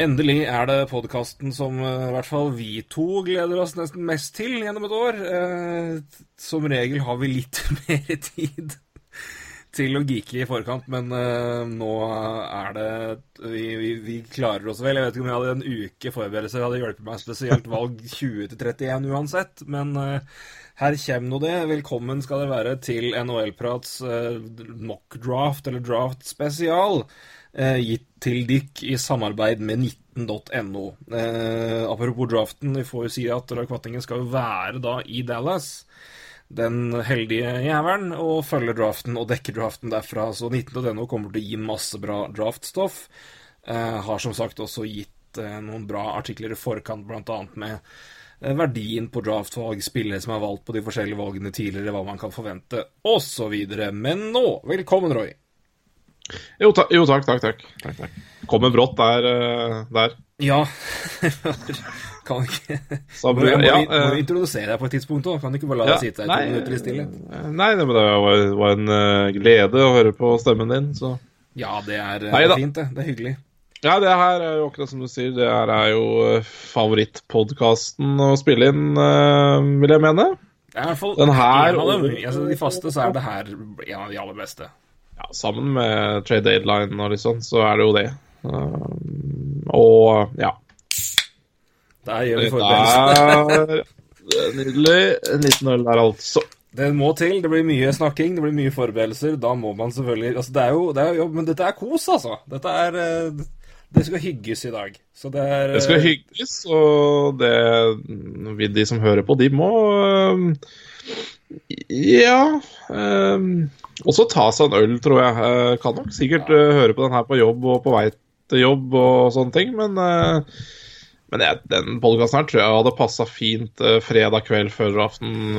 Endelig er det podkasten som eh, i hvert fall vi to gleder oss nesten mest til gjennom et år. Eh, som regel har vi litt mer tid til å geeke i forkant, men eh, nå er det vi, vi, vi klarer oss vel. Jeg vet ikke om jeg hadde en uke forberedelse hadde hjulpet meg spesielt valg 20 til 31 uansett, men her kommer nå det. Velkommen skal dere være til NHL-prats mock draft, eller draft spesial gitt til dykk i samarbeid med 19.no. Eh, apropos draften, vi får jo si at Roy Kvattingen skal jo være da i Dallas. Den heldige jævelen, og følger draften og dekker draften derfra. Så 19.no kommer til å gi masse bra draftstoff. Eh, har som sagt også gitt eh, noen bra artikler i forkant, bl.a. med eh, verdien på draftvalg, spillere som er valgt på de forskjellige valgene tidligere, hva man kan forvente, osv. Men nå, velkommen, Roy. Jo, ta jo takk, takk, takk. takk, takk. Kommer brått der. eh, der. Ja Kan ikke Så, Må, jeg må, ja, må eh, introdusere deg på et tidspunkt òg. Kan du ikke bare la ja, deg sitte her to minutter i stillhet? Nei, Nei, det, men det var, var en uh, glede å høre på stemmen din, så Ja, det er, Nei fint, det. Det er hyggelig. Ja, det her er jo akkurat som du sier, det her er jo eh, favorittpodkasten å spille inn, uh, vil jeg mene. Det er i hvert fall Den her og- Altså, de faste så er det her en av de aller beste. Sammen med trade deadline og litt sånn, så er det jo det. Um, og ja. Der gjør vi forberedelser. er er nydelig. En liten øl der, altså. Det må til. Det blir mye snakking, det blir mye forberedelser. Da må man selvfølgelig Altså, det er jo, det er jo Men dette er kos, altså. Dette er eh, Det skal hygges i dag. Så det er Det skal eh, hygges, og det vil de som hører på, de må um, Ja um, Også ta seg en øl, tror jeg. Eh, kan nok sikkert eh, høre på den her på jobb og på vei til jobb og sånne ting, men eh, men jeg, den podkasten her tror jeg hadde passa fint eh, fredag kveld før aften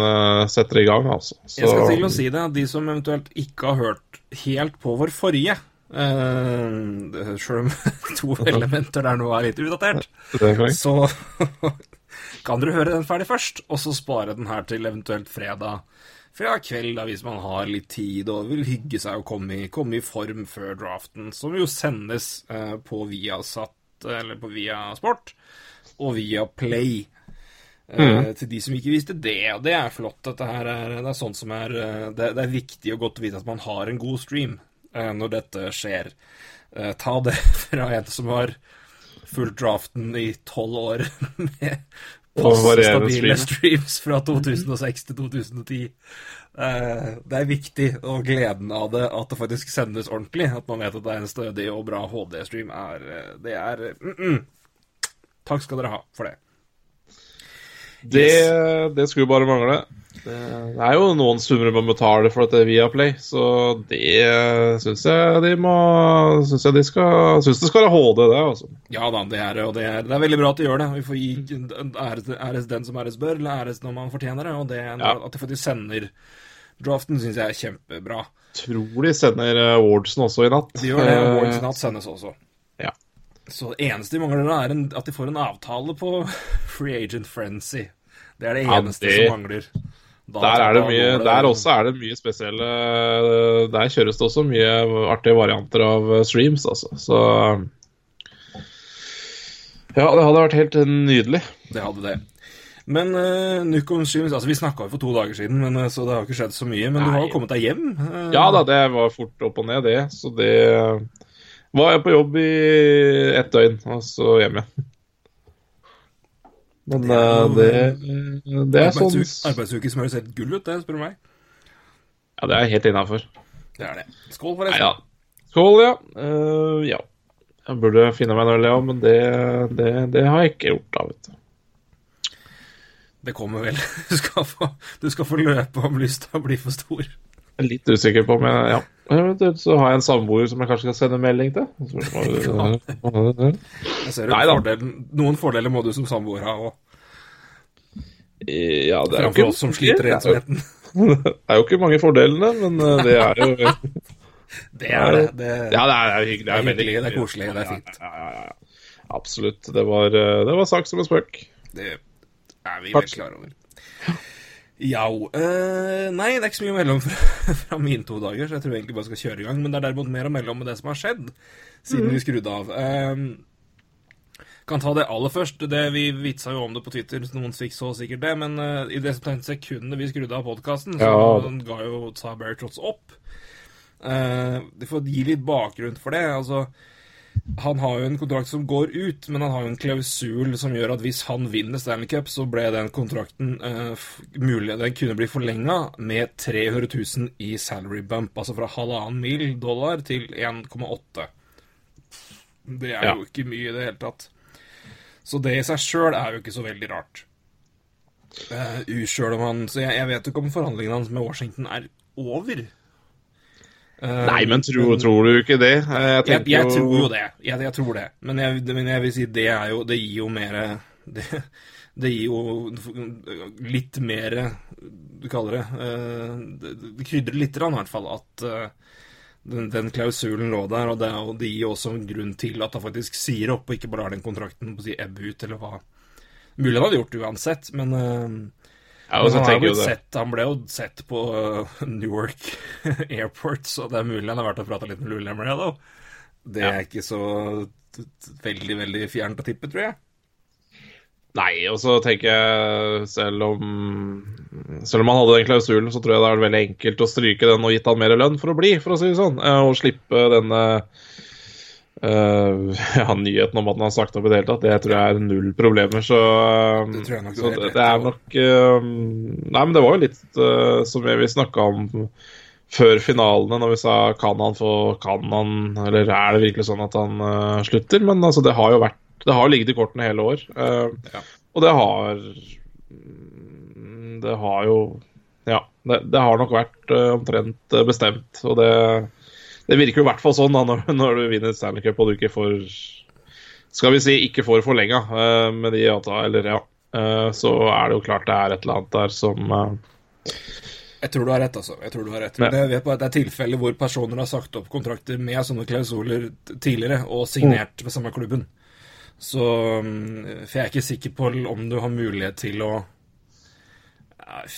setter i gang, altså. Så, Jeg skal til å si det, de som eventuelt ikke har hørt helt på vår forrige uh, Sjøl om to elementer der nå er litt utdatert, er så kan dere høre den ferdig først, og så spare den her til eventuelt fredag. Fredag kveld, da, hvis man har litt tid og vil hygge seg og komme i, komme i form før draften, som jo sendes eh, på Viasat, eller på Viasport, og via Play. Mm. Til de som ikke visste det, og det er flott. Dette her er, det er sånt som er eh, det, det er viktig og godt å vite at man har en god stream eh, når dette skjer. Eh, ta det fra en som har fulgt draften i tolv år med Og stabile stream. streams fra 2006 til 2010. Eh, det er viktig, og gleden av det, at det faktisk sendes ordentlig. At man vet at det er en stødig og bra HD-stream, er eh, Det er mm -mm. Takk skal dere ha for det. Det, det skulle bare mangle. Det, det er jo noen summer man betaler for dette via Play, så det syns jeg de må Syns jeg de skal Syns det skal være HD, det, altså. Ja da, det er, og det er, det er veldig bra at de gjør det. Vi får gi æres, æres den som æres bør, eller æres når man fortjener det. Og det, Ja. at de faktisk sender draften, syns jeg er kjempebra. Tror de sender eh, awardsen også i natt. De gjør det, Awards i Natt sendes også. Ja. Så det eneste de mangler, er en, at de får en avtale på Free Agent Frenzy. Det er det Ja, eneste det- som mangler. Der, er det mye, der også er det mye spesielle Der kjøres det også mye artige varianter av eh, streams, altså. Så Ja, det hadde vært helt nydelig. Det hadde det. Men uh, Nukom Streams altså Vi snakka jo for to dager siden, men, eh, så det har ikke skjedd så mye. Men du har jo kommet deg hjem. Uh, Ja da, det var fort opp og ned, det. Så det var jeg på jobb i ett døgn, og så hjem igjen. Men Det er eh, jo- det, det er sånn Arbeidsuke, som høres helt gull ut, det, spør du meg. Ja, det er helt innafor. Det er det. Skål, Nei forresten. ja. Skål, ja. Uh, ja. Jeg burde finne meg en øl, ja, men det, det, det har jeg ikke gjort, da, vet du. Det kommer vel. Du skal få, du skal få løpe om lysta blir for stor. Jeg er litt usikker på om jeg Ja. Eventuelt så har jeg en samboer som jeg kanskje skal sende melding til. Jeg ser Nei da. fordelen, Noen fordeler må du som samboer ha òg, Ja, det er jo ikke oss som sliter i det er ensomheten. Det er jo ikke mange fordelene, men eh, det er jo Det er det. Det, det er, det er hyggelig. det er hyggelig, det er koselig, det er fint. Ja, ja, ja, ja. Absolutt. Det var, eh, det var sagt som en spøk. Det er vi Takk. vel klar over. Ja eh, Nei, det er ikke så mye å melde om fra, fra mine to dager, så jeg tror egentlig bare skal kjøre i gang. Men det er derimot mer å melde om det som har skjedd siden vi skrudde av. Eh, kan ta det aller først. Det, vi vitsa jo om det på Twitter, så noen fikk så sikkert det. Men eh, i det sekundet vi skrudde av podkasten, så Ja. ga jo Sa Bertrots opp. Eh, for får gi litt bakgrunn for det. altså han har jo en kontrakt som går ut, men han har jo en klausul som gjør at hvis han vinner Stanley Cup, så ble den kontrakten uh, mulig Den kunne bli forlenga med 300 000 i salary bump, altså fra halvannen mil dollar til 1,8. Det er Ja. jo ikke mye i det hele tatt. Så det i seg sjøl er jo ikke så veldig rart. Uh, om han Så jeg, jeg vet jo ikke om forhandlingene hans med Washington er over. Eh, Nei, men tror, tror du ikke det? Eh, Jeg jeg, jeg tror jo det. Jeg, jeg tror det. Men men jeg vil si det er jo Det gir jo mer det, det gir jo litt mer Du kaller det eh, Det, det krydrer litt, grann, i hvert fall, at den, den klausulen lå der. Og det, og det gir også en grunn til at han faktisk sier opp, og ikke bare har den kontrakten på å si ebbe ut, eller hva. Mulig han hadde gjort det uansett, men men han, jo sett, han ble jo sett på uh, Newark Airport, så det er mulig han har vært og prata litt med ja, da. Det er ikke så veldig, veldig fjernt å tippe, tror jeg. Nei, og så tenker jeg selv om Selv om han hadde den klausulen, så tror jeg det er veldig enkelt å stryke den og gitt han mer lønn for å bli, for å si det sånn. eh, Og slippe denne eh, ja, nyheten om at han har sagt opp i det hele tatt. Det tror jeg er null problemer. Så, uh, Det tror jeg nok så det, det er nok uh, Nei, men det var jo litt som vi snakka om før finalene, når vi sa kan han få Kan han Eller er det virkelig sånn at han slutter? Men altså, det har jo vært Det har ligget i kortene hele år. Ja. Og det har Det har jo Ja, det, det har nok vært omtrent bestemt. Og det, det virker jo i hvert fall sånn da når, når du vinner Stanley Cup og du ikke får Skal vi si ikke får forlenga uh, med de avtalene, eller ja. Uh, så er det jo klart det er et eller annet der som uh, Jeg tror du har rett, altså. Jeg tror du har rett. Men jeg vet bare at det er tilfeller hvor personer har sagt opp kontrakter med sånne klausuler tidligere, og signert ved samme klubben. Så mm, For jeg er ikke sikker på om du har mulighet til å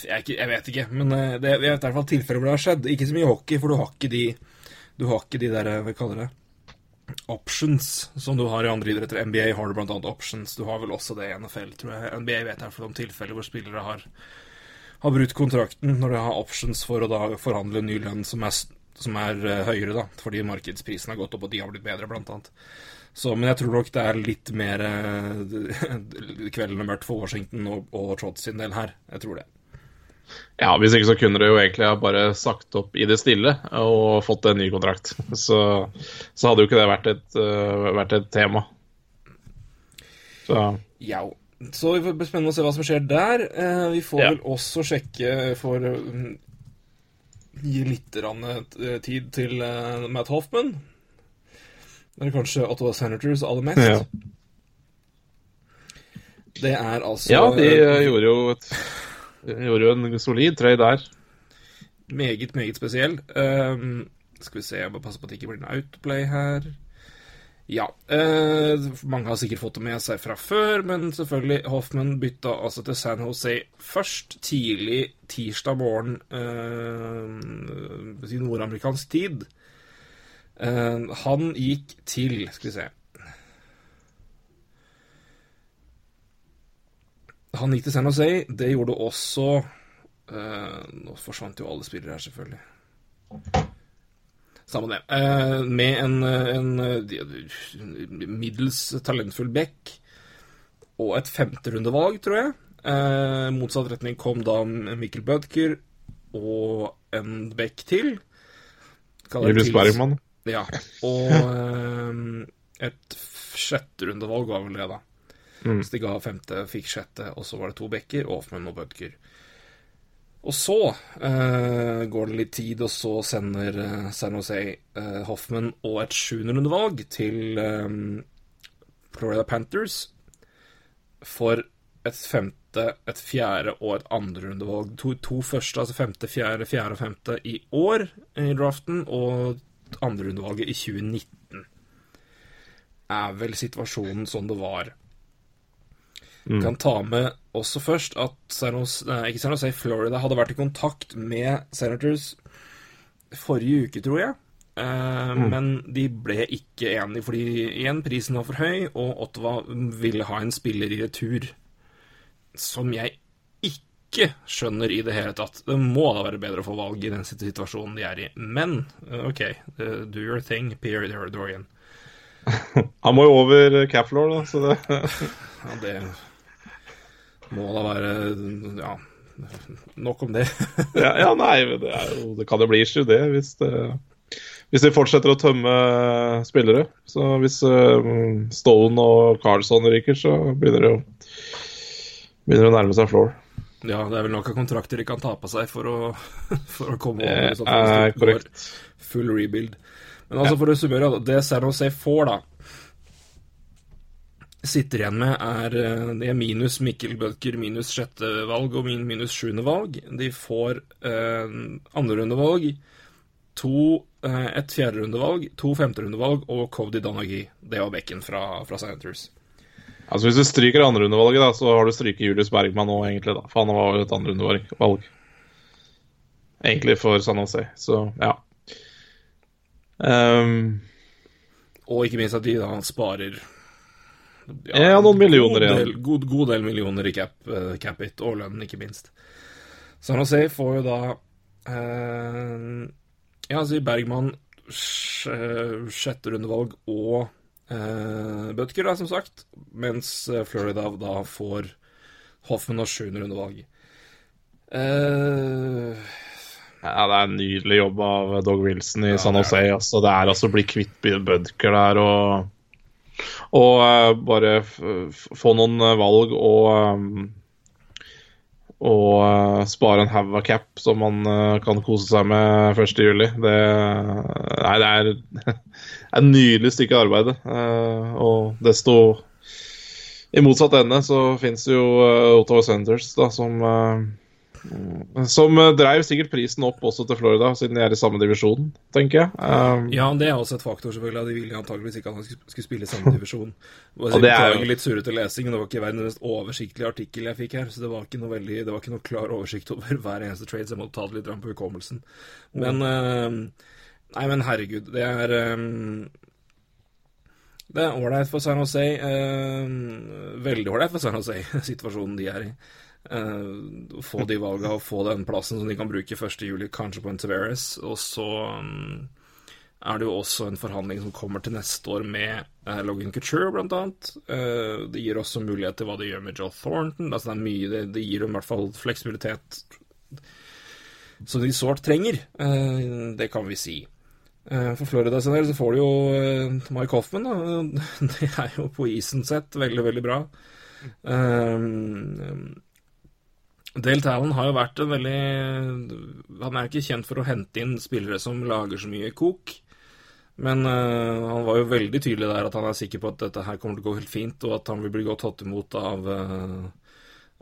jeg, ikke, jeg vet ikke, men eh, det, jeg vet i hvert fall tilfeller hvor det har skjedd. Ikke så mye hockey, for du har ikke de Du har ikke de der Hva kaller det? Options som du har i andre idretter. NBA har du annet options. Du har vel også det i NFL, tror jeg. NBA vet jeg for de tilfeller hvor spillere har har brutt kontrakten når de har options for å da forhandle ny lønn som er, som er eh, høyere, da, fordi markedsprisen har gått opp og de har blitt bedre, blant annet. Så, men jeg tror nok det er litt mer eh, kvelden mørkt for Washington og, og Trotts sin del her. Jeg tror det. Ja, hvis ikke så kunne det jo egentlig ha bare sagt opp i det stille og fått en ny kontrakt. Så, så hadde jo ikke det vært et, uh, vært et tema. Så Ja. Så vi får spennende å se hva som skjer der. Uh, vi får Ja. vel også sjekke for mm, Gi litt eh, tid til uh, Matt Hoffman. Det er kanskje Ottawa Senators aller mest. Ja. Det er altså ja, de gjorde jo et Gjorde jo en solid trøy der. meget, meget spesiell. Um, skal vi se, jeg må passe på at det ikke blir en autoplay her. Ja. eh, mange har sikkert fått det med seg fra før, men selvfølgelig, Hoffman bytta altså til San Jose først tidlig tirsdag morgen uh, nordamerikansk tid. Eh, han gikk til Skal vi se Han gikk til San Jose. Det gjorde også eh, Nå forsvant jo alle spillere her, selvfølgelig. Samme det. Eh, med en, en, middels talentfull back. og et femterundevalg, tror jeg. Eh, motsatt retning kom da Mikkel Bødker og en back til. Julius Bergman. Ja. Og eh, et sjetterundevalg var vel det, da. Mm. De ga femte, fikk sjette, og så var det to bekker, Hoffman og Bødker. Og så eh, går det litt tid, og så sender uh, San Jose eh, Hoffman og et sjuenderundevalg til eh, Florida Panthers for et femte, et fjerde og et andrerundevalg. To, to første, altså femte, fjerde, fjerde og femte i år i draften, og andrerundevalget i 2019. Er vel situasjonen som det var. Kan ta med også først at Sernos, ikke Sernos, Florida hadde vært i kontakt med Senators forrige uke, tror jeg. Eh, Men de ble ikke enige, fordi igjen, prisen var for høy, og Ottawa ville ha en spiller i retur. Som jeg ikke skjønner i det hele tatt. Det må da være bedre å få valg i den situasjonen de er i. Men eh, OK, eh, do your thing, Pierre Dorian. Han må jo over cap floor, da, så det Ja, det må da være Ja, nok om det. ja, ja, nei, det, jo, det kan jo bli issue, det, hvis det hvis de fortsetter å tømme spillere. Så hvis uh, Stone og Carlson ryker, så begynner det jo begynner det å nærme seg floor. Ja, det er vel nok av kontrakter de kan ta på seg for å, for å komme over. i så fall, er det går korrekt. Full rebuild. Men altså, for å summere, det San Jose får, da Sitter igjen med, er eh, det er minus Mikkel Bødker, minus sjette valg og min minus sjuende valg. De får eh, andrerundevalg, to eh, et fjerderundevalg, to femterundevalg og Cody Donaghy. Det var bekken fra, fra Senators. Altså Hvis du stryker andrerundevalget, da, så har du stryket Julius Bergman nå, egentlig. da, For han var jo et andrerundevalg. Egentlig for San Jose, så ja. Um... Og ikke minst at de da sparer Ja, noen millioner god igjen. del, god, god del millioner i cap, uh, cap it, og lønn, ikke minst. San Jose får jo da uh, Ja, altså Bergman eh, sjette rundevalg og uh, Butker, da, som sagt. Mens Florida da får Hoffman og sjuende rundevalg. Uh, Ja, det er en nydelig jobb av Dog Wilson i San Jose. Altså, det er altså å bli kvitt Budker der og Og uh, bare få noen eh, valg og um, og uh, spare en haug av cap som man uh, kan kose seg med 1.7. Det, nei, det er et nydelig stykke arbeid. Uh, og desto I motsatt ende så fins jo Ottawa Senators, da, som som eh, dreiv sikkert prisen opp også til Florida, siden de er i samme divisjon, tenker jeg. Um, Ja, det er også et faktor, selvfølgelig. De ville antageligvis ikke at han skulle- spille i samme divisjon. Det var Og det er jo- litt surrete lesing, men det var ikke verdens mest oversiktlige artikkel jeg fikk her, så det var ikke noe veldig, det var ikke noe klar oversikt over hver eneste trade, så jeg måtte ta det litt på hukommelsen. Men eh, Nei, men herregud, det er um, Det er ålreit for San Jose. eh, veldig ålreit for San Jose, situasjonen de er i. Eh, få de valga og få den plassen som de kan bruke 1.7, kanskje på en Tavares. Og så mm, er det jo også en forhandling som kommer til neste år med eh, Logan Couture, blant annet. Eh, det gir også mulighet til hva de gjør med Joe Thornton. Altså det er mye, det, det gir dem i hvert fall fleksibilitet som de sårt trenger. Eh, det kan vi si. Eh, For Florida sin del så får du jo Mike Hoffman. Da. Det er jo på isen sett veldig, veldig bra. Dale Talon har jo vært en veldig Han er ikke kjent for å hente inn spillere som lager så mye kok. Men uh, han var jo veldig tydelig der at han er sikker på at dette her kommer til å gå helt fint, og at han vil bli godt tatt imot av, uh,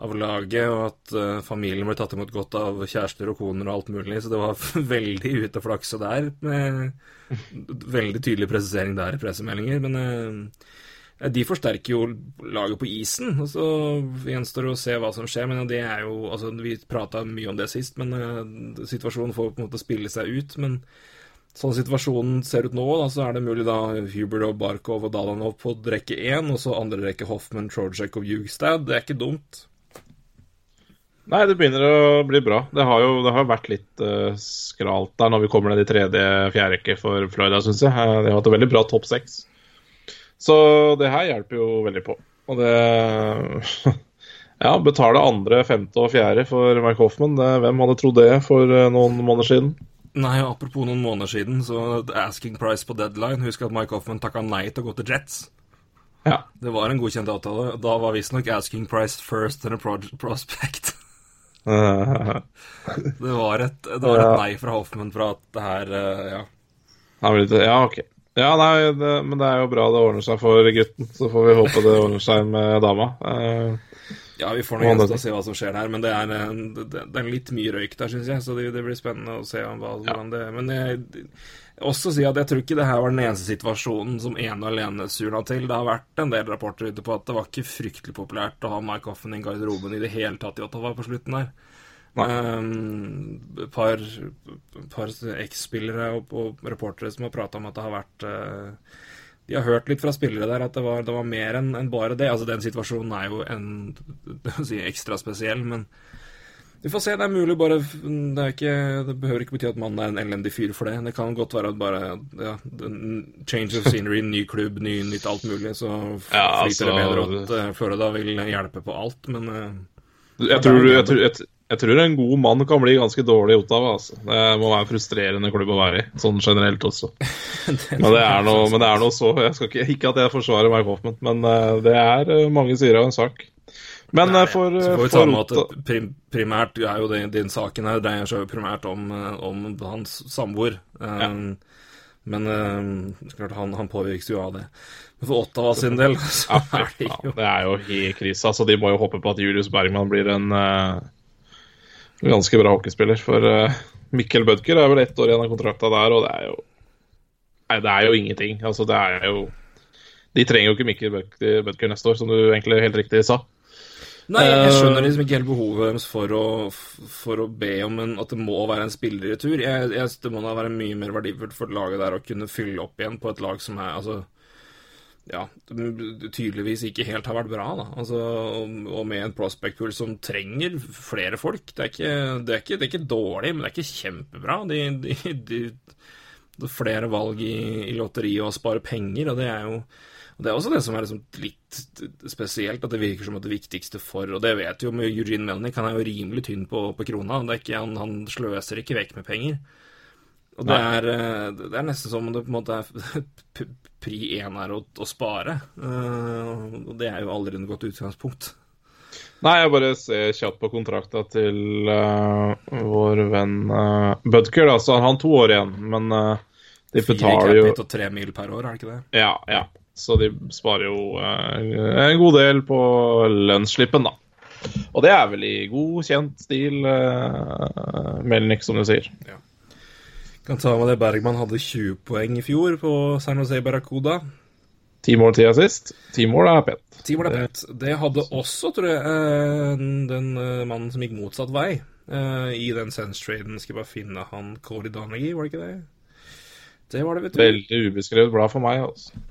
av laget, og at uh, familien blir tatt imot godt av kjærester og koner og alt mulig. Så det var veldig ute flakse der, med veldig tydelig presisering der i pressemeldinger. Men de forsterker jo laget på isen, og så gjenstår det å se hva som skjer. Men det er jo altså Vi prata mye om det sist, men eh, situasjonen får på en måte spille seg ut. Men sånn situasjonen ser ut nå, da, så er det mulig da Huber og Barkov og Dalanov på rekke én, og så andre rekke Hoffman, Trojek og Hugstad. Det er ikke dumt. Nei, det begynner å bli bra. Det har jo det har vært litt uh, skralt der når vi kommer ned i tredje-fjerde rekke for Florida, syns jeg. Eh, De har hatt en veldig bra topp seks. Så det her hjelper jo veldig på. Og det Ja, betale andre, femte og fjerde for Mike Hoffman. Det, hvem hadde trodd det for eh, noen måneder siden? Nei, apropos noen måneder siden, så asking price på deadline Husk at Mike Hoffman takka nei til å gå til Jets. Ja. Det var en godkjent avtale. Da var visstnok asking price first in a prospect. Det var et, det var et nei fra Hoffman for at det her eh, Ja. ja, ok. Ja, nei, det, men det er jo bra det ordner seg for gutten. Så får vi håpe det ordner seg med dama. Eh, Ja, vi får nå gjenstå å se hva som skjer der, men det er, en- det, er litt mye røyk der, syns jeg, så det, det blir spennende å se hva, hvordan det Men jeg også si at jeg tror ikke det her var den eneste situasjonen som ene og alene surna til. Det har vært en del rapporter ute på at det var ikke fryktelig populært å ha Mike Hoffen i garderoben i det hele tatt i Ottawa på slutten der. Um, par, par eks-spillere og, og reportere som har prata om at det har vært uh, de har hørt litt fra spillere der at det var, det var mer enn en bare det. Altså Den situasjonen er jo en, si, ekstra spesiell, men vi får se. Det er mulig bare Det, ikke, det behøver ikke bety at mannen er en elendig fyr for det. Det kan godt være at bare ja, Change of scenery, ny klubb, ny, nytt alt mulig. Så Ja, flyter det altså- bedre at uh, Florida vil hjelpe på alt, men uh, jeg, tror, jeg, tror, jeg, jeg tror en god mann kan bli ganske dårlig i Ottawa. Altså. Det må være en frustrerende klubb å være i, sånn generelt også. Men det er noe, men det er noe så jeg skal ikke, ikke at jeg forsvarer Mike Hoffman, men eh, det er eh, mange sider av en sak. Men Nei, for, Så får vi ta med at prim, primært er jo den, den saken her dreier seg jo primært om, eh, om hans samboer. Ja. Men eh, klart han, han påvirkes jo av det. Men for Ottawa sin del så er det ja, jo det er jo helt krise. Altså, de må jo håpe på at Julius Bergman blir en eh, ganske bra hockeyspiller. For eh, Mikkel Bødker er vel ett år igjen av kontrakta der, og det er jo Nei, det er jo ingenting. Altså, det er jo De trenger jo ikke Mikkel Bødker neste år, som du egentlig helt riktig sa. Nei, jeg Eh, skjønner liksom ikke helt behovet deres for å, for å be om en, at det må være en spillerretur. Jeg, jeg, det må da være mye mer verdifullt for laget der å kunne fylle opp igjen på et lag som er altså ja, tydeligvis ikke helt har vært bra. da. Altså, og, med en prospect pool som trenger flere folk. Det er ikke, det er ikke, det er ikke dårlig, men det er ikke kjempebra. De, de, de, er flere valg i, i lotteriet og spare penger, og det er jo og Det er også det som er liksom litt spesielt, at det virker som at det viktigste for Og det vet jo med Eugene Melnick, han er jo rimelig tynn på, på krona. Ikke, han, han sløser ikke vekk med penger. Og det er, eh, det er nesten som om det på en måte er pri én er å, å spare. Eh, og det er jo aldri noe godt utgangspunkt. Nei, jeg bare ser kjapt på kontrakta til uh, vår venn uh, Bødker. Da, så har han to år igjen, men uh, de Fire betaler jo capit og tre mil per år, er det ikke det? Ja, ja. Så de sparer jo uh, en god del på lønnsslippen, da. Og det er vel i god, kjent stil uh, Melnik, som du sier. Kan ta med det Bergman hadde 20 poeng i fjor på San Jose Barracuda. Ti mål tida sist. Ti mål er pent. Ti mål er pent. Det hadde også, tror jeg, eh, den eh, mannen som gikk motsatt vei eh, i den Sense-traden. Skal jeg bare finne han Cody Donaghy, var det ikke det? Det var det, vet du. Veldig ubeskrevet blad for meg, altså.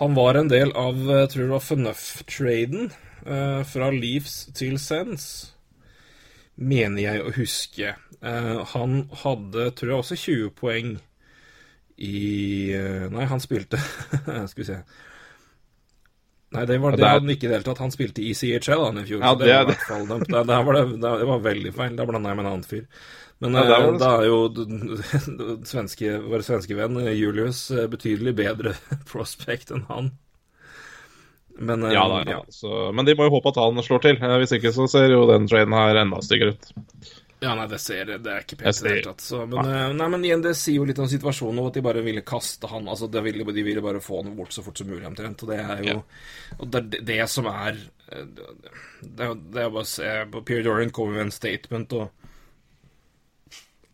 Han var en del av jeg tror det var Fornuft-traden eh, fra Leafs til Sense, mener jeg å huske. Eh, han hadde, tror jeg, også 20 poeng i eh, Nei, han spilte Skal vi se. Nei, det, var, det det hadde han ikke i det hele tatt. Han spilte i CHL han i fjor. Ja, det, det var fall det, det, var det, var veldig feil. Da blanda jeg med en annen fyr. Men Ja, eh, da er jo svenske, vår svenske venn Julius betydelig bedre prospect enn han. Men eh, Ja, da, ja. Så, men de må jo håpe at han slår til. Eh, Hvis ikke så ser jo den traden her enda styggere ut. Ja, nei, det ser Det er ikke pent i det hele tatt. Så, men, eh, nei, men igjen, det sier jo litt om situasjonen, og at de bare ville kaste han. Altså, de ville, De ville bare få han bort så fort som mulig, omtrent. Og det er jo Og det er det, som er eh, Det er jo det er bare å se på Pierre Dorian kommer med en statement, og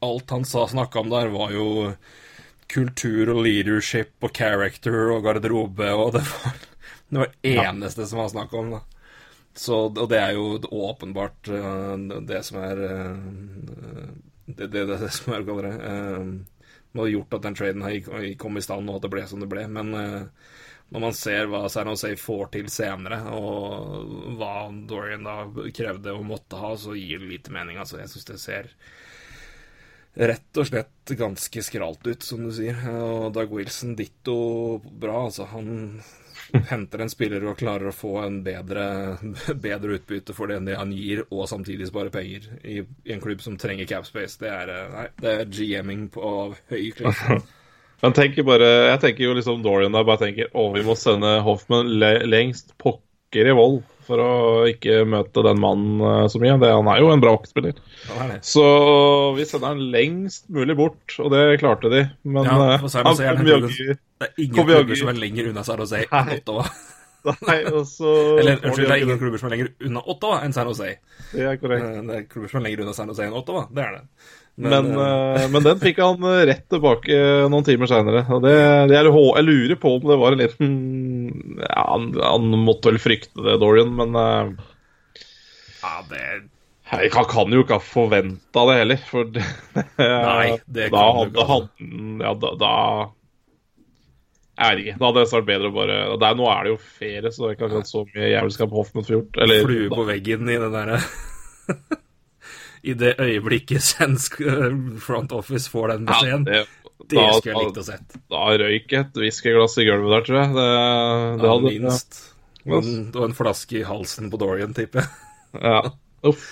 alt han sa snakka om der, var jo kultur og leadership og character og garderobe, og det var det var det eneste som var snakk om, da. Så, og det er jo åpenbart eh, det som er eh, det, det, det som er, kaller det Det Som har gjort at den traden har kom i stand, og at det ble som det ble. Men eh, når man ser hva San Jose får til senere, og hva Dorian da krevde og måtte ha, så gir det lite mening. Altså, jeg syns det ser rett og slett ganske skralt ut, som du sier. Og Doug Wilson ditto bra. Altså, han henter en spiller og klarer å få en bedre, bedre utbytte for det enn han gir, og samtidig spare penger i, i en klubb som trenger capspace. Det er, eh, nei, er GM-ing av høy klasse. Men tenker bare, jeg tenker jo liksom Dorian der bare tenker å, vi må sende Hoffman le lengst pokker i vold for å ikke møte den mannen eh, så mye. Det, han er jo en bra hockeyspiller. Er. Så vi sender han lengst mulig bort, og det klarte de. Men Ja, eh, han kom jaggu Det er ingen klubber som er lenger unna San Jose enn Ottawa. Nei, også, Eller unnskyld, det er ingen klubber som er lenger unna Ottawa enn San Jose. Det er korrekt. Eh, Det er klubber som er lenger unna San Jose enn Ottawa. Det er det. Men, men, uh, men den fikk han eh, rett tilbake noen timer seinere. Det, det er, jeg lurer på om det var en liten ja, han, han måtte vel frykte det, Dorian, men uh, ja, det jeg kan, kan jo ikke ha forventa det heller. For det, Nei, det da hadde han Ja, da, da Jeg vet ikke. Da hadde det vært bedre å bare det er, Nå er det jo ferie, så det er ikke akkurat så mye jævelskap Hoffman får gjort. Eller, flue på veggen i det derre I det øyeblikket svensk eh, front office får den ja, beskjeden. det, det da- skulle jeg likt å sett. Da røyk et whiskyglass i gulvet der, tror jeg. Det, det Ja, hadde minst. Ja. en, og en flaske i halsen på Dorian, tipper jeg. Ja. Uff.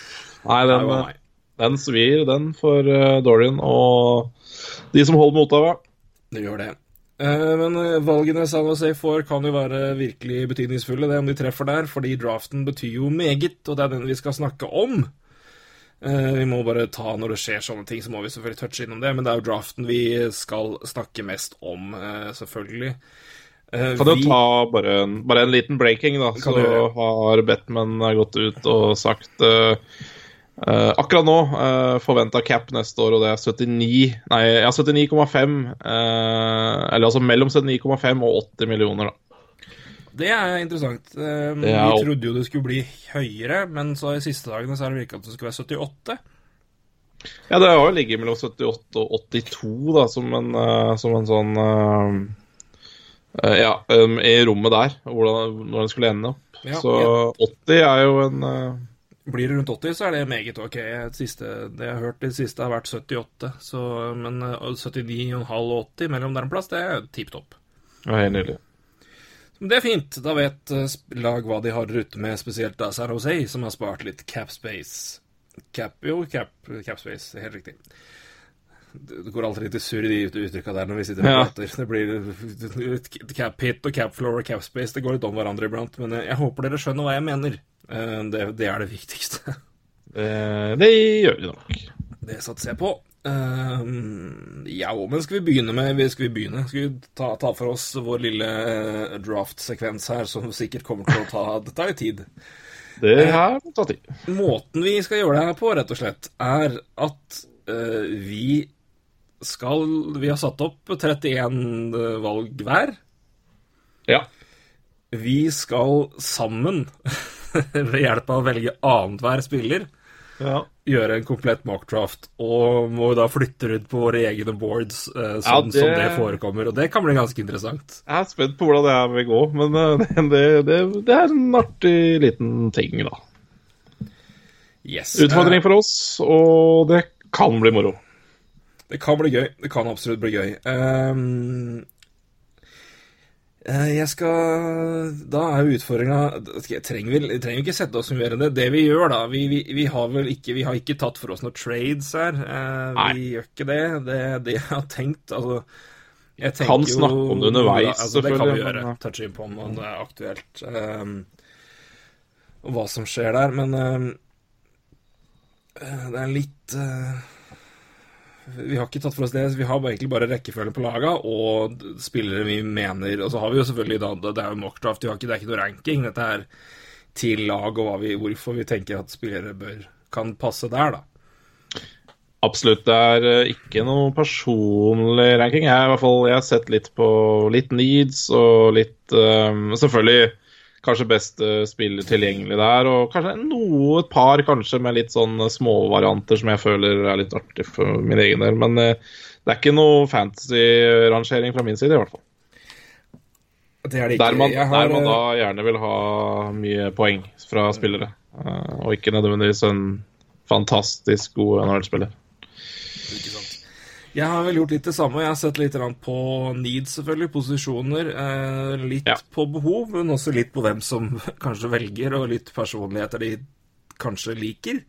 Nei, den, Nei, meg. den svir, den for uh, Dorian og de som holder med Ottawa. Det gjør det. Eh, Men eh, valgene San Jose får, kan jo være virkelig betydningsfulle, det om de treffer der, fordi draften betyr jo meget, og det er den vi skal snakke om. Eh, Vi må bare ta Når det skjer sånne ting, så må vi selvfølgelig touche innom det, men det er jo draften vi skal snakke mest om, eh, selvfølgelig. Eh, Kan jo vi- ta bare en, bare en liten breaking, da. Kan Så du har Batman gått ut og sagt uh, uh, Akkurat nå uh, forventa cap neste år, og det er 79 Nei, ja, 79,5 Uh, Eller altså mellom 79,5 og 80 millioner, da. Det er interessant. Eh, Det er Vi trodde jo det skulle bli høyere, men så i siste dagene så har det virka at det skulle være 78. Ja, det har jo ligget mellom 78 og 82, da, som en, uh, som en sånn uh, uh, Ja, um, i rommet der, hvordan, når den skulle ende opp. Ja, så ja. 80 er jo en Blir det rundt 80, så er det meget ok. Siste, det jeg har hørt, det siste har vært 78. Så, men eh, 79,5 og 80 mellom der en plass, det er tipp topp. ja, Helt nydelig. Men Det er fint. Da vet eh, lag hva de har ute med, spesielt da San Jose, som har spart litt cap space. Cap, jo, cap, cap space. Helt riktig. Det går alltid litt surr i de ut- uttrykka der når vi sitter og Ja. prater. Det blir cap hit og cap floor og cap space. Det går litt om hverandre iblant, men eh, jeg håper dere skjønner hva jeg mener. Eh, Det, det er det viktigste. Det gjør vi nok. Det satser jeg på. Ehm, ja, men skal vi begynne med Skal vi begynne? Skal vi ta, ta for oss vår lille eh, draft-sekvens her, som sikkert kommer til å ta Det tar jo tid. Det her må ta tid. Måten vi skal gjøre det her på, rett og slett, er at uh, vi skal Vi har satt opp 31 valg hver. Ja. Vi skal sammen, ved hjelp av å velge annenhver spiller, ja. gjøre en komplett mockdraft, og må da flytte rundt på våre egne boards eh, Ja, sånn det- som det forekommer. Og det kan bli ganske interessant. Jeg er spent på hvordan det her vil gå, men eh, det, det, det er en artig liten ting, da. Yes. Utfordring for oss, og det kan bli moro. Det kan bli gøy. Det kan absolutt bli gøy. Ehm, eh, jeg skal Da er jo utfordringa trenger, vi- trenger ikke sette oss mer enn det. Det vi gjør, da Vi, vi, vi har vel ikke Vi har ikke tatt for oss noen trades her. Eh, Nei. vi gjør ikke det. Det, det jeg har tenkt Altså jeg Kan snakke om det underveis, Ja, altså, det kan vi gjøre. men- Touche inn på om det er aktuelt. ehm, og hva som skjer der. Men eh, det er litt eh, Vi har ikke tatt for oss det. Vi har egentlig bare rekkefølge på laga og spillere vi mener Og så har vi jo selvfølgelig da Det er jo mockdraft, det er ikke noe ranking. Dette er til lag og hva vi, hvorfor vi tenker at spillere bør kan passe der, da. Absolutt. Det er eh, ikke noe personlig ranking. Jeg, i hvert fall, jeg har sett litt på litt needs og litt um, Selvfølgelig kanskje beste spiller tilgjengelig der, og kanskje noe, et par kanskje med litt sånn småvarianter som jeg føler er litt artig for min egen del. Men eh, det er ikke noe fantasy-rangering fra min side, i hvert fall. Det det. Der man, har, der man da eh, gjerne vil ha mye poeng fra spillere, eh, og ikke nødvendigvis en fantastisk god NHL-spiller. Jeg har vel gjort litt det samme. Jeg har sett litt på needs, selvfølgelig. Posisjoner. Eh, litt Ja. på behov, men også litt på hvem som kanskje velger, og litt personligheter de kanskje liker.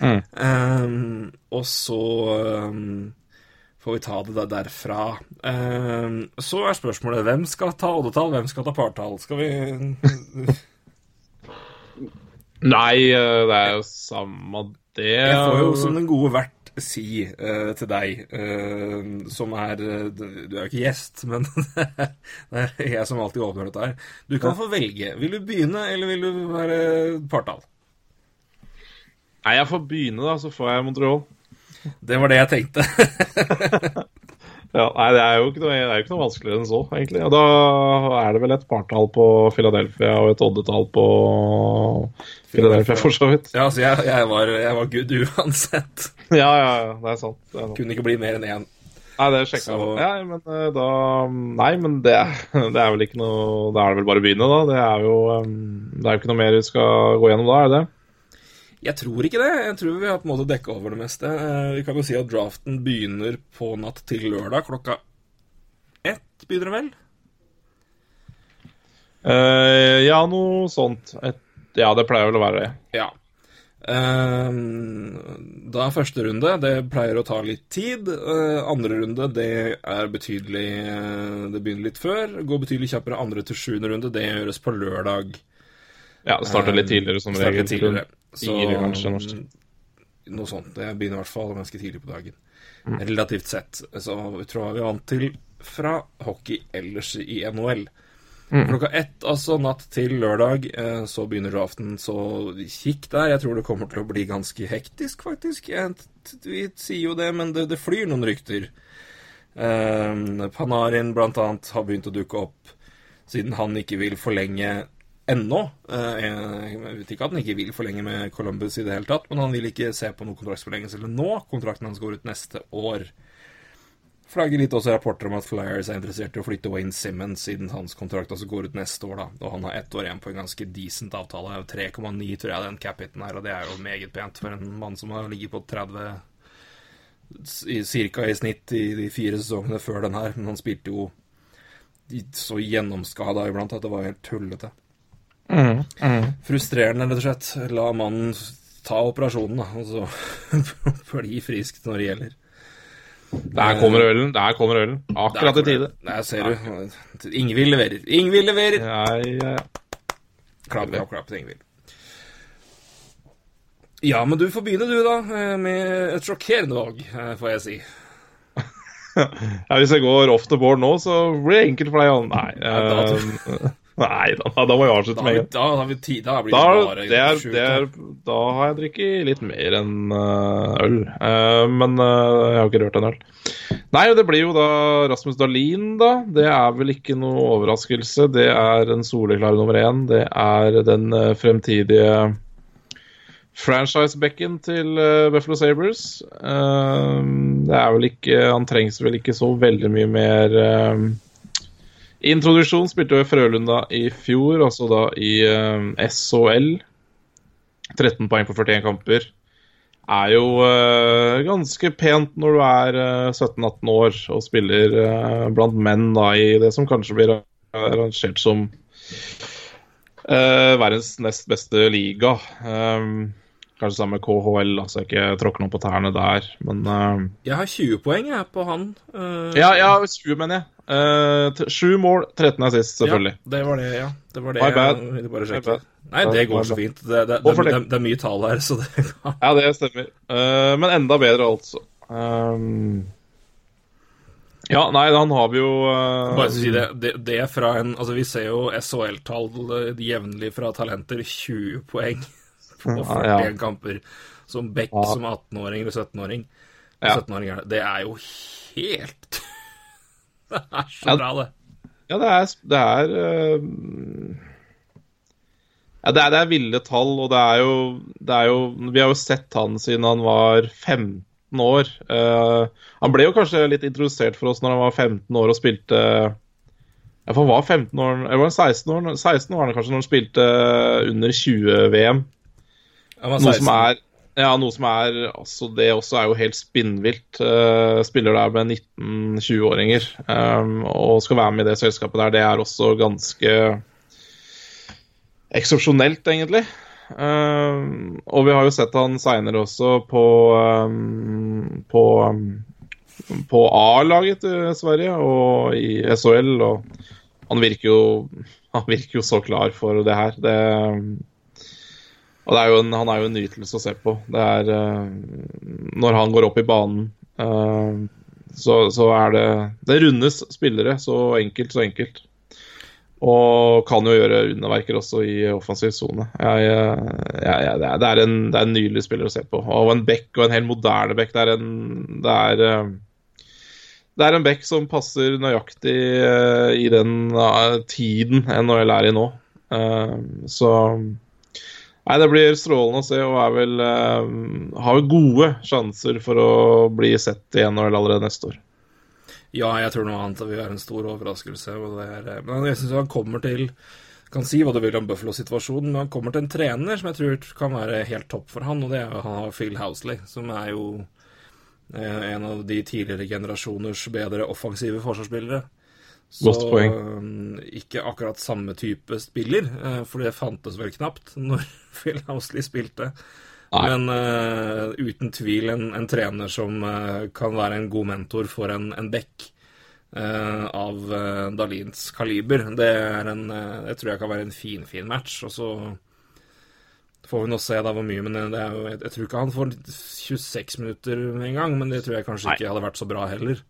Mm. Um, og så um, får vi ta det der derfra. Um, så er spørsmålet hvem skal ta oddetall, hvem skal ta partall? Skal vi Nei, eh, det er jo samme det. Jeg får jo som den gode vert si uh, til deg, uh, som er eh, Du er jo ikke gjest, men det er jeg som alltid åpner dette her. Du kan få velge. Vil du begynne, eller vil du være partall? Nei, jeg får begynne, da, så får jeg Montreal. Det var det jeg tenkte. Ja, nei, det er jo ikke noe, jo ikke noe vanskeligere enn så, egentlig. Og da er det vel et partall på Philadelphia og et oddetall på Philadelphia, for så vidt. ja, så jeg, jeg, var, jeg var good uansett. Ja, ja, ja, det er sant. Det er sant. Kunne ikke bli mer enn én. Nei, det sjekka jeg. Så- Ja, men eh, da Nei, men det, det er vel ikke noe Da er det vel bare å begynne, da. Det er jo eh, Det er jo ikke noe mer vi skal gå gjennom da, er det det? Jeg tror ikke det. Jeg tror vi har på en måte dekka over det meste. Eh, Vi kan jo si at draften begynner på natt til lørdag klokka ett, begynner det vel? Uh, ja, noe sånt. Et, ja, det pleier vel å være det. Ja. Uh, da er første runde. Det pleier å ta litt tid. Uh, andre runde, det er betydelig Det begynner litt før. Går betydelig kjappere. Andre til sjuende runde, det gjøres på lørdag. Ja, det starter litt tidligere som regel. tidligere. Så, Fire, kanskje, norsk. Noe sånt. Det begynner i hvert fall ganske tidlig på dagen. Mm. Relativt sett. Så vi tror vi er vant til fra hockey ellers i NHL. Mm. Klokka ett, altså natt til lørdag, eh, så begynner draften. Så kikk der. Jeg tror det kommer til å bli ganske hektisk, faktisk. Jeg, vi sier jo det, men det, det flyr noen rykter. Eh, Panarin blant annet har begynt å dukke opp, siden han ikke vil forlenge ennå. Eh, Jeg vet ikke at han ikke vil forlenge med Columbus i det hele tatt, men han vil ikke se på noen kontraktsforlengelse eller nå. Kontrakten hans går ut neste år. Flagger litt også rapporter om at Flyers er interessert i å flytte Wayne Simmons, siden hans kontrakt også går ut neste år, da. Og han har ett år igjen på en ganske decent avtale. 3,9 tror jeg den cap-hiten her, og det er jo meget pent for en mann som har ligget på 30 ca. i snitt i de fire sesongene før den her. Men han spilte jo så gjennomskada iblant at det var helt tullete. Frustrerende, rett og slett. La mannen ta operasjonen, da, og så bli frisk når det gjelder. Der kommer ølen. Der kommer ølen. Akkurat i tide. Der ser du. Ingvild leverer. Ingvild leverer! Ja, ja, ja. Klapp, klapp, klapp til Ingvild. Ja, men du får begynne, du, da, eh, med et sjokkerende valg, eh, får jeg si. ja, Hvis jeg går off the board nå, så blir det enkelt for deg. Jan. Nei, da- eh, nei da, da må vi avslutte med en gang. da har vi tid. Da blir det bare det er, det er, da har jeg drukket litt mer enn eh, øl. Eh, men eh, jeg har ikke rørt en øl. Nei, det blir jo da Rasmus Dahlin, da. Det er vel ikke noe overraskelse. Det er en soleklare nummer én. Det er den fremtidige franchise-bekken til Buffalo Sabres. Det er vel ikke Han trengs vel ikke så veldig mye mer Introduksjon spilte jo i Frølunda i fjor, altså da i eh, SHL. 13 poeng på 41 kamper. Er jo uh, ganske pent når du er uh, 17-18 år og spiller uh, blant menn da i det som kanskje blir arrangert som eh, verdens nest beste liga. Um, kanskje sammen med KHL, altså ikke tråkke noen på tærne der, men uh... Jeg har 20 poeng jeg, på han. Uh... Ja, ja 20, mener jeg. Uh, 7 mål, 13 er sist, selvfølgelig. Ja, det var det, ja. Det var det My bad. jeg ville bare sjekke. Nei, det går så fint. Det, det, det, det, er mye tall her, så det Ja, det stemmer. Uh, men enda bedre, altså. Um, ja, nei, han har vi jo uh... Bare si det, det, det er fra en Altså, vi ser jo SHL-tall eh, jevnlig fra talenter. 20 poeng Ja, 41 ja. kamper. Som Beck som 18-åring eller 17-åring. Ja. 17-åring er det. Er jo helt Det er så Ja. bra, det. Ja, det er, det er uh... Ja, det er, det er ville tall, og det er, jo, det er jo Vi har jo sett han siden han var 15 år. Uh, han ble jo kanskje litt introdusert for oss når han var 15 år og spilte Ja, for han var 15 år Eller var han 16 år? 16 år kanskje når han spilte under 20-VM. Noe som er Ja, noe som er altså Det også er jo helt spinnvilt. Uh, spiller der med 19-20-åringer um, og skal være med i det selskapet der. Det er også ganske eksepsjonelt, egentlig. Um, og vi har jo sett han seinere også på um, på, på A-laget til Sverige og i SHL, og han virker jo han virker jo så klar for det her. Det, og er en, han er jo en nytelse å se på. Det er uh, Når han går opp i banen, uh, så, så, er det Det rundes spillere. Så enkelt, så enkelt. Og kan jo gjøre underverker også i offensiv sone. er, det, det er en nydelig spiller å se på. Og en back, og en helt moderne back. Det er en det er, det er en back som passer nøyaktig i den tiden NHL er i nå. så Nei, det blir strålende å se, og er vel har jo gode sjanser for å bli sett i NHL allerede neste år. Ja, jeg tror noe annet vil være en stor overraskelse. Er, eh, men jeg syns han kommer til kan si hva du vil om Buffalo-situasjonen, men han kommer til en trener som jeg tror kan være helt topp for han, og det er Phil Housley, som er jo eh, en av de tidligere generasjoners bedre offensive forsvarsspillere. Så Godt poeng. Eh, ikke akkurat samme type spiller, for det fantes vel knapt når Phil Housley spilte. Nei. Men uh, uten tvil en, en trener som uh, kan være en god mentor for en, en back uh, av Dalins kaliber. Det, er en, det tror jeg kan være en finfin fin match. Og så får vi nå se da hvor mye, men det er jo, jeg, jeg tror ikke han får 26 minutter en gang. Men det tror jeg kanskje Nei. ikke hadde vært så bra heller.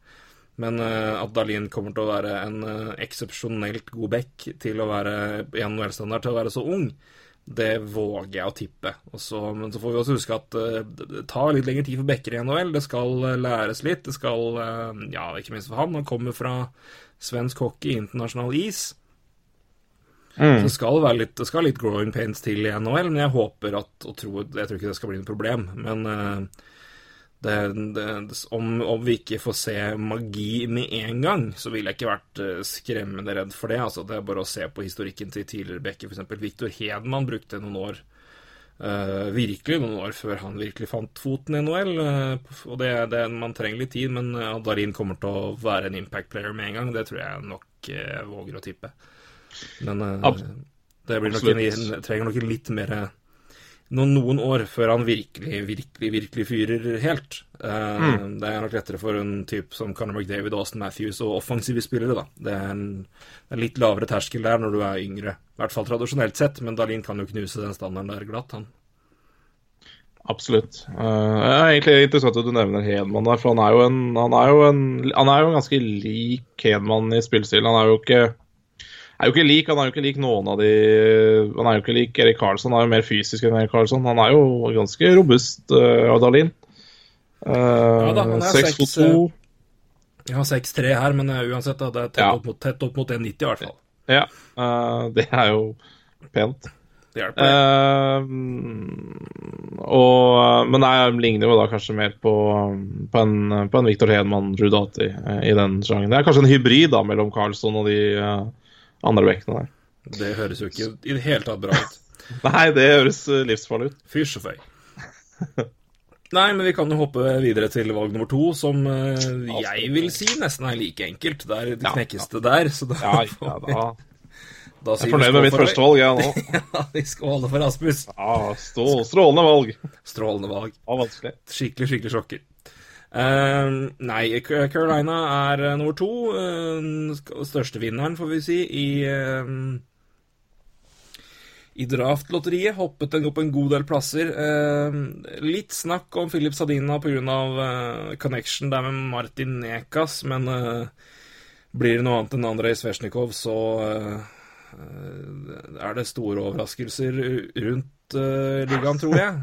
Men at Dalin kommer til å være en eksepsjonelt god back til å være i NHL-standard til å være så ung, det våger jeg å tippe. Også, men så får vi også huske at uh, det tar litt lengre tid for Bekker i NHL. Det skal uh, læres litt. Det skal uh, Ja, ikke minst for han. Han kommer fra svensk hockey, internasjonal is. Mm. Så det skal være litt, det skal litt growing pains til i NHL, men jeg håper at og tror, Jeg tror ikke det skal bli noe problem. Men det, det, om, om, vi ikke får se magi med en gang, så ville jeg ikke vært uh, skremmende redd for det. Altså, det er bare å se på historikken til tidligere backer, f.eks. Viktor Hedman brukte noen år uh, virkelig noen år før han virkelig fant foten i NHL. Uh, og det, det, Man trenger litt tid, men Darin kommer til å være en impact player med en gang. Det tror jeg nok våger å tippe. Men det blir nok en, trenger nok litt mer noen, noen, år før han virkelig, virkelig, virkelig fyrer helt. Uh, mm. Det er nok lettere for en type som Conor McDavid, Austin Matthews og offensive spillere. da. Det er en, en, litt lavere terskel der når du er yngre. I hvert fall tradisjonelt sett, men Dalin kan jo knuse den standarden der glatt, han. Absolutt. Uh, det er egentlig interessant at du nevner Hedman der, for han er jo en, han er jo en, han er jo ganske lik Hedman i spillestilen. Han er jo ikke er jo ikke lik, Han er jo ikke lik noen av de Han er jo ikke lik Erik Karlsson, han er jo mer fysisk enn Erik Karlsson. Han er jo ganske robust, uh, Adalin. Uh, ja da, han er 6 2. Jeg har 6-3 her, men uansett, da, det er tett, ja. opp mot, tett opp mot 1,90 i hvert fall. Ja, uh, det er jo pent. Det hjelper. Uh, og, men jeg ligner jo da kanskje mer på, på en, på en Victor Hedman Drudati i den sjangen. Det er kanskje en hybrid da mellom Karlsson og de andre bekkene der. Det høres jo ikke i det hele tatt bra ut. Nei, det høres eh, livsfarlig ut. Fysj og føy. Nei, men vi kan jo hoppe videre til valg nummer to, som uh, jeg vil si nesten er like enkelt. Der det knekkes det der, så da ja, ja, da, da Jeg er fornøyd med mitt første valg, jeg nå. ja, vi skåler for Rasmus. Ja, stå, strålende valg. Strålende valg. Ja, vanskelig. Skikkelig, skikkelig sjokker. Uh, nei, Carolina er uh, nummer to. Uh, største vinneren, får vi si, i uh, i draftlotteriet. Hoppet den opp en god del plasser. litt snakk om Philip Sadina pga. Uh, connection der med Martin Nekas, men blir det noe annet enn Andrej Svesjnikov, så er det store overraskelser rundt ligaen, tror jeg.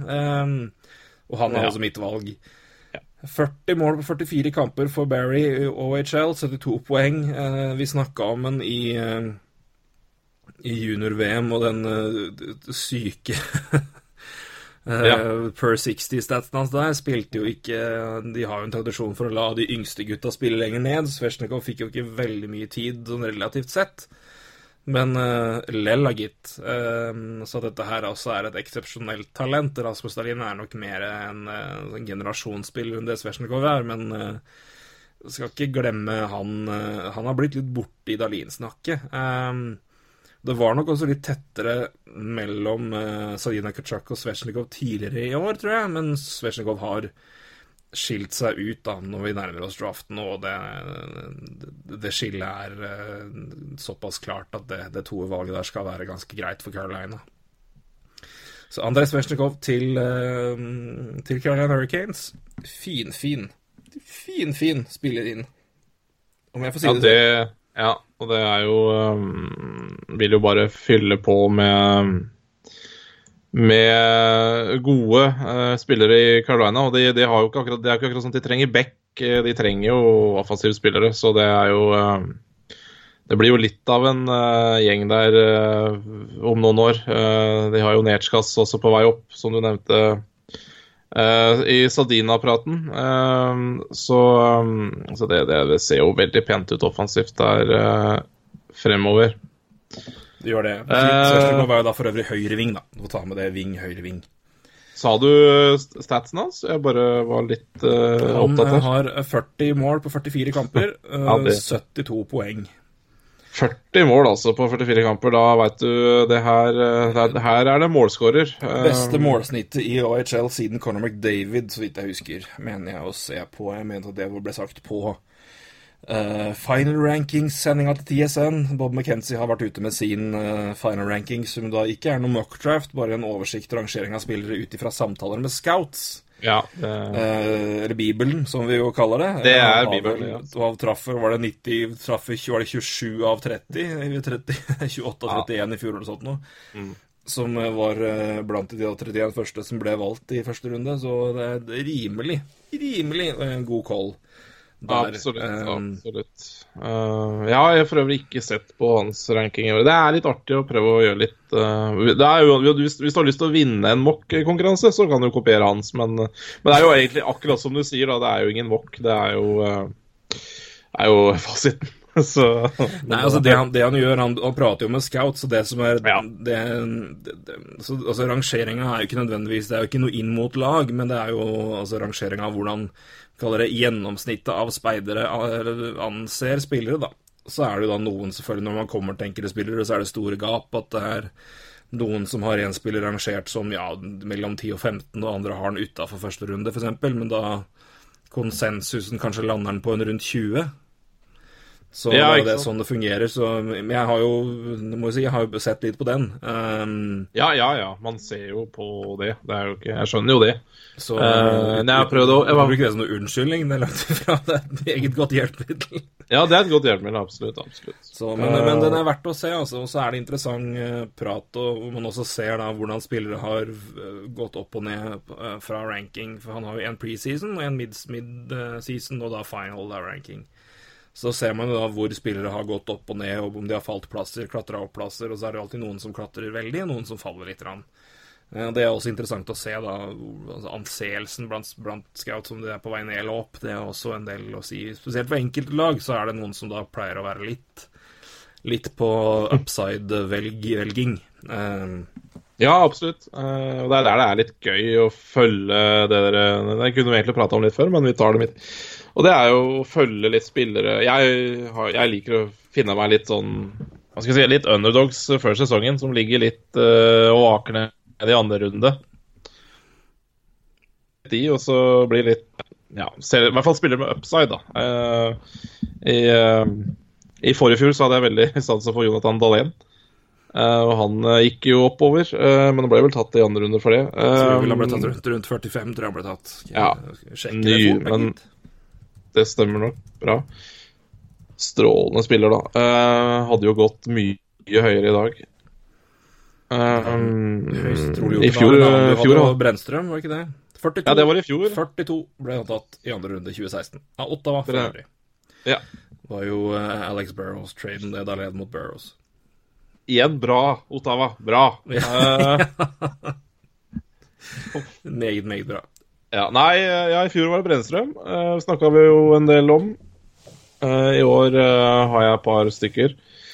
og han er ja. også mitt valg. 40 mål på 44 kamper for Barry i OHL, 72 poeng. Eh, vi snakka om den i, eh, i junior-VM og den uh, syke ja. per 60-statsen hans der spilte jo ikke De har jo en tradisjon for å la de yngste gutta spille lenger ned. Svesjnikov fikk jo ikke veldig mye tid sånn relativt sett. Men uh, lella, gitt. Uh, så dette her også er et eksepsjonelt talent. Rasmus Dahlin er nok mer en uh, generasjonsspiller enn det Svesjnikov er, men uh, skal ikke glemme han Han har blitt litt borte i Dahlin-snakket. det var nok også litt tettere mellom uh, Sadina Kutchak og Svesjnikov tidligere i år, tror jeg, men Svesjnikov har skilt seg ut da når vi nærmer oss draften, og det, det skillet er uh, såpass klart at det, det to-valget der skal være ganske greit for Carolina. Så Andres Svesjnikov til, uh, til Carolina Hurricanes. Fin, fin. Fin, spiller inn. Om jeg får si Ja, det, det, ja, og det er jo um, Vil jo bare fylle på med med gode uh, spillere i Carolina. Og de, de har jo ikke akkurat, det sånn at de trenger back, eh, de trenger jo offensive spillere. Så det er jo uh, Det blir jo litt av en uh, gjeng der om noen år. De har jo Nechkas også på vei opp, som du nevnte i Sardina-praten. Så um, så det, det, det ser jo veldig pent ut offensivt der fremover. Det gjør det. Eh, Svesjnikov er jo da for øvrig høyreving, da. Du får ta med det ving, høyreving. Sa du eh, statsen hans? Jeg bare var litt uh, Han opptatt eh, Han har 40 mål på 44 kamper, eh, Ja, 72 poeng. 40 mål altså på 44 kamper. Da veit du det her, eh, det, er- Her er det målskårer. Eh, Beste målsnittet i AHL siden Conor McDavid, så vidt jeg husker, mener jeg å se på. Jeg mente at det ble sagt på eh, final rankings-sendinga til TSN. Bob McKenzie har vært ute med sin eh, final rankings, som da ikke er noe mockdraft, bare en oversikt og rangering av spillere ut ifra samtaler med scouts. Ja, det, Eh, eller Bibelen, som vi jo kaller det. Det er Eh, Bibelen, ja. Av traffer var det 90 traffer, Var det 27 av 30? 30 28 av 31 i fjor eller sånt noe. Mm. Som eh, var eh, blant de 31 første som ble valgt i første runde. Så det er rimelig, rimelig eh, god call der. absolutt. Eh, absolutt. Eh, jeg har for øvrig ikke sett på hans ranking. Det er litt artig å prøve å gjøre litt uh, det jo, hvis, hvis du har lyst til å vinne en mock-konkurranse, så kan du kopiere hans, men, men det er jo egentlig akkurat som du sier, da. Det er jo ingen mock. Det er jo, uh, er jo fasiten. Så Nei, altså det han, det han gjør, han, han prater jo med scouts, og det som er Ja. det, det, det, så, altså Rangeringa er jo ikke nødvendigvis Det er jo ikke noe inn mot lag, men det er jo altså rangeringa av hvordan kaller det, gjennomsnittet av speidere eh, anser spillere, da. Så er det jo da noen, selvfølgelig, når man kommer til enkelte spillere, så er det store gap. At det er noen som har én spiller rangert som ja, mellom 10 og 15, og andre har den utafor første runde, f.eks. Men da konsensusen kanskje lander den på en rundt 20. Så Ja, det er det sånn det fungerer. Så jeg har jo må jeg si, jeg har jo sett litt på den. Um, Ja, ja, ja. Man ser jo på det. Det er jo ikke Jeg skjønner jo det. så uh, nei, jeg prøvde å- jeg var- bruker det som en unnskyldning. Det er langt ifra. Det er et eget godt hjelpemiddel. Ja, det er et godt hjelpemiddel. Absolutt. absolutt. Så, men, men den er verdt å se, altså. Og så er det interessant eh, prat, og man også ser da hvordan spillere har eh, gått opp og ned eh, fra ranking. For han har jo en preseason og en mid-season, og da final da ranking. Så ser man jo da hvor spillere har gått opp og ned, og om de har falt plasser, klatra opp plasser, og så er det alltid noen som klatrer veldig, og noen som faller litt. Rann. Eh, Det er også interessant å se, da. Altså, anseelsen blant, blant scouts, om det er på vei ned eller opp, det er også en del å si. Spesielt for enkelte lag så er det noen som da pleier å være litt Litt på upside-velging. Ja, absolutt. Eh, og det er der det er litt gøy å følge det dere Det kunne vi egentlig prata om litt før, men vi tar det midt. Og det er jo å følge litt spillere Jeg, jeg liker å finne meg litt sånn Hva skal jeg si Litt underdogs før sesongen, som ligger litt eh, og aker ned i andre runde. De, og så blir litt Ja, ser, i hvert fall spiller med upside, da. Uh, i, uh, I forrige fjor så hadde jeg veldig sansen for Jonathan Dahlén. Eh, og han uh, gikk jo oppover, uh, men han ble vel tatt i andre runde for det. Eh, vil han ble tatt rundt, rundt 45, tror jeg han ble tatt. Ja. Ny, det fort, men- gitt. det stemmer nok bra. Strålende spiller, da. Hadde jo gått mye høyere i dag. Um, I fjor, da, fjor hadde Brennstrøm, var ikke det? 42, Ja, det var i fjor. 42 ble han tatt i andre runde 2016. Ja, Ottawa for øvrig. Ja. Det var jo Alex Burrows-traden det da led mot Burrows. Igjen bra, Ottawa. Bra. Eh, Meget, meget bra. ja, nei, eh, ja, i fjor var det Brennstrøm. Uh, Snakka vi jo en del om. Uh, I år uh, har jeg et par stykker.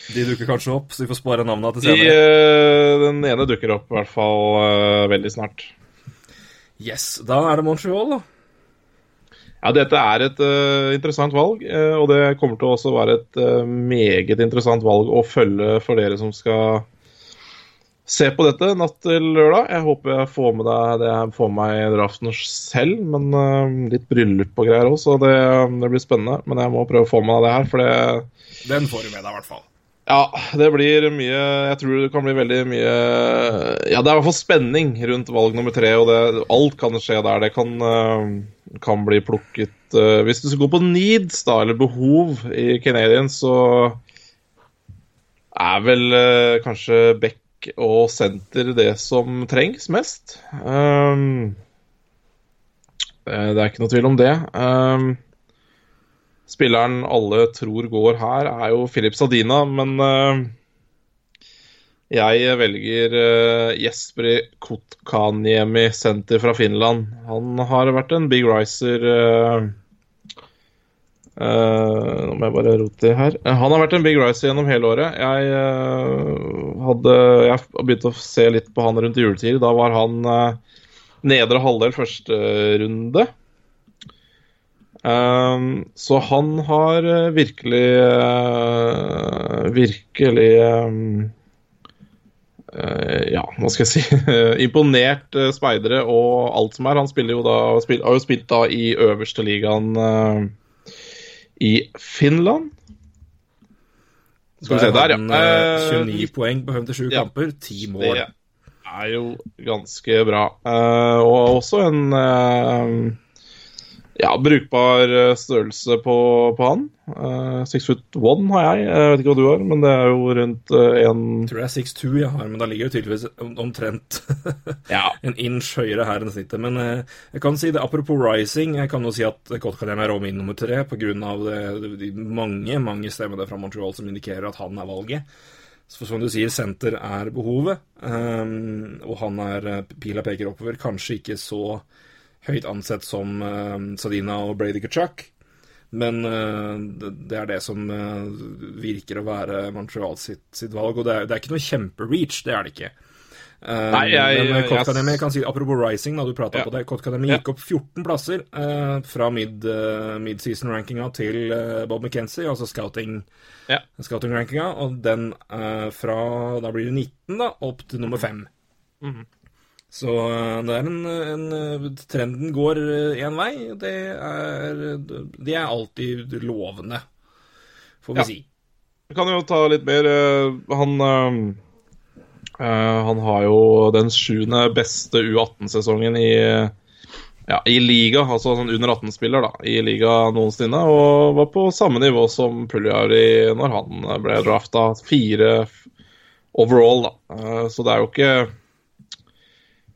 De dukker kanskje opp, så vi får spare navnene til De, senere. eh, den ene dukker opp i hvert fall eh, veldig snart. Yes, Da er det Montreal, da. Ja, dette er et uh, interessant valg, uh, og det kommer til å også være et uh, meget interessant valg å følge for dere som skal se på dette natt til lørdag. Jeg håper jeg får med deg det jeg får med meg i draften selv, men litt bryllup og greier òg, så det, det blir spennende. Men jeg må prøve å få med deg det her, for det Den får du med deg, i hvert fall. Ja, det blir mye Jeg tror det kan bli veldig mye Ja, det er i hvert fall spenning rundt valg nummer tre, og det, alt kan skje der. Det kan, kan bli plukket uh, Hvis du skal gå på needs, da, eller behov i Canadian, så er vel uh, kanskje back og senter det som trengs mest. Um, det er ikke noe tvil om det. Um, Spilleren alle tror går her, er jo Filip Sadina, men eh, jeg velger uh, Jesperi Kotkaniemi, senter fra Finland. Han har vært en big riser eh, eh, Nå må jeg bare rote det her. Eh, Han har vært en big riser gjennom hele året. Jeg eh, hadde Jeg begynte å se litt på han rundt juletid. Da var han eh, nedre halvdel første runde. Så han har eh, virkelig eh, Virkelig eh, Ja, hva skal jeg si Imponert uh, speidere og alt som er. Han jo da har jo spilt da i øverste ligaen uh, i Finland. Skal vi se der, ja. han, eh, Eh, 29 poeng på 57 ja. kamper, 10 mål. Det er jo ganske bra. Uh, og også en eh, ja, brukbar eh, størrelse på, på han. Uh, six foot one har jeg. Jeg vet ikke hva du har, men det er jo rundt uh, en Jeg tror det er 6'2 jeg har, men da ligger jo tydeligvis omtrent Ja. en inch høyere her enn snittet. Men eh, jeg kan si det, apropos rising, jeg kan jo si at Kotkaniemi er min nummer tre pga. de mange mange stemmene fra Montreal som indikerer at han er valget. Så som du sier, senter er behovet, um, og han er eh, Pila peker oppover. Kanskje ikke så høyt ansett som eh, Sadina og Brady Kachuk. Men eh, det, er det som eh, virker å være Montreal sitt, sitt valg. Og det er, det er ikke noe kjempereach, det er det ikke. Nei, jeg- men jeg- kan si, Apropos rising, da du prata Ja. på det. Kotkaniemi Ja. gikk opp 14 plasser eh, fra mid, mid-season-rankinga til eh, Bob McKenzie, altså scouting Ja. scouting-rankinga, og den eh, fra Da blir det 19, da, opp til nummer 5. Mhm. Så eh, det er en, en eh, Trenden går én vei. og Det er, det er alltid lovende, får vi Ja. si. Vi kan jo ta litt mer eh, Han eh, eh, Han har jo den sjuende beste U18-sesongen i ja, i liga, altså sånn under 18-spiller da, i liga noensinne, og var på samme nivå som Puljari når han ble drafta. Fire overall, da. Eh, Så det er jo ikke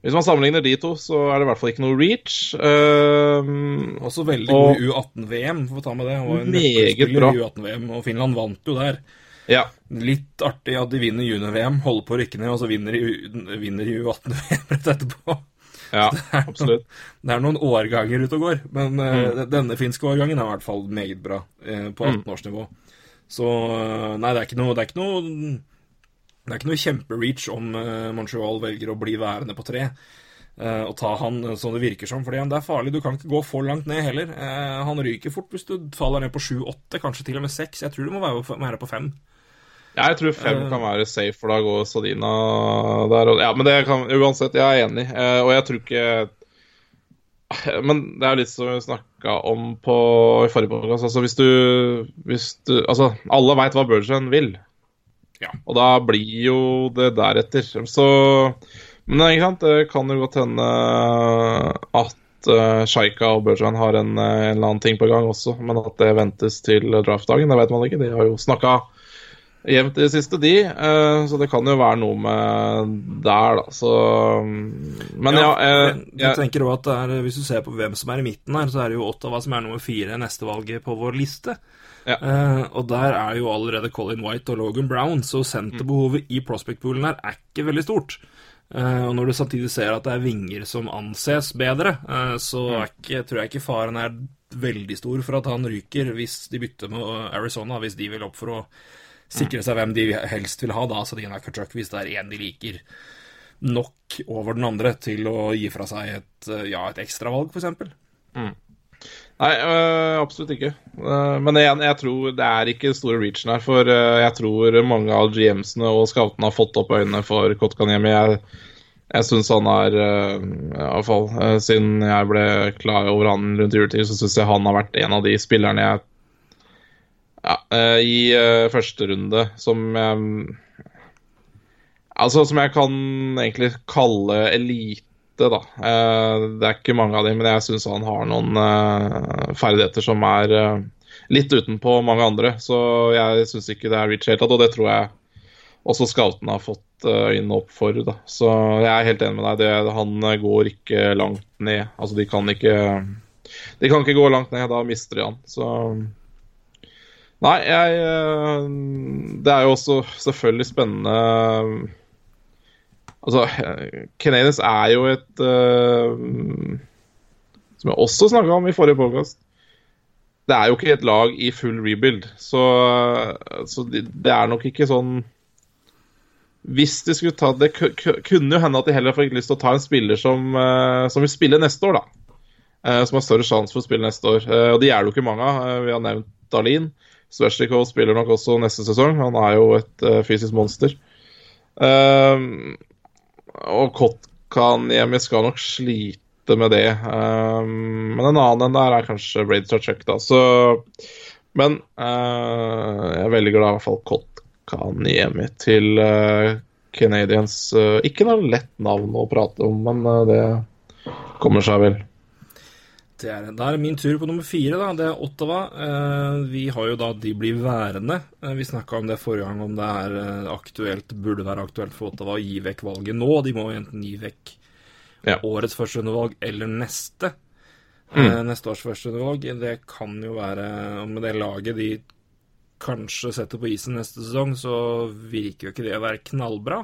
Hvis man sammenligner de to, så er det i hvert fall ikke noe reach. Um, Også veldig Og- god i U18-VM, får vi ta med det. Han var en nøkkelspiller bra. i U18-VM, og Finland vant jo der. ja. Litt artig at de vinner junior-VM, holder på å rykke ned, og så vinner de U- vinner de U18-VM rett etterpå. ja, absolutt. Det er noen årganger ute og går, men mm. uh, denne finske årgangen er i hvert fall meget bra uh, på 18-årsnivå. Så uh, nei, det er ikke noe Det er ikke noe, det er ikke noe kjempereach om eh, Montreal velger å bli værende på tre. eh, og ta han eh, som det virker som, fordi det er farlig. Du kan ikke gå for langt ned heller. Han ryker fort hvis du faller ned på 7-8, kanskje til og med 6. Jeg tror du må være, være på 5. Ja, jeg tror fem kan være safe, for da går Sadina der. Ja, men det kan uansett, jeg er enig. Og jeg tror ikke Men det er litt som vi snakka om på i forrige podcast. Altså, hvis du, hvis du Altså, alle veit hva Bergen vil. Ja. Og da blir jo det deretter. Så Men det, er ikke sant, det kan jo godt hende at uh, Shaika og Bergen har en, eh, en eller annen ting på gang også, men at det ventes til draftdagen, det vet man ikke. De har jo snakka jevnt i det siste, de. Uh, så det kan jo være noe med der, da. Så Men ja, ja jeg, jeg tenker òg at det er, Hvis du ser på hvem som er i midten her, så er det jo Ottawa som er nummer fire neste valget på vår liste. Ja. Uh, og der er jo allerede Colin White og Logan Brown, så senterbehovet i prospect-poolen her er ikke veldig stort. Uh, og når du samtidig ser at det er vinger som anses bedre, uh, så er ikke, tror jeg ikke faren er veldig stor for at han ryker hvis de bytter med Arizona, hvis de vil opp for å sikre seg hvem de helst vil ha, da, Sadina Kachuk, hvis det er én de liker nok over den andre til å gi fra seg et, ja, et ekstravalg, f.eks. Nei, øh, absolutt ikke. Uh, men igjen, jeg tror det er ikke store reachen her. For uh, jeg tror mange av GMs-ene og scoutene har fått opp øynene for Kotkaniemi. Jeg, jeg syns han er uh, i uh, fall øh, Siden jeg ble klar over han rundt juletid, så syns jeg han har vært en av de spillerne jeg ja, øh, I øh, første runde som jeg Altså som jeg kan egentlig kalle elite, da. Eh, det er ikke mange av dem, men jeg syns han har noen eh, ferdigheter som er eh, litt utenpå mange andre. Så jeg syns ikke det er reach helt og det tror jeg også scoutene har fått øynene opp for. Da. Så jeg er helt enig med deg. Det, han går ikke langt ned. Altså, de kan ikke De kan ikke gå langt ned, da mister de han. Så Nei, jeg Det er jo også selvfølgelig spennende Altså, Canadiens er jo et uh, Som jeg også snakka om i forrige podkast. Det er jo ikke et lag i full rebuild, så, så det, er nok ikke sånn Hvis de skulle ta Det kunne jo hende at de heller fikk lyst til å ta en spiller som, som vil spille neste år, da. Som har større sjanse for å spille neste år. og de er det jo ikke mange av. vi har nevnt Dalin. Svetsjnikov spiller nok også neste sesong. Han er jo et fysisk monster. Uh, og Kotkaniemi skal nok slite med det. Um, men en annen enn der er kanskje Braid Starchuk, da. Så, men uh, jeg er veldig glad i hvert fall Kotkaniemi til uh, Canadians. Uh, ikke noe lett navn å prate om, men det kommer seg vel. Det er, da er det min tur på nummer fire. da, Det er Ottawa. Eh, vi har jo da De blir værende. Eh, vi snakka om det forrige gang, om det er eh, aktuelt, burde være aktuelt for Ottawa å gi vekk valget nå. De må jo enten gi vekk Ja. årets førsterundevalg eller neste. Mm. Neste års førsterundevalg. Det kan jo være og Med det laget de kanskje setter på isen neste sesong, så virker jo ikke det å være knallbra.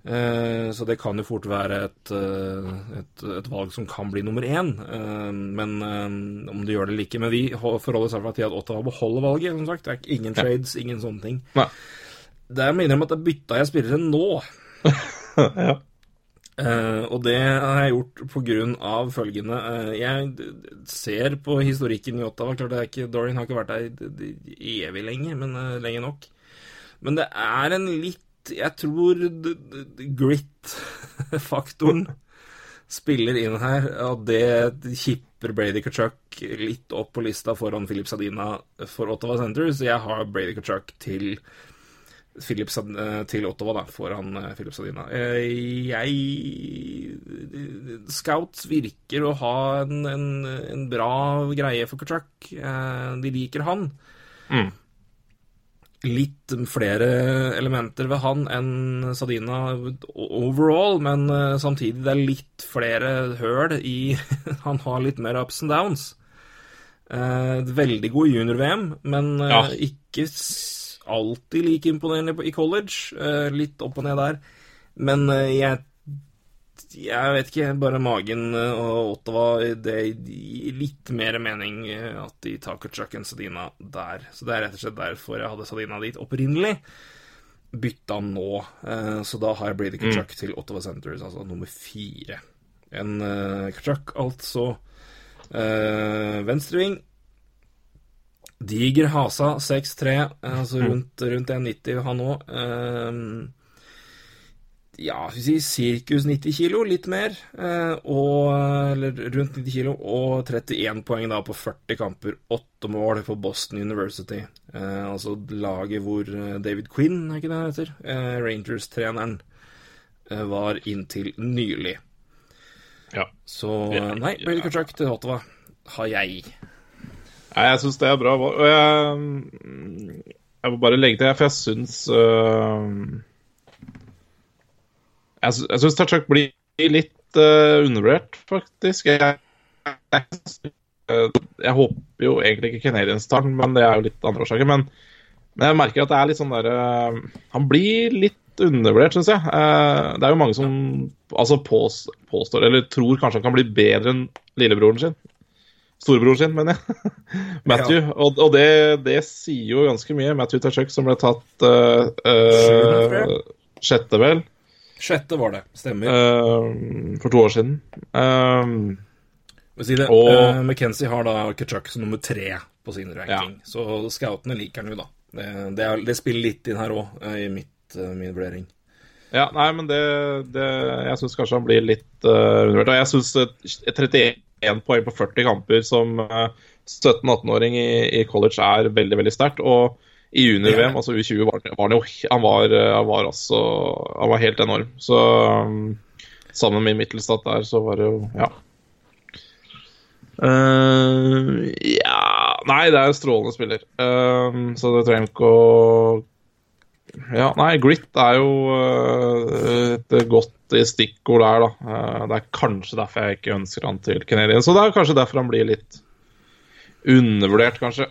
Eh, så det kan jo fort være et, eh, et, et valg som kan bli nummer én. Eh, men eh, om du gjør det eller ikke Men vi forholder oss til at Ottawa beholder valget. som sagt. Det er ingen Ja. trades, ingen sånne ting. Nei. Det er minner om at jeg bytta jeg spillere nå. ja. Uh, og det har jeg gjort av følgende. Uh, jeg ser på historikken i Ottawa. Klart det er ikke, Dorian har ikke vært der evig lenge, men uh, lenge nok. Men det er en litt Jeg tror grit-faktoren spiller inn her. Og det kipper Brady Kachuk litt opp på lista foran Philip Sadina for Ottawa Center, så Jeg har Brady Kachuk til eh, til Ottawa, da, foran eh, Philip Sadina. Eh, Jeg Scouts virker å ha en, en, en bra greie for Kachuk. De liker han. Mm. Litt flere elementer ved han enn Sadina overall, men eh, samtidig det er litt flere høl i Han har litt mer ups and downs. Eh, veldig god junior-VM, men eh, Ja. ikke alltid like imponerende i college. Litt opp og ned der. Men jeg jeg vet ikke, bare magen eh, og Ottawa Det gir litt mer mening eh, at de tar Kutchuk enn Sadina der. Så det er rett og slett derfor jeg hadde Sadina dit opprinnelig. Bytta nå, eh, så da har jeg Brady Kutchuk til Ottawa Centres, altså nummer fire. En Kutchuk, altså venstreving. Diger Hasa, 6-3, altså rundt, rundt 1,90 han òg. Ja, skal vi si sirkus 90 kilo, litt mer. eh, og, eller rundt 90 kilo, og 31 poeng da på 40 kamper. 8 mål på Boston University. Eh, altså laget hvor eh, David Quinn, er ikke det han heter? Eh, Rangers-treneren eh, var inntil nylig. ja. Så nei, Brady Kutchuk til Ottawa har jeg. Nei, jeg syns det er bra. Og jeg, jeg må bare legge til, for jeg syns øh, Jeg, jeg syns Tachuk blir litt uh, undervurdert, faktisk. Jeg, jeg, jeg håper jo egentlig ikke Canadiens tar den, men det er jo litt andre årsaker. Men, men jeg merker at det er litt sånn derre Han blir litt undervurdert, syns jeg. Uh, det er jo mange som altså pås, påstår, eller tror kanskje han kan bli bedre enn lillebroren sin. Storebroren sin, mener jeg. Matthew. Og, og det, det sier jo ganske mye. Matthew Tachuk som ble tatt uh, sjette, vel, Sjette var det. Stemmer. uh, for to år siden. Uh, si det. og- uh, McKenzie har da Kachuk som nummer tre på sin ranking, så scoutene liker han jo, da. Det, det, er, det spiller litt inn her òg, i mitt, eh, min vurdering. ja, nei, men det, det Jeg syns kanskje han blir litt uh, undervurdert. Og jeg syns 31 poeng på 40 kamper som uh, 17-18-åring i, i college er veldig, veldig sterkt. Og i junior-VM, altså U20, var, var jo han var, uh, han var altså Han var helt enorm. Så um, sammen med Mittelstad der, så var det jo Ja. Uh, ja Nei, det er en strålende spiller. Uh, så det trenger ikke å Ja, nei, grit er jo uh, et godt stikkord der, da. Eh, det er kanskje derfor jeg ikke ønsker han til Canadian. Så det er kanskje derfor han blir litt undervurdert, kanskje.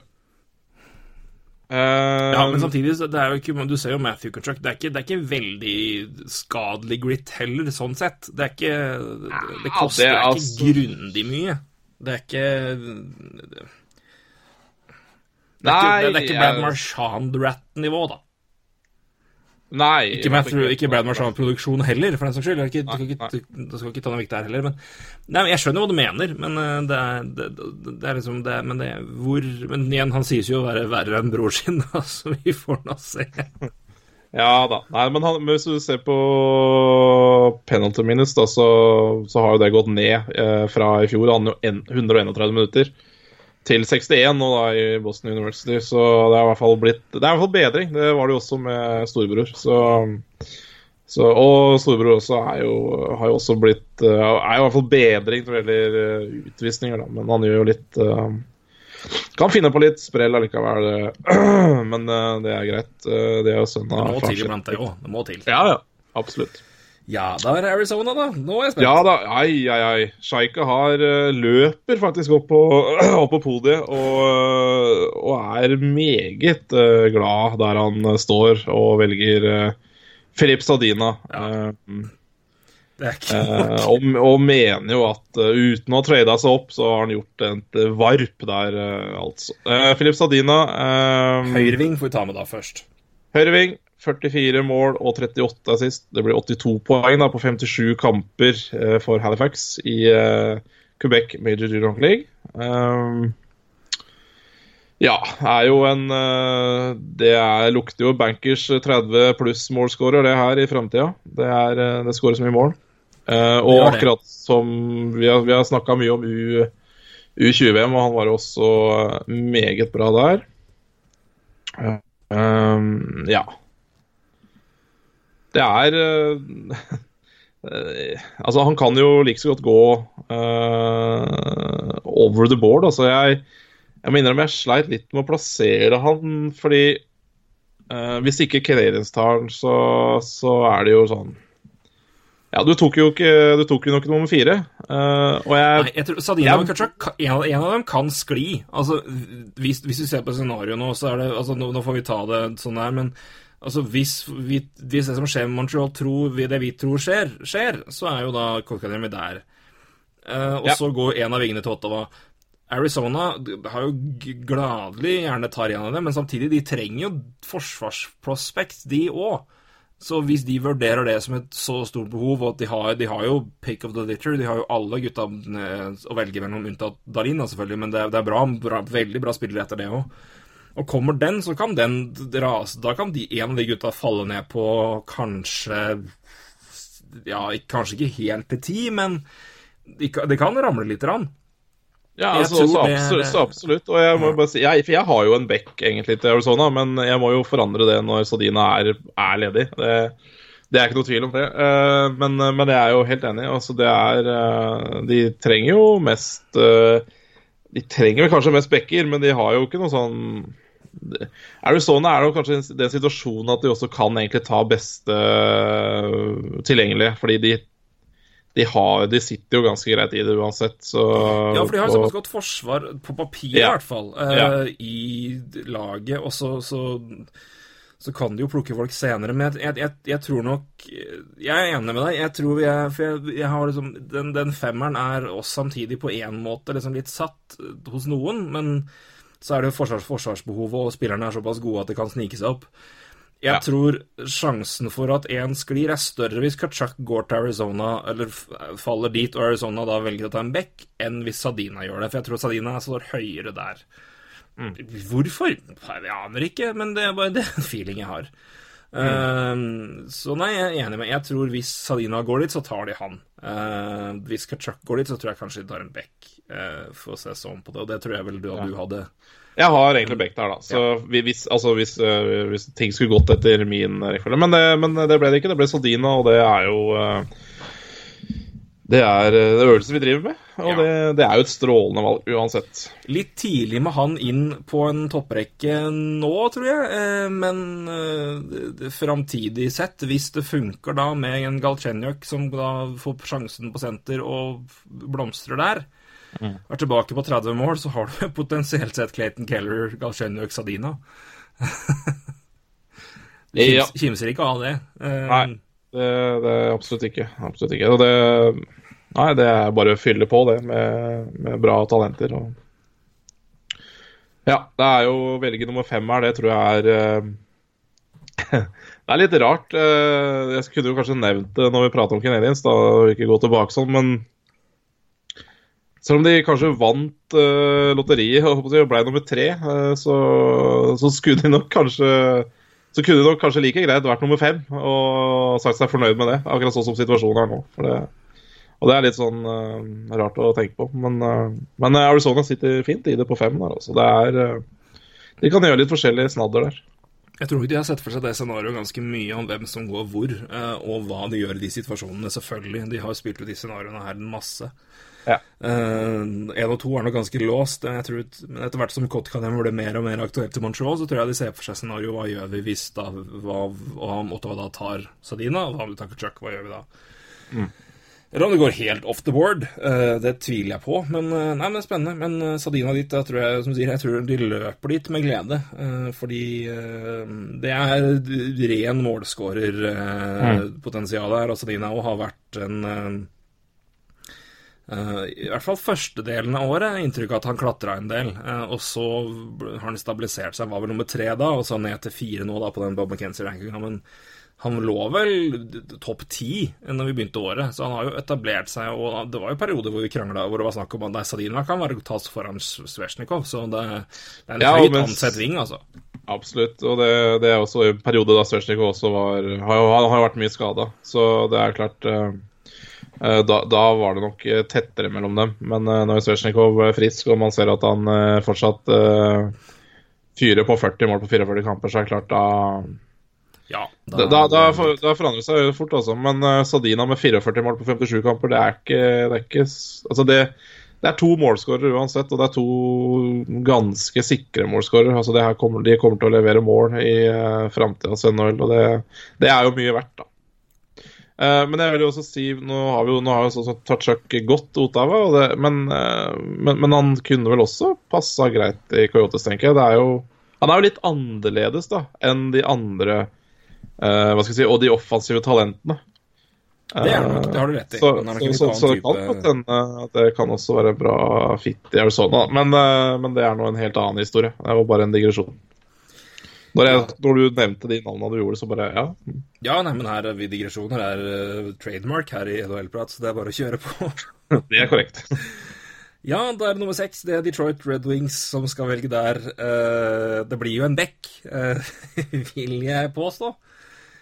Eh, Ja, men samtidig, det er jo ikke, du ser jo Matthew Contract. det er ikke, det er ikke veldig skadelig grit heller, sånn sett. Det er ikke Det koster det er ikke altså- grundig mye. Det er ikke Det er Nei, ikke, det er ikke Brad Marchand-rat-nivå, da. Nei. Ikke, Matthew, ikke Brad Marchand-produksjon heller, for den saks skyld. Jeg skal Nei, ikke, du skal ikke ta noe viktig her heller. Men, nei, jeg skjønner hva du mener, men eh, det er, det, det er liksom det, Men det hvor Men igjen, han sies jo å være verre enn bror sin, da, så vi får nå se. Ja da. Nei, men, han, men hvis du ser på penalty minus, da, så, så har jo det gått ned eh, fra i fjor. Han hadde jo en, 131 minutter til 61 nå da i Boston University. Så det er i hvert fall blitt Det er i hvert fall bedring. Det var det jo også med storebror. Så, så Og storebror også er jo, har jo også blitt eh, Er jo i hvert fall bedring når det gjelder eh, utvisninger, da. Men han gjør jo litt eh, kan finne på litt sprell allikevel, men det er greit. Det er jo sønnen Det må til iblant, det òg. Det må til. Ja, ja. Absolutt. Ja, da er Arizona, da. Nå er jeg spent. Ja da, ai, ai, ai. Sjeika har eh, løper faktisk opp på, opp på podiet og, eh, og er meget eh, glad der han står og velger Filip Stadina. eh, Det er ikke eh, og, og mener jo at uten å ha trada seg opp, så har han gjort et varp der, altså. Filip Stadina uh, Høyreving får vi ta med da først. Høyreving, 44 mål og 38 assist. Det blir 82 poeng da, på 57 kamper eh, for Halifax i eh, Quebec Major Junior League. Um, ja, er jo en eh, Det er, lukter jo bankers 30 pluss målscorer, det her, i framtida. Det, er, eh, det skåres mye mål. Eh, og akkurat som Vi har, vi har snakka mye om U, U20-VM, og han var jo også meget bra der. Um, ja. Det er uh, Altså, han kan jo like så godt gå uh, over the board. Altså, jeg, jeg må innrømme jeg sleit litt med å plassere han, fordi uh, hvis ikke Canadiens tar han, så, så er det jo sånn Ja, du tok jo ikke Du tok jo nok nummer fire. Uh, og jeg Nei, jeg tror Sadina og Kachuk, en, en av dem kan skli. Altså, hvis, hvis vi ser på scenarioet nå, så er det altså, nå, nå får vi ta det sånn her, men altså, hvis, vi, hvis det som skjer med Montreal, tror, vi- det vi tror skjer, skjer, så er jo da Corkademy der. Uh, og Ja. så går en av vingene til Ottawa. Arizona har jo gladelig gjerne tar en av dem, men samtidig, de trenger jo forsvarsprospekt, de òg. Så hvis de vurderer det som et så stort behov, og at de har, de har jo pick of the litter, de har jo alle gutta eh, å velge mellom, unntatt Dalina selvfølgelig, men det det er bra, bra, veldig bra spillere etter det òg. Og kommer den, så kan den rase Da kan de, en av de gutta falle ned på kanskje Ja, kanskje ikke helt til ti, men det kan ramle lite grann. Ja, altså, så, absolutt, så absolutt. Og jeg må bare si jeg, For jeg har jo en back egentlig til Arizona, men jeg må jo forandre det når Sadina er, er ledig. Det, det er ikke noe tvil om det. Eh, men, men jeg er jo helt enig. Altså, det er eh, De trenger jo mest eh, De trenger vel kanskje mest backer, men de har jo ikke noe sånn Arizona er jo kanskje den situasjonen at de også kan egentlig ta beste eh, tilgjengelige, fordi de de, har, de sitter jo ganske greit i det uansett, så Ja, for de har såpass godt forsvar, på papir i hvert fall, eh, Ja. i laget. Og så, så så kan de jo plukke folk senere. Men jeg, jeg, jeg, tror nok Jeg er enig med deg. Jeg tror vi er For jeg, jeg har liksom den, den, femmeren er oss samtidig på én måte liksom litt satt hos noen, men så er det jo forsvars, forsvarsbehovet, og spillerne er såpass gode at det kan snike seg opp. Jeg ja. tror sjansen for at én sklir, er større hvis Kachuk går til Arizona, eller faller dit, og Arizona da velger å ta en back, enn hvis Sadina gjør det. For jeg tror Sadina står høyere der. Mm. Hvorfor? Jeg aner ikke, men det er bare det feeling jeg har. Mm. Uh, så nei, jeg er enig med Jeg tror hvis Sadina går dit, så tar de han. Uh, hvis Kachuk går dit, så tror jeg kanskje de tar en back, uh, for å se sånn på det. Og det tror jeg vel du, ja. du hadde jeg har egentlig begge der, da. Så ja. hvis, altså, hvis, uh, hvis, ting skulle gått etter min rekkefølge men, men, det ble det ikke. Det ble Sodina, og det er jo uh, Det er det øvelsen vi driver med. Og ja. det, det, er jo et strålende valg uansett. Litt tidlig med han inn på en topprekke nå, tror jeg. Men framtidig sett, hvis det funker da med en Galchenyuk som da får sjansen på senter og blomstrer der mm. er tilbake på 30 mål, så har du potensielt sett Clayton Keller, Galchenyuk, Sadina. det ja. kimser ikke av det. Uh, nei, det, det er absolutt ikke. Absolutt ikke. Og det, nei, det er bare å fylle på det med, med bra talenter. Og... Ja, det er jo å velge nummer fem her, det tror jeg er uh... Det er litt rart. Uh, jeg kunne jo kanskje nevnt det når vi prater om Canadiens, da, vi ikke gå tilbake sånn, men selv om de kanskje vant uh, lotteriet og ble nummer tre, uh, så, så, skulle de nok kanskje så kunne de nok kanskje like greit vært nummer fem og sagt seg fornøyd med det. Akkurat sånn som situasjonen er nå. Det, og det er litt sånn uh, rart å tenke på. Men, men, Arizona sitter fint i det på fem. Der, altså. det er, de kan gjøre litt forskjellige snadder der. Jeg tror de har sett for seg det scenarioet ganske mye om hvem som går hvor, og hva de gjør i de situasjonene. Selvfølgelig. De har spilt ut de scenarioene her en masse. Ja. Én uh, og to er nok ganske låst. Jeg tror, men etter hvert som Kotkanian blir mer og mer aktuelt til Montreal, så tror jeg de ser for seg scenario hva gjør vi hvis da hva, om Ottawa da tar Sadina, og hva om vi Chuck, hva gjør vi da? Mm. Eller om det går helt off the board. Uh, det tviler jeg på. Men, uh, nei, men det er spennende. Men uh, Sadina dit, jeg tror jeg, som sier, jeg tror de løper dit med glede. fordi det er ren målskårerpotensial mm. her. Og Sadina har vært en I hvert fall første delen av året inntrykk av at han klatra en del. Uh, og så har han stabilisert seg, var vel nummer tre da, og så ned til fire nå da på den Bob McKenzie-rankinga. Men han lå vel topp ti når vi begynte året, så han har jo etablert seg. Og det var jo perioder hvor vi krangla hvor det var snakk om at Sadina kan være tas foran Svesjnikov, så det, det er en ja, høyt men... ansett ving, altså. Absolutt, og det, det, er også en periode da Svesjnikov også var har, har, har vært mye skada, så det er klart uh Eh, da, da, var det nok eh, tettere mellom dem. Men uh, når Svesjnikov er frisk, og man ser at han fortsatt fyrer på 40 mål på 44 kamper, så er det klart da ja, da, da, da, da forandrer det seg fort, altså. Men Sadina med 44 mål på 57 kamper, det er ikke, det er ikke Altså, det, det er to målskårere uansett, og det er to ganske sikre målskårere. Altså, de kommer til å levere mål i uh, framtidas NHL, og det, det, er jo mye verdt, da. Uh, men jeg vil jo også si Nå har vi jo, nå har jo sånn Tachak gått Ottawa, det, men, uh, men, men, han kunne vel også passa greit i Coyotes, tenker jeg. Det er jo, han er jo litt annerledes da enn de andre uh, hva skal jeg si, og de offensive talentene. Det er det har du rett i. Så, så, så, så det kan godt hende at det kan også være bra fit i Arizona, men, men det er nå en helt annen historie. Det var bare en digresjon. Når, jeg, når, du nevnte de navnene du gjorde, så bare ja. Ja, nei, men her vi digresjoner er uh, trademark her i NHL-prat, så det er bare å kjøre på. det er korrekt. ja, da er det nummer seks. Det er Detroit Red Wings som skal velge der. Uh, det blir jo en back, uh, vil jeg påstå.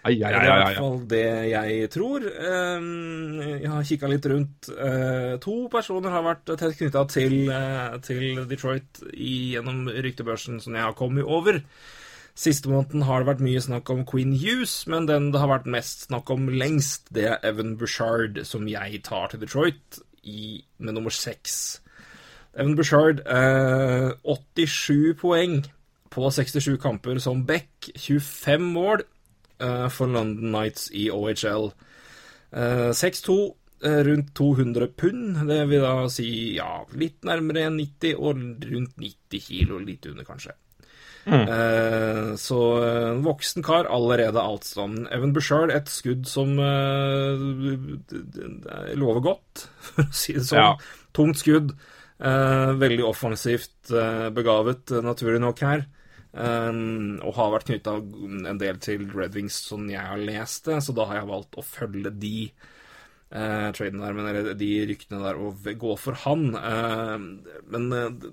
Ai, ai, ai, det er i hvert fall det jeg tror. Jeg har kikka litt rundt. To personer har vært tett knytta til, til, Detroit i, gjennom ryktebørsen som jeg har kommet over. Siste måneden har det vært mye snakk om Queen Hughes, men den det har vært mest snakk om lengst, det er Evan Bushard, som jeg tar til Detroit i, med nummer seks. Evan Bushard, eh, 87 poeng på 67 kamper som back, 25 mål eh, for London Nights i OHL. Eh, 6-2, eh, rundt 200 pund, det vil da si ja, litt nærmere 90 og rundt 90 kilo, litt under kanskje. Eh, så eh, en voksen kar, allerede altså. Evan Bushard, et skudd som eh, lover godt, for å si det sånn. Ja. Tungt skudd. eh, veldig offensivt begavet, naturlig nok her. Og har vært knytta en del til Red Wings, som jeg har lest det, så da har jeg valgt å følge de eh, tradene der, men, eller de ryktene der, og gå for han. Eh, men eh,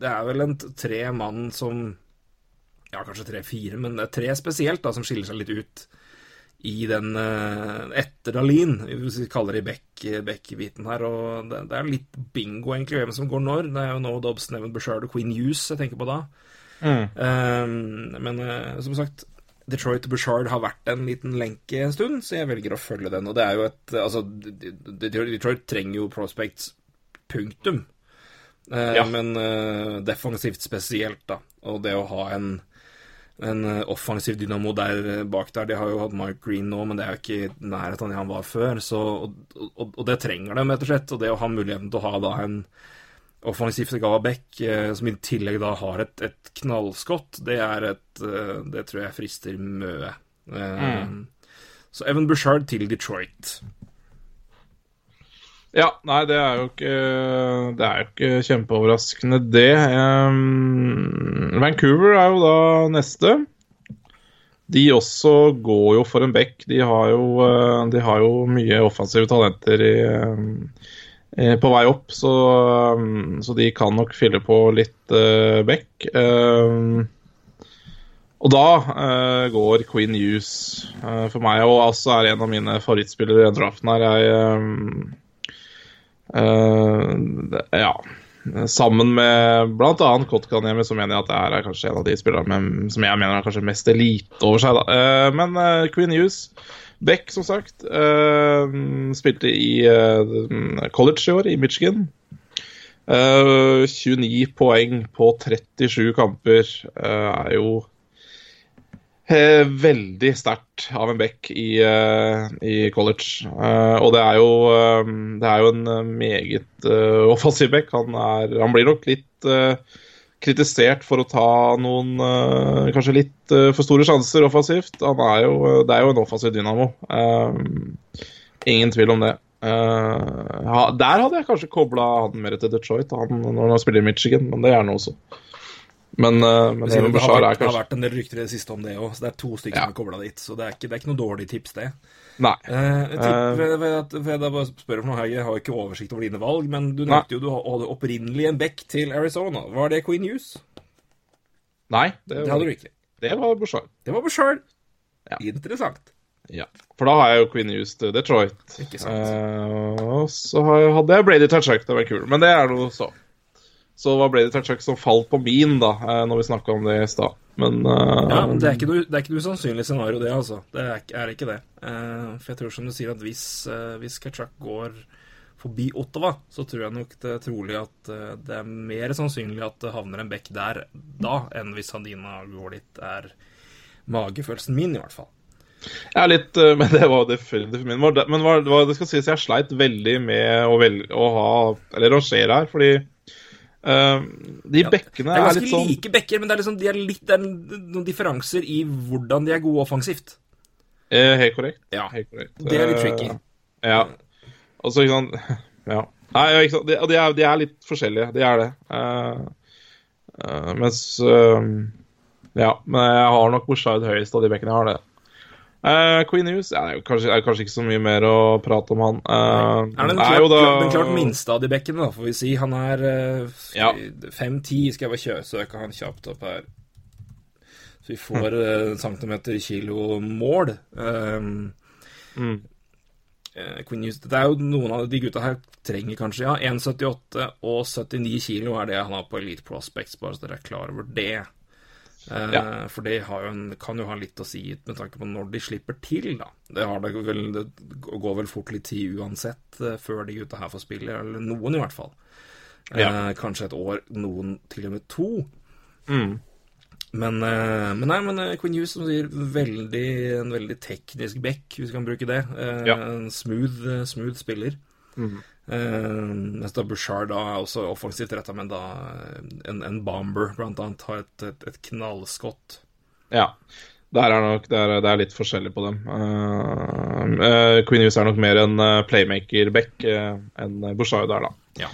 det er vel en tre mann som Ja, kanskje tre-fire, men det er tre spesielt da, som skiller seg litt ut i den eh, etter Dalin, hvis vi kaller det Beck- Beck-biten her. Og det, det er litt bingo, egentlig, hvem som går når. Det er jo nå Dobson, Evan Bouchard og Queen Hughes jeg tenker på da. Eh, men eh, som sagt, Detroit og Bouchard har vært en liten lenke en stund, så jeg velger å følge den. Og det er jo et Altså, Detroit trenger jo prospects, punktum. Eh, Ja. Men eh, defensivt spesielt, da. Og det å ha en en eh, offensiv dynamo der bak der. De har jo hatt Mark Green nå, men det er jo ikke i nærheten av det han var før. Så, og, og, og det trenger dem, rett og slett. Og det å ha muligheten til å ha da en offensiv eh, som i tillegg da har et, et knallskott, det er et Det tror jeg frister møe. Mm. Så Evan Bushard til Detroit. Ja, nei, det er jo ikke Det er jo ikke kjempeoverraskende, det. Um, Vancouver er jo da neste. De også går jo for en back. De har jo, eh, de har jo mye offensive talenter i, eh, på vei opp, så, eh, så de kan nok fylle på litt uh, back. Um, og da uh, går Queen Hughes uh, for meg, og altså er en av mine favorittspillere i draften her. Jeg Eh, det- ja. Sammen med bl.a. Kotkaniemi, så mener jeg at det her er kanskje en av de spillerne som jeg mener er kanskje mest elite over seg. Da. Eh, men eh, Queen Hughes Beck, som sagt, eh, spilte i eh, college i år, i Michigan. Eh, 29 poeng på 37 kamper eh, er jo eh, veldig sterkt av en back i, eh, i college. Eh, og det er jo, eh, det er jo en eh, meget eh, offensiv back. Han, er, han blir nok litt eh, kritisert for å ta noen eh, kanskje litt eh, for store sjanser offensivt. Er jo, det er jo en offensiv dynamo. Eh, ingen tvil om det. Eh, der hadde jeg kanskje kobla han mer til Detroit han, når han spiller i Michigan, men det er han også. Men, eh, men Det har Evan Bouchard er vært, har vært en del rykter i det siste om det òg, så det er to stykker Ja. som er kobla dit. Så det er, ikke, det er ikke noe dårlig tips, det. Nei. Eh, jeg uh, at- ved bare spørre om noe her, Jeg har ikke oversikt over dine valg, men du nevnte jo du hadde opprinnelig en back til Arizona. Var det Queen Hughes? Nei, det, Det hadde du ikke. det var Bashar. Det var Bashar. Ja. Interessant. Ja. For da har jeg jo Queen Hughes til Detroit. Ikke sant. Eh, og så jeg- hadde jeg Brady Tatchak, det var kul. Men det er noe så. Så det var Brady Tachuk som falt på min, da, eh, når vi snakka om det i stad. Men uh, Ja, men det er ikke noe, det er ikke noe usannsynlig scenario, det, altså. Det er, er ikke det. Uh, for jeg tror som du sier at hvis, uh, hvis Kachuk går forbi Ottawa, så tror jeg nok det er trolig at det er mer sannsynlig at det havner en bekk der da, enn hvis Hadina går dit, er magefølelsen min, i hvert fall. Er litt Men det var definitivt min. Var Men hva det skal sies, jeg sleit veldig med å, velge, å ha Eller rangere her, fordi de bekkene Det er er ganske litt sånn like bekker, men det er, liksom, de er litt, det er noen differanser i hvordan de er gode offensivt. eh, Helt korrekt. Ja, Helt korrekt. det er litt Eh, tricky. Ja. Altså, ikke sant Ja. Nei, ikke sant. De, de, er, de er litt forskjellige. De er det. Uh, uh, mens uh, Ja, men jeg har nok Bushard høyest av de bekkene jeg har, det. Eh, Queen Hughes ja, er kanskje, er kanskje ikke så mye mer å prate om han. Uh, Er den er klart, jo da- den klart minste av de bekkene, da, får vi si. Han er uh, Ja. 5-10, skal jeg bare kjøsøke han kjapt opp her. Så vi får uh, centimeter kilo mål. Um, Mm. eh, Queen Hughes, det er jo Noen av de gutta her trenger kanskje ja, 1,78 og 79 kilo er det han har på Elite Prospects, bare så dere er klar over det. Eh, Ja. For det har jo en, kan jo ha litt å si med tanke på når de slipper til, da. Det, har det, vel, det går vel fort litt tid uansett eh, før de gutta her får spille, eller noen i hvert fall. Eh, Ja. Kanskje et år, noen til og med to. Mm. Men, men nei, men Queen Hughes som sier veldig, en veldig teknisk back, hvis vi kan bruke det. Ja. En smooth, smooth spiller. Eh, mens da Bouchard da er også offensivt retta, men da eh, en, en bomber blant annet har et, et, et knallskott. Ja. Der er nok, det, er, det er litt forskjellig på dem. Uh, uh, Queen Hughes er nok mer en playmaker-back uh, enn Bouchard er, da. Ja.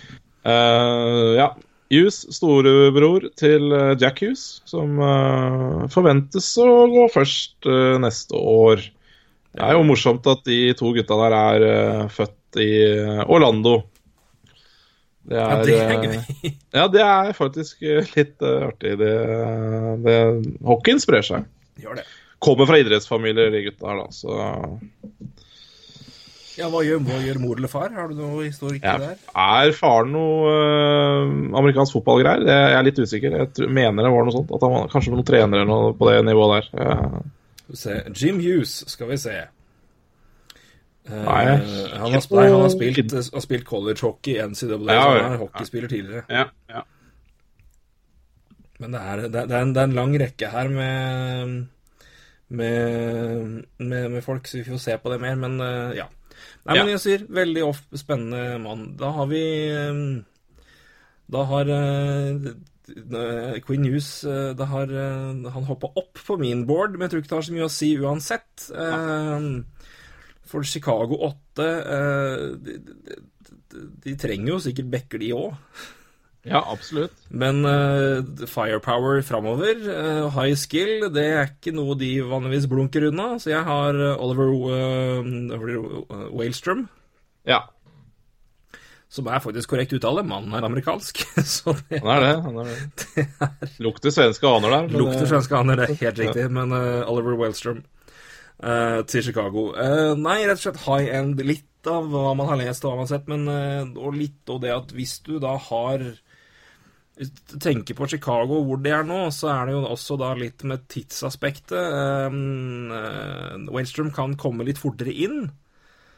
Uh, ja. Hughes, storebror til Jack Hughes, som forventes å gå først neste år. Det er jo morsomt at de to gutta der er uh, i uh, Orlando. Det Ja, er, det er uh, gøy. ja, det er faktisk uh, litt uh, artig. Det, det, hockeyen sprer seg. Gjør det. Kommer fra idrettsfamilier, de gutta her, da, så Ja, hva gjør, hva gjør mor eller far? Har du noe historikk ja. der? Er faren noe uh, amerikansk fotballgreier? Jeg er litt usikker. Jeg tror, mener det var noe sånt. At han var, kanskje noen trenere på det nivået der. Ja. Skal vi se. Jim Hughes, skal vi se. Eh, Nei, han, har, nei, han har, spilt, har spilt college hockey i NCAA, Ja, så ja. han er hockeyspiller tidligere. Ja, ja. Men det er, det, er, en, det er en lang rekke her med, med, med, med folk, så vi får se på det mer. Men eh, ja. Nei, men jeg sier veldig off, spennende mann. Da har vi eh, Da har eh, eh, Queen News eh, da har, eh, Han hoppa opp på min board, men jeg tror ikke det har så mye å si uansett. Eh, For Chicago 8 eh, de, de, de, de trenger jo sikkert backer, de òg. ja, absolutt. Men uh, firepower framover, uh, high skill, det er ikke noe de vanligvis blunker unna. Så jeg har Oliver uh, Wahlstrøm, Ja, som er faktisk korrekt uttale. Mannen er amerikansk. så det han er det. Han er det. Lukter svenske aner der. lukter det- svenske aner, det er helt riktig. Men Oliver Wahlstrøm eh, til Chicago. Eh, nei, rett og slett high end. Litt av hva man har lest og hva man har sett, men eh, og litt av det at hvis du da har Hvis du tenker på Chicago, hvor de er nå, så er det jo også da litt med tidsaspektet. Um, Wahlstrøm kan komme litt fortere inn.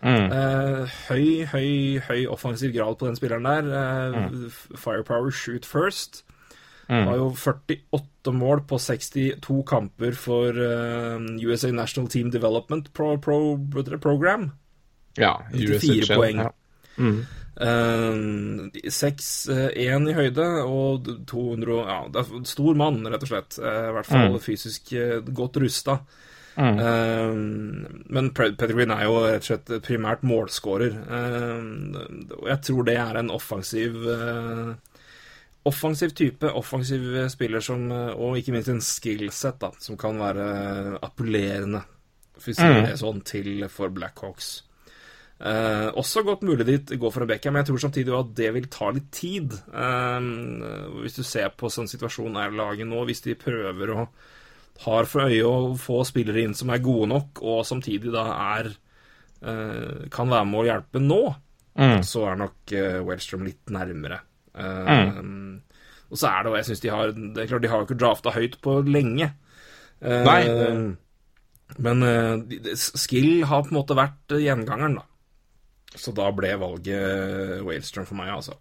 Mm. Uh, høy, høy, høy offensiv grad på den spilleren der. Uh, mm. Firepower shoot first. Mm. Har jo 48 mål på 62 kamper for uh, USA National Team Development Pro, Pro, Program. Ja, 94 USHL, poeng. Ja. Mm. Uh, 6-1 i høyde og 200 Ja, det er stor mann, rett og slett. Uh, I hvert fall Mm. fysisk eh, godt rusta. Mm. Uh, men Pe- Petter Green er jo rett og slett primært målskårer. Uh, og jeg tror det er en offensiv eh, Offensiv type, offensiv spiller som eh, Og ikke minst en skillset da, som kan være appellerende, for å si Mm. det sånn, til for Blackhawks. Eh, også godt mulig de går for en Beckham, men jeg tror samtidig at det vil ta litt tid. Eh, hvis du ser på sånn situasjonen er laget nå, hvis de prøver å har for øye å få spillere inn som er gode nok, og samtidig da er eh, kan være med å hjelpe nå, Mm. så er nok uh, Wellstrøm litt nærmere. Eh, Og så er det jo Jeg syns de har Det er klart, de har jo ikke drafta høyt på lenge. Eh, Nei, det- Men eh, skill har på en måte vært gjengangeren, da. Så da ble valget Whalestrom for meg, altså.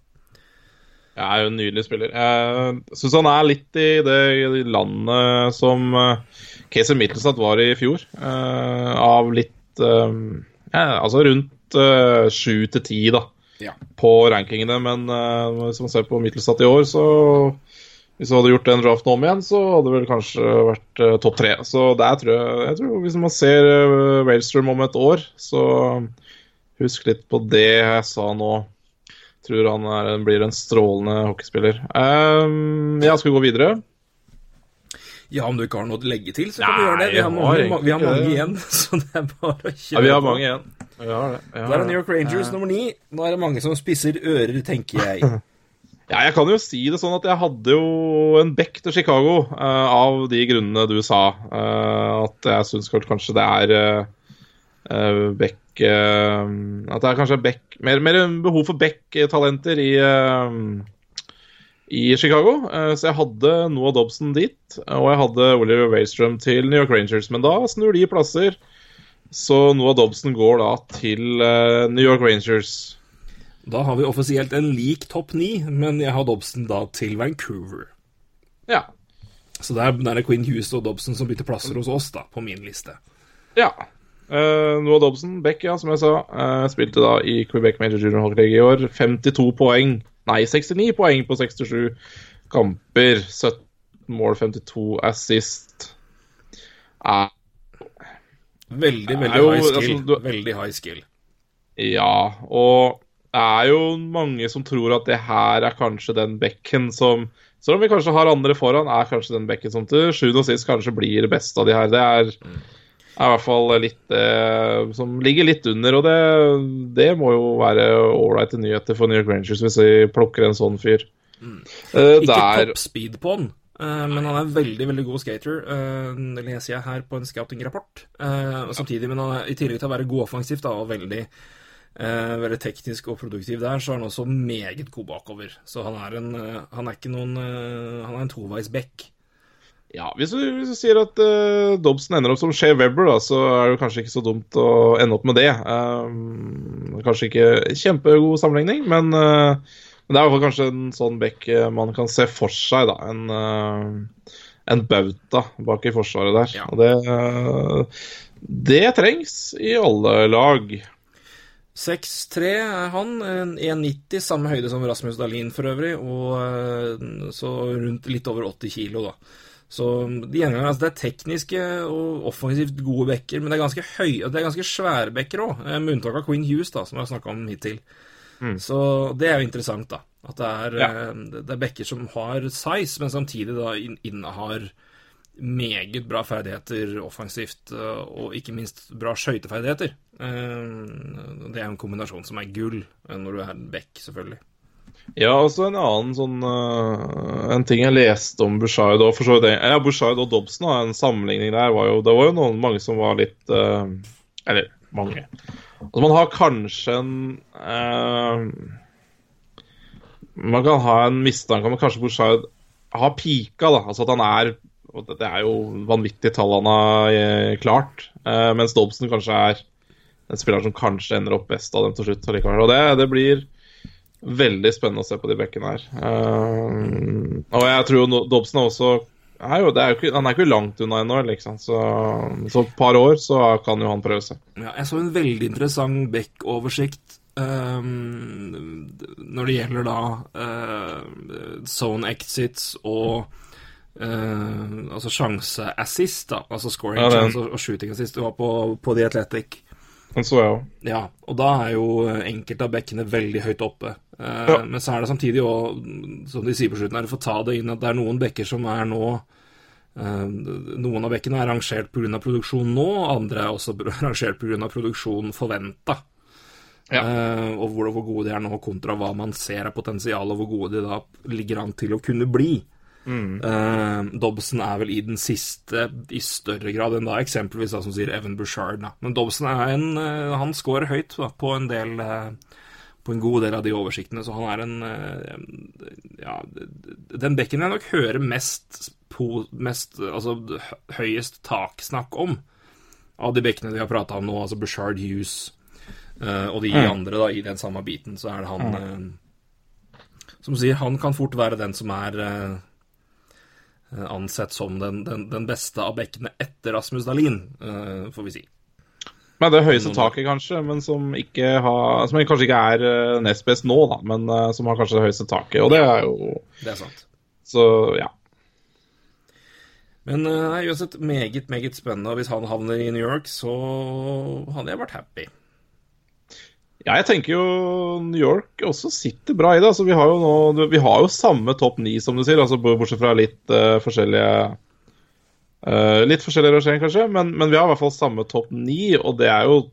Jeg er jo en nydelig spiller. Jeg syns han er litt i det landet som Casey Mittelstad var i fjor. eh, av litt ja, Altså rundt sju til ti, da, Ja. på rankingene. Men uh, hvis man ser på Mittelstad i år, så Hvis du hadde gjort den draften om igjen, så hadde det vel kanskje vært uh, topp tre. Så der tror jeg, jeg tror Hvis man ser uh, Wailstrøm om et år, så husk litt på det jeg sa nå. Tror han er, blir en strålende hockeyspiller. Um, ja, skal vi gå videre? Ja, om du ikke har noe å legge til, så kan du gjøre det. Vi har har mange, vi har mange igjen, så det er bare å kjøre Ja, vi har mange igjen. Har det. vi har er det. New York Rangers nummer ni. Nå er det mange som spisser ører, tenker jeg. Ja, jeg kan jo si det sånn at jeg hadde jo en back til Chicago uh, av de grunnene du sa. Uh, at jeg syns kanskje det er uh, back eh, At det er kanskje back mer, mer behov for back-talenter i i Chicago, så jeg hadde Noah Dobson dit, og jeg hadde Oliver Wahlstrøm til New York Rangers. Men da snur de plasser, så Noah Dobson går da til eh, New York Rangers. Da har vi offisielt en lik topp ni, men jeg har Dobson da til Vancouver. Ja. Så der er, det Queen Hughes og Dobson som bytter plasser hos oss, da, på min liste. Ja. Uh, Noah Dobson, Beck, ja, som jeg sa. uh, spilte da i Quebec Major Junior Hockey League i år. 52 poeng. Nei, 69 poeng på 67 kamper. 17 mål, 52 assist. Eh, Veldig, veldig high skill. altså, du- Veldig high skill. ja, og det er jo mange som tror at det her er kanskje den bekken som Selv om vi kanskje har andre foran, er kanskje den bekken som til sjuende og sist kanskje blir det beste av de her. Det er, er i hvert fall litt eh, som ligger litt under, og det, det må jo være ålreite nyheter for New York Rangers hvis vi plukker en sånn fyr. Eh, Ikke der toppspeed på han, men han er veldig veldig god skater. eh, Det leser jeg her på en scouting-rapport. Eh, Samtidig, men er, i tillegg til å være god offensivt og veldig, eh, veldig teknisk og produktiv der, så er han også meget god bakover. Så han er en, eh, han er ikke noen eh, Han er en toveis back. Ja, hvis du, hvis du sier at uh, Dobson ender opp som Shea Webber, da, så er det kanskje ikke så dumt å ende opp med det. Um, kanskje ikke kjempegod sammenligning, men, eh, men det er i hvert fall kanskje en sånn bekk eh, man kan se for seg. da, En, eh, en bauta bak i forsvaret der. Ja. Og det, eh, det trengs i alle lag. 6'3 er han, 1,90, samme høyde som Rasmus Dahlin for øvrig, og så rundt litt over 80 kilo, da. Så de gjengangerne, altså det er tekniske og offensivt gode bekker, men det er ganske høye, det er ganske svære bekker òg, med unntak av Queen Hughes, da, som jeg har snakka om hittil. Så det er jo interessant, da. At det er, Ja. eh, det er bekker som har size, men samtidig da inn- innehar meget bra ferdigheter offensivt, eh, og ikke minst bra skøyteferdigheter. Eh, Det er en kombinasjon som er gull når du er en bekk, selvfølgelig. Ja, også en annen sånn En ting jeg leste om Bushard og for så vidt Ja, Bushard og Dobson, en sammenligning der var jo Det var jo noen mange som var litt Eller mange. Altså, man har kanskje en øh, Man kan ha en mistanke om at kanskje Bushard har pika, da. Altså at han er Det er jo vanvittige tall han har eh, klart. eh, mens Dobson kanskje er en spiller som kanskje ender opp best av dem til slutt. allikevel. Og det, det blir veldig spennende å se på de bekkene her. Eh, og jeg tror Dobson har også er jo, det er jo ikke, Han er ikke langt unna ennå, liksom. Så, så et par år så kan jo han prøve seg. Ja, jeg så en veldig interessant Beck-oversikt um, når det gjelder da uh, zone exits og uh, altså sjanse-assist, da. Altså scoring Ja, chance og, og shooting assist. Det var på, på The Athletic. Den så jeg. Ja, og da er jo enkelte av bekkene veldig høyt oppe. Eh, Ja. Men så er det samtidig òg, som de sier på slutten her, å få ta det inn at det er noen bekker som er nå eh, Noen av bekkene er rangert pga. produksjon nå, andre er også rangert pga. produksjon forventa. Ja. Eh, og hvor, hvor gode de er nå, kontra hva man ser av potensial, og hvor gode de da ligger an til å kunne bli. Eh, Dobson er vel i den siste i større grad enn da eksempelvis da som sier Evan Bushard. Da. Men Dobson er en, uh, han scorer høyt da, på en del uh, på en god del av de oversiktene, så han er en Ja, den bekken jeg nok hører mest, på, mest altså høyest taksnakk om av de bekkene vi har prata om nå, altså Bushard Hughes og de andre da i den samme biten, så er det han eh, Som sier, han kan fort være den som er ansett som den, den, den beste av bekkene etter Rasmus Dahlin, eh, får vi si. Men det høyeste taket, kanskje, men som, ikke har, som kanskje ikke er uh, nest best nå, da, men eh, som har kanskje det høyeste taket. Og det er jo Det er sant. Så ja. Men eh, uansett meget, meget spennende. Og hvis han havner i New York, så hadde jeg vært happy. Ja, jeg tenker jo New York også sitter bra i det. Altså, vi har jo nå Vi har jo samme topp ni, som du sier, altså bortsett fra litt uh, forskjellige uh, Litt forskjellige rangering, kanskje, men, men vi har i hvert fall samme topp ni, og det er jo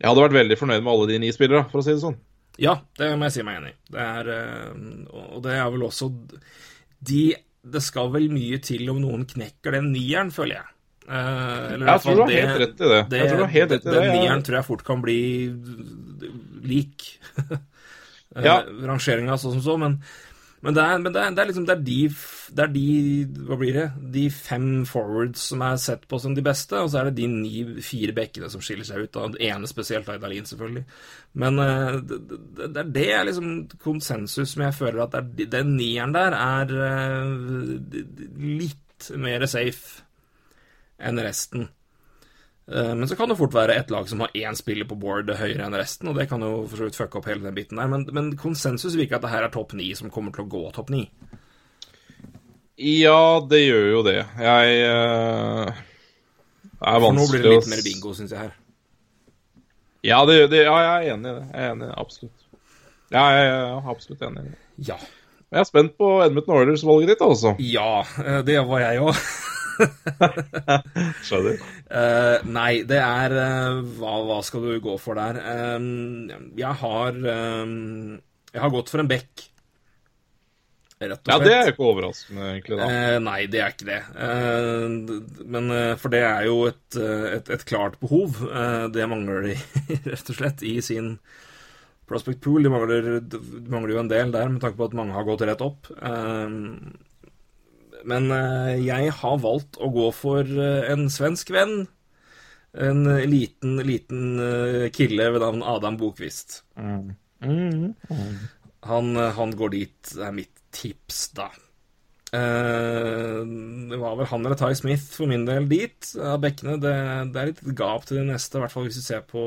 Jeg hadde vært veldig fornøyd med alle de ni spillere, for å si det sånn. Ja, det må jeg si meg enig i. Det er uh, Og det er vel også de Det skal vel mye til om noen knekker den nieren, føler jeg. Eh, eller Jeg tror du har helt rett i det. Jeg tror du har helt rett i den det, Den nieren tror jeg fort kan bli lik Eh, Ja. rangeringa sånn som så, men, men, det er, men det, er, det er liksom det er, de, det er de Hva blir det? De fem forwards som er sett på som de beste, og så er det de ni, fire bekkene som skiller seg ut. Det ene spesielt av Idalin, selvfølgelig. Men eh, det, det, det er det liksom konsensus som jeg føler at det den nieren der er eh, litt mer safe enn resten. Eh, Men så kan det fort være et lag som har én spiller på board høyere enn resten, og det kan jo for så vidt fucke opp hele den biten der. Men, men konsensus virker at det her er topp ni som kommer til å gå topp ni. Ja, det gjør jo det. Jeg uh, er vanskelig For nå blir det litt mer bingo, syns jeg her. Ja, det, det, ja, jeg er enig i det. Jeg er enig, absolutt. Ja, jeg er absolutt enig i det. Ja. Jeg er spent på Edmund Oilers-valget ditt, altså. Ja, eh, det var jeg òg. Skjønner. Uh, nei, det er uh, hva, hva skal du gå for der? Eh, jeg har eh, Jeg har gått for en bekk. Rett og slett. Ja, det er jo ikke overraskende, egentlig. da. Eh, nei, det er ikke det. Eh, men For det er jo et, et, et klart behov. Eh, det mangler de rett og slett i sin prospect pool. De mangler, de mangler jo en del der, med tanke på at mange har gått rett opp. Eh, men eh, jeg har valgt å gå for eh, en svensk venn. En liten, liten eh, kille ved navn Adam Bokvist. Han, Mm. han går dit, det er mitt tips, da. Det var vel han eller Ty Smith for min del dit, av bekkene. Det, det er litt gap til de neste, i hvert fall hvis du ser på,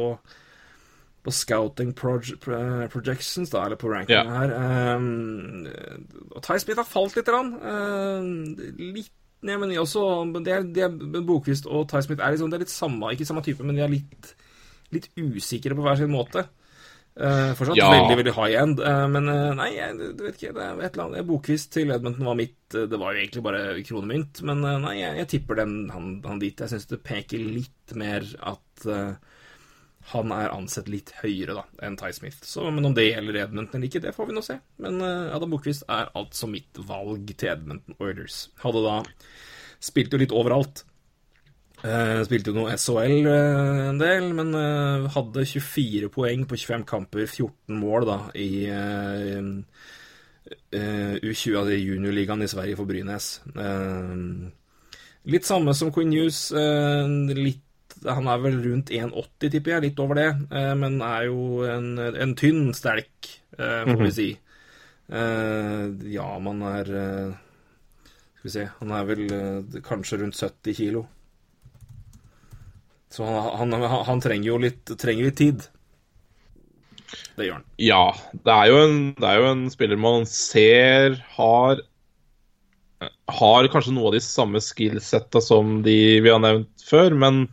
på scouting proje projections, da, eller på rankingen Ja. her. Um, og Ty Smith har falt litt. Eh, litt ned, men også, det er, det er, Bokvist og Ty Smith er, liksom, det er litt samme, ikke samme type, men de er litt, litt usikre på hver sin måte. Uh, fortsatt Ja. veldig veldig high end, uh, men eh, nei, jeg du vet ikke. Det er et eller annet Bokvist til Edmonton var mitt eh, Det var jo egentlig bare kronemynt, men eh, nei, jeg, jeg tipper den han, han dit. Jeg syns det peker litt mer at eh, han er ansett litt høyere da enn Ty Smith. Så, men om det gjelder Edmonton eller ikke, det får vi nå se. Men uh, Adam Bokvist er altså mitt valg til Edmonton Oilers. Hadde da spilt jo litt overalt. Uh, spilte jo noe SHL uh, en del, men eh, hadde 24 poeng på 25 kamper, 14 mål da i eh, eh, U20, altså juniorligaen i Sverige for Brynes. Eh, litt samme som Queen News. eh, litt, han er vel rundt 1,80, tipper jeg, litt over det, eh, men er jo en, en tynn stelk, eh, får vi si. Eh, ja, man er Skal vi se, han er vel kanskje rundt 70 kilo. Så han, han, han, trenger jo litt, trenger litt tid. Det gjør han. Ja, det er, jo en, det er jo en spiller man ser har Har kanskje noe av de samme skillsetta som de vi har nevnt før, men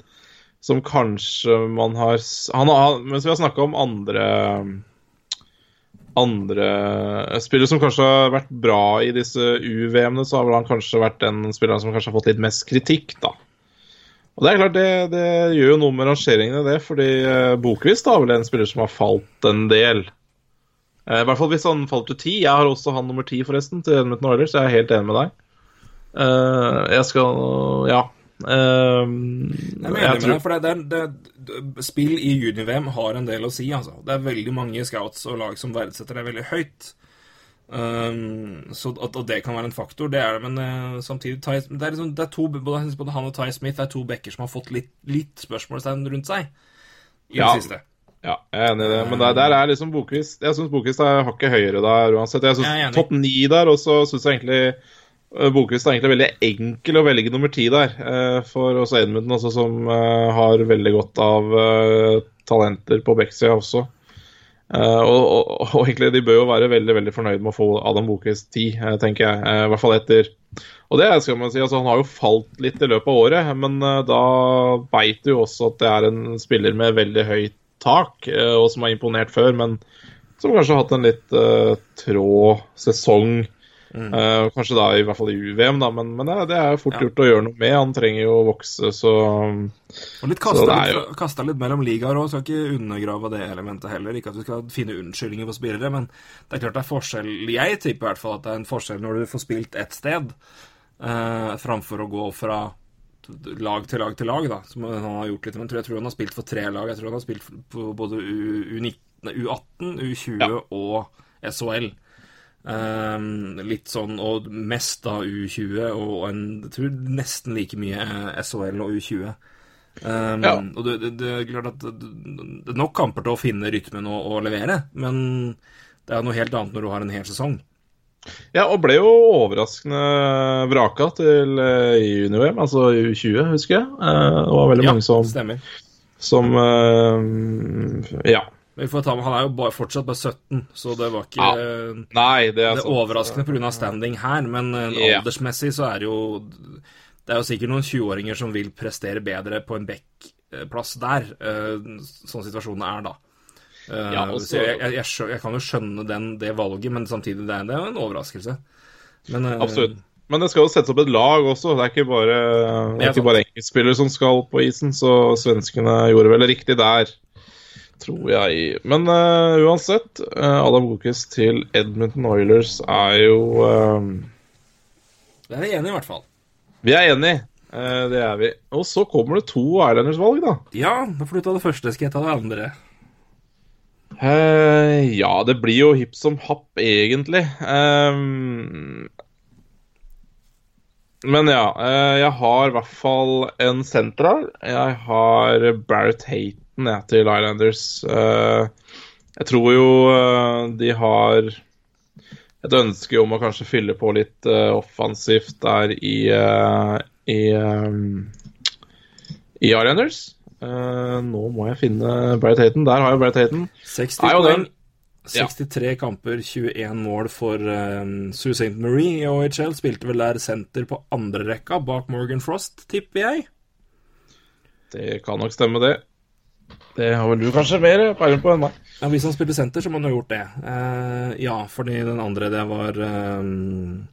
som kanskje man har han, han Mens vi har snakka om andre andre spillere som kanskje har vært bra i disse U-VM-ene, så har vel han kanskje vært den spilleren som kanskje har fått litt mest kritikk, da. Og det er klart, det, det gjør jo noe med rangeringene, det, fordi uh, Bokvist er vel en spiller som har falt en del. Eh, I hvert fall hvis han falt til ti. Jeg har også han nummer ti, forresten, til Edmundton så Jeg er helt enig med deg. Eh, jeg skal Ja. Eh, Jeg mener jeg tror- deg, for det, det, det, spill i junior-VM har en del å si, altså. Det er veldig mange scouts og lag som verdsetter det veldig høyt. Um, så at, at det kan være en faktor, det er det, men uh, samtidig Ty, det, er liksom, det er to, både, både han og Ty Smith er to backer som har fått litt, litt spørsmålstegn rundt seg i Ja. det siste. Ja, jeg er enig i det. Men der, der er liksom Bokvist Jeg syns Bokvist er hakket høyere der uansett. Jeg Jeg syns topp ni der, og så syns jeg egentlig Bokvist er egentlig veldig enkel å velge nummer ti der. eh, For også Edmundton altså, som eh, har veldig godt av eh, talenter på backsida også. Eh, og, og, og egentlig de bør jo være veldig veldig fornøyd med å få Adam Bokvist 10, eh, tenker jeg. Eh, I hvert fall etter Og det skal man si, altså han har jo falt litt i løpet av året, men eh, da veit du jo også at det er en spiller med veldig høyt tak, eh, og som har imponert før, men som kanskje har hatt en litt uh, trå sesong. Eh, kanskje da i hvert fall i UVM, da, men, men det, det er fort Ja. gjort å gjøre noe med. Han trenger jo å vokse, så Og litt kasta, litt, kastet litt mellom ligaer òg, skal ikke undergrave det elementet heller. Ikke at vi skal finne unnskyldninger for spillere, men det er klart det er forskjell Jeg tipper i hvert fall at det er en forskjell når du får spilt ett sted, uh, framfor å gå fra lag til lag til lag, da, som han har gjort litt. Men jeg tror, han har spilt for tre lag. Jeg tror han har spilt på både U, U19, U18, U20 Ja. og SHL. Ehm, litt sånn, og mest da U20, og en, jeg tror nesten like mye eh, SHL og U20. Um, Ja. Og det, det, det er klart at det, er nok kamper til å finne rytmen og, og levere, men det er noe helt annet når du har en hel sesong. Ja, og ble jo overraskende vraka til eh, junior-VM, altså U20, husker jeg. Eh, Det var veldig Ja, mange som, stemmer. som eh, Ja. Vi får ta med, Han er jo bare, fortsatt bare 17, så det var ikke Ja, Nei, det er det er overraskende pga. standing her, men yeah. Aldersmessig så er det jo Det er jo sikkert noen 20-åringer som vil prestere bedre på en backplass der, eh, sånn situasjonen er da. Eh, Ja, også, så så- jeg, jeg, jeg, jeg kan jo skjønne den, det valget, men samtidig det er det er en overraskelse. Men, eh, Absolutt. Men det skal jo settes opp et lag også. Det er ikke bare, det er ikke bare enkeltspillere som skal på isen, så svenskene gjorde vel riktig der, tror jeg. Men uh, uansett, uh, Adam Gokis til Edmonton Oilers er jo uh, Det er vi enige i, hvert fall. Vi er enige. Uh, det er vi. Og så kommer det to Islanders-valg, da. Ja, da får du ta det første, skal jeg ta det andre. Ja, det blir jo hipp som happ, egentlig. Men ja, jeg har i hvert fall en senter her. Jeg har Barrett Hayton jeg, til Islanders. Eh, jeg tror jo eh, de har et ønske om å kanskje fylle på litt eh, offensivt der i i, i Islanders. Nå må jeg finne Barrett Hayton. Der har jeg Barrett Hayton. 60 Er jo poeng. den- Ja. 63 kamper, 21 mål for um, Sue St. Marie i OHL. Spilte vel der senter på andre rekka bak Morgan Frost, tipper jeg. Det kan nok stemme, det. Det har vel du kanskje mer peiling på enn meg. Ja, Hvis han spilte senter, så må han ha gjort det. Eh, ja, fordi den andre, det var um,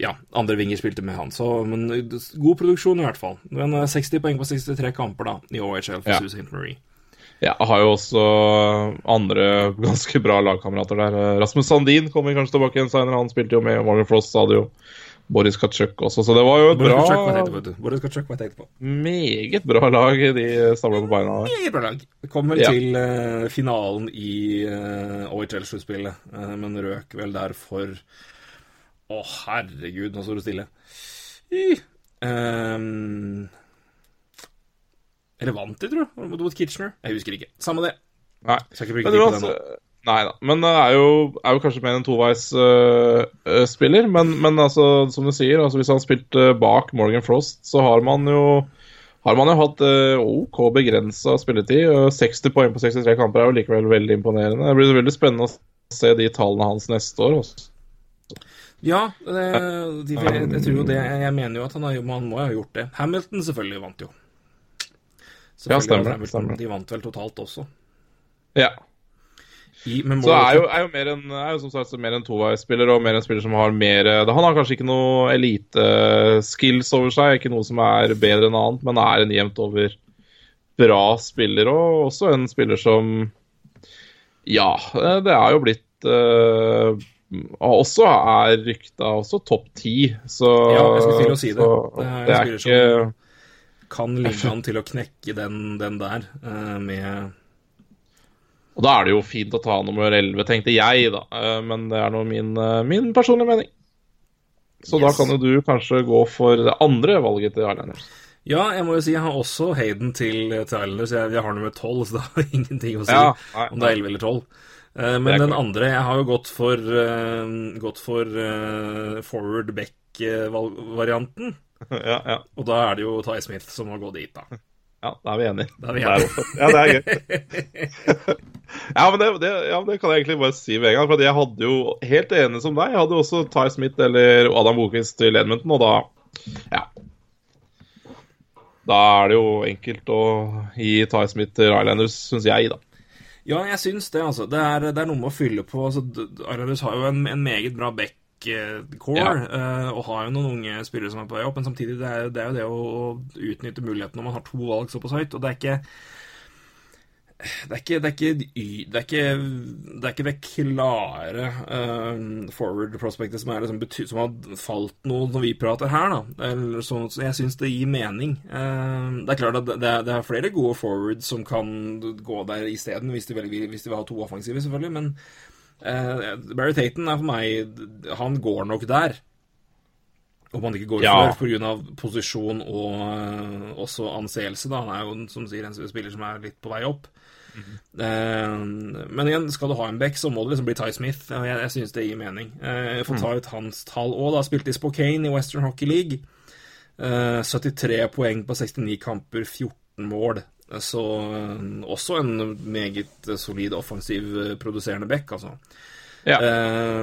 Ja, andre vinger spilte med han. Så, men god produksjon, i hvert fall. Men eh, 60 poeng på 63 kamper da, i OHL for Ja. Susan. Marie. Jeg har jo også andre ganske bra lagkamerater der. Rasmus Sandin kommer kanskje tilbake igjen seinere. Han spilte jo med Morgan Frost, hadde jo Boris Katsjuk også, så det var jo et Boris Kachuk var bra, vet du. Boris Katsjuk var teit på. meget bra lag de stabla på beina. Meget bra lag. Kom vel Ja. til uh, finalen i uh, OHL-sluttspillet, uh, men røk vel der for Å, herregud, nå står du stille. I, um, eller vant de, tror jeg, mot Kitchener? Jeg husker ikke. Samme det. Nei. Skal ikke bruke tid på det nå. Nei da. Men det er jo, er jo kanskje mer en toveisspiller. men, men altså, som du sier, altså, hvis han spilte bak Morgan Frost, så har man jo har man jo hatt uh, OK begrensa spilletid. og 60 poeng på 63 kamper er jo likevel veldig imponerende. Det blir veldig spennende å se de tallene hans neste år. Også. Ja, det, de, jeg, jeg tror jo det Jeg mener jo at han, har, han må ha gjort det. Hamilton selvfølgelig vant jo. Selvfølgelig Ja, stemmer, Hamilton. stemmer. De vant vel totalt også. Ja. I, Så er jo, er jo mer en, er jo som sagt mer en toveisspiller og mer en spiller som har mer Han har kanskje ikke noe elite-skills over seg, ikke noe som er bedre enn annet, men er en jevnt over bra spiller, og også en spiller som Ja, det er jo blitt uh, Også er rykta også topp ti, så Ja, jeg skulle til å si det. så Det er det er ikke kan ligge an til å knekke den, den der uh, med Og da er det jo fint å ta nummer 11, tenkte jeg, da. Eh, Men det er nå min, eh, min personlige mening. Så da kan jo du kanskje gå for det andre valget til Islanders. Ja, jeg må jo si jeg har også Hayden til, til Islanders. Jeg, jeg har nummer 12, så det har ingenting å si Ja, nei, om det er 11 eller 12. Eh, men den andre Jeg har jo gått for, gått for uh, forward back-varianten. ja, ja. Og da er det jo Ty Smith som har gått dit, da. Ja, da er vi enige. Da er vi enige. Ja, det er gøy. ja, men det, det, ja, det kan jeg egentlig bare si med en gang. For jeg hadde jo, helt enig som deg, jeg hadde jo også Ty Smith eller Adam Bokvist til Edmonton, og da Ja. Da er det jo enkelt å gi Ty Smith til Rylanders, syns jeg, da. Ja, jeg syns det, altså. Det er, det er noe med å fylle på. Altså, D- har jo en, en meget bra back core, Ja. eh, og har jo noen unge spillere som er på vei opp, men samtidig det er, det er jo det å, utnytte muligheten når man har to valg såpass høyt, og det er ikke det er ikke det, er ikke, det, er ikke, det er ikke det klare uh, forward prospectet som, er liksom bety som har falt noe når vi prater her, da. Eller sånn, så jeg syns det gir mening. Uh, det er klart at det, det er- det er flere gode forwards som kan gå der isteden, hvis, de hvis de vil ha to offensive, selvfølgelig. Men Barry Taton er for meg Han går nok der. Om han ikke går Ja. før pga. posisjon og uh, også anseelse. Da. Han er jo som sier en spiller som er litt på vei opp. Eh, men igjen, skal du ha en back, så må det liksom bli Ty Smith. Jeg, jeg syns det gir mening. Uh, jeg får ta ut hans tall òg. Spilte i Spokane i Western Hockey League. Eh, 73 poeng på 69 kamper, 14 mål. Så eh, også en meget solid offensiv eh, produserende back, altså. Ja. Eh,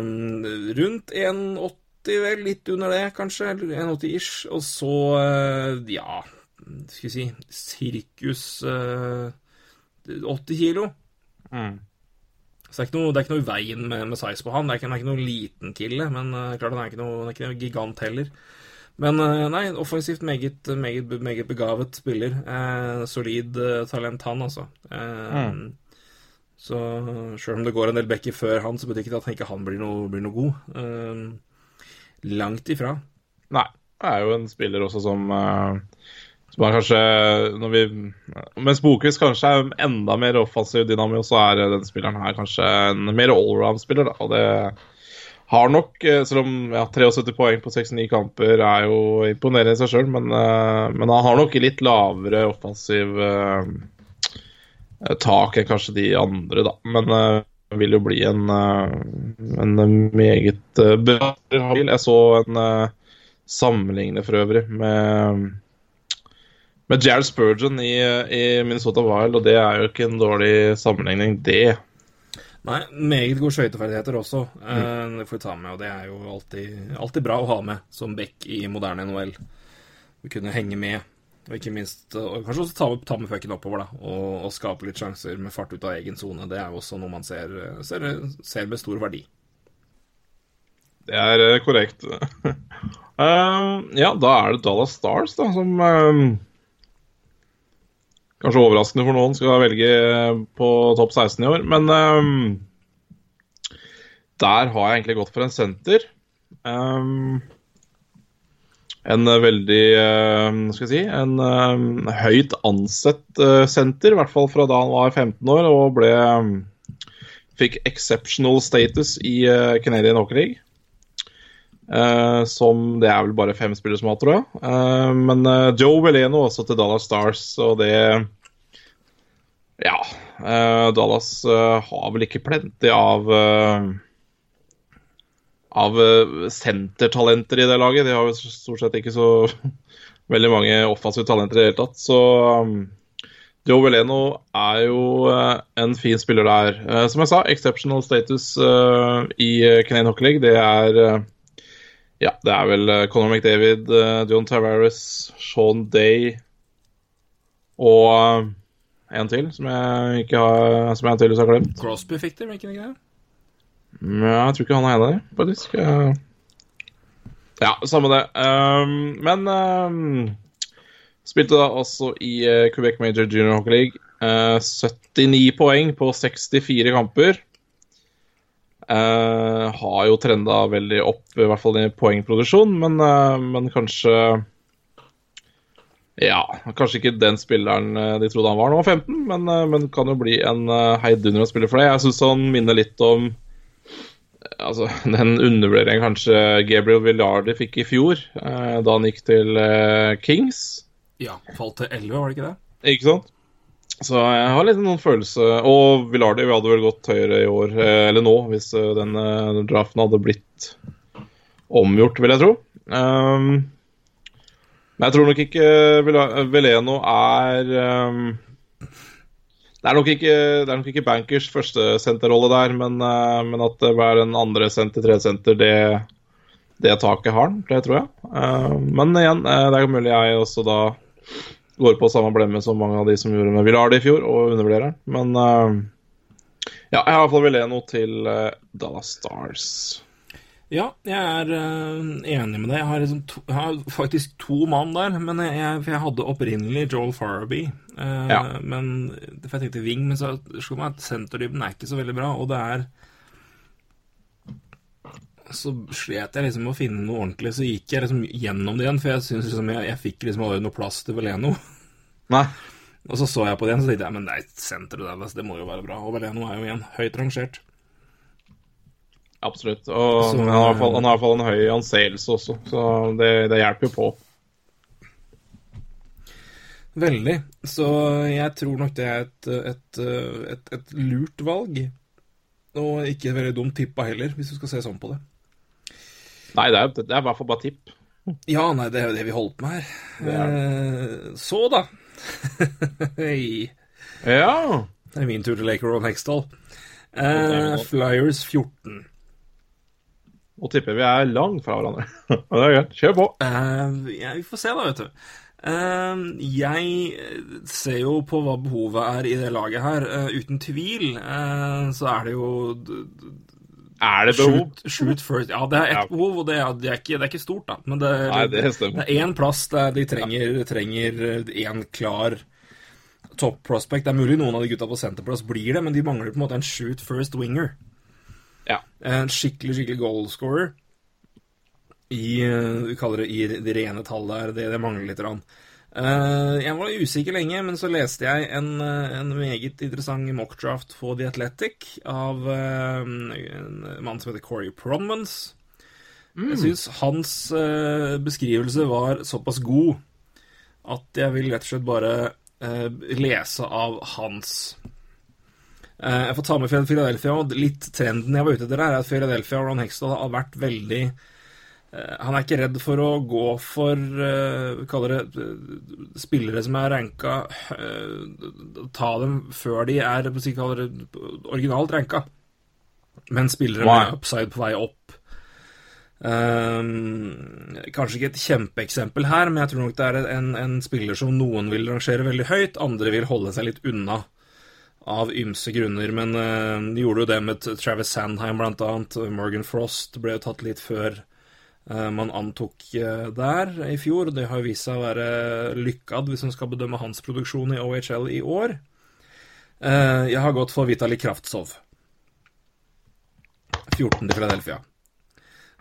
rundt 1,80 vel, litt under det, kanskje. Eller 1,80 ish. Og så, eh, ja Skal vi si sirkus eh, 80 kilo. Mm. Så det er noe, det er ikke noe i veien med, med size på han. Det er ikke, han er ikke noe liten kille, men uh, klart han er ikke noe, han er ikke noe gigant heller. Men eh, nei, offensivt meget, meget, meget begavet spiller. Eh, solid eh, talent, han, altså. Eh, Så sjøl om det går en del bekker før han, så betyr ikke det at ikke han blir noe, blir noe god. Eh, langt ifra. Nei. Det er jo en spiller også som eh, Som er kanskje når vi, Mens Bokvist kanskje er enda mer offensiv dynamo, så er den spilleren her kanskje en mer allround-spiller. Og det har nok, eh, selv om ja, 73 poeng på 69 kamper er jo imponerende i seg sjøl, men, eh, men han har nok litt lavere offensiv uh, tak enn kanskje de andre, da. Men uh, vil jo bli en, uh, en meget bra bil. Jeg så en sammenligne for øvrig med med Jared Spurgeon i, i Minnesota Wild, og det er jo ikke en dårlig sammenligning, det. Nei, meget gode skøyteferdigheter også. Mm. det får vi ta med, og det er jo alltid, alltid bra å ha med som back i moderne NHL. Å kunne henge med, og ikke minst og kanskje også ta, ta med pucken oppover, da. Og, og skape litt sjanser med fart ut av egen sone. Det er jo også noe man ser, ser, ser med stor verdi. Det er eh, korrekt. um, ja, da er det Dallas Stars, da, som um, Kanskje overraskende for noen skal velge på topp 16 i år, men um, der har jeg egentlig gått for en senter. Um, en veldig uh, skal jeg si, en um, høyt ansett uh, senter, i hvert fall fra da han var 15 år og ble fikk exceptional status i uh, Canadian Hockey League. Uh, som det er vel bare fem spillere som har, tror jeg. Uh, men uh, Joe Veleno også til Dallas Stars, og det Ja. Dallas har vel ikke plenty av av sentertalenter i det laget. De har jo stort sett ikke så veldig mange offensive talenter i det hele tatt. Så um, Joe Veleno er jo en fin spiller der. som jeg sa, exceptional status i Canadian Hockey League. Det er ja, det er vel uh, Conor McDavid, uh, John Tavares, Sean Day og uh, en til som jeg ikke har Som jeg tydeligvis har glemt. Crosby fikk det, ikke det? Ja, jeg tror ikke han er en av dem, faktisk. Ja, samme det. Um, men um, spilte da også i Quebec Major Junior Hockey League. 79 poeng på 64 kamper. Uh, har jo trenda veldig opp, i hvert fall i poengproduksjon, men, uh, men kanskje Ja, kanskje ikke den spilleren de trodde han var nå, 15, men, uh, men kan jo bli en uh, å spille for det. Jeg syns han minner litt om altså, den undervurderingen kanskje Gabriel Villardi fikk i fjor, da han gikk til Kings. Ja, falt til 11, var det ikke det? Ikke sant? Så jeg har litt noen følelse Og Villardi hadde vel gått høyere i år, eller nå, hvis den draften hadde blitt omgjort, vil jeg tro. Um, men jeg tror nok ikke Veleno er um, det, er nok ikke, det er nok ikke Bankers første senterrolle der, men, men at det er en andre senter, tredje senter, det, det taket har han. Det tror jeg. Uh, men igjen, det er mulig jeg også da går på samme blemme som mange av de som gjorde med Villardi i fjor, og undervurderer den. Men uh, ja, jeg har i hvert fall Veleno til uh, Dallas Stars. Ja, jeg er uh, enig med deg. Jeg har, liksom to, jeg har faktisk to mann der. Men jeg, for jeg hadde opprinnelig Joel Farabee. Ja. Men For jeg tenkte Wing, men så slo meg at senterdybden er ikke så veldig bra. Og det er så slet jeg liksom med å finne noe ordentlig, så gikk jeg liksom gjennom det igjen, for jeg syns liksom jeg, jeg fikk liksom aldri noe plass til Veleno. Nei. Og så så jeg på det igjen, så tenkte jeg men nei, senteret der, det må jo være bra. Og Veleno er jo igjen høyt rangert. Absolutt. Og Så- han, har i fall, han har i hvert fall en høy anseelse også, så det, det hjelper jo på. Veldig. Så jeg tror nok det er et, et, et, et lurt valg. Og ikke et veldig dumt tippa heller, hvis du skal se sånn på det. Nei, det er, det er i hvert fall bare tipp. Ja, nei, det er jo det vi holder på med her. Eh, så, da. Hei. Ja. Det er min tur til Laker og Nextall Eh, Flyers 14. Nå tipper vi er langt fra hverandre. det er greit. Kjør på. Eh, ja, vi får se, da, vet du. Uh, jeg ser jo på hva behovet er i det laget her. Uh, uten tvil uh, så er det jo Er det behov? shoot, shoot first. Ja, det er ett Ja. behov, og det er, det, er ikke, det er ikke stort, da. Men det, Nei, det det er én plass der de trenger, trenger én klar top prospect. Det er mulig noen av de gutta på senterplass blir det, men de mangler på en måte en shoot first winger. Ja. En skikkelig, skikkelig goalscorer. I, eh, vi kaller det i de rene tallet der. Det, det mangler litt. Rann. Eh, jeg var usikker lenge, men så leste jeg en, eh, en meget interessant mockdraft på The Athletic av eh, en mann som heter Corey Pronmans. Jeg syns hans beskrivelse var såpass god at jeg vil rett og slett bare lese av hans. Jeg får ta med Philadelphia, og litt trenden jeg var ute etter her, er at Philadelphia og Ron Hextall har vært veldig Han er ikke redd for å gå for uh, kaller det eh, spillere som er ranka eh, Ta dem før de er si, kaller det, originalt ranka, men spillere Wow. med upside på vei opp. Um, kanskje ikke et kjempeeksempel her, men jeg tror nok det er en, en spiller som noen vil rangere veldig høyt, andre vil holde seg litt unna. Av ymse grunner, men uh, de gjorde jo det med Travis Sandheim blant annet. Morgan Frost ble jo tatt litt før eh, man antok eh, der i fjor. Det har vist seg å være lykkad hvis man skal bedømme hans produksjon i OHL i år. Eh, jeg har gått for Vitali Kraftsov. 14 til Philadelphia.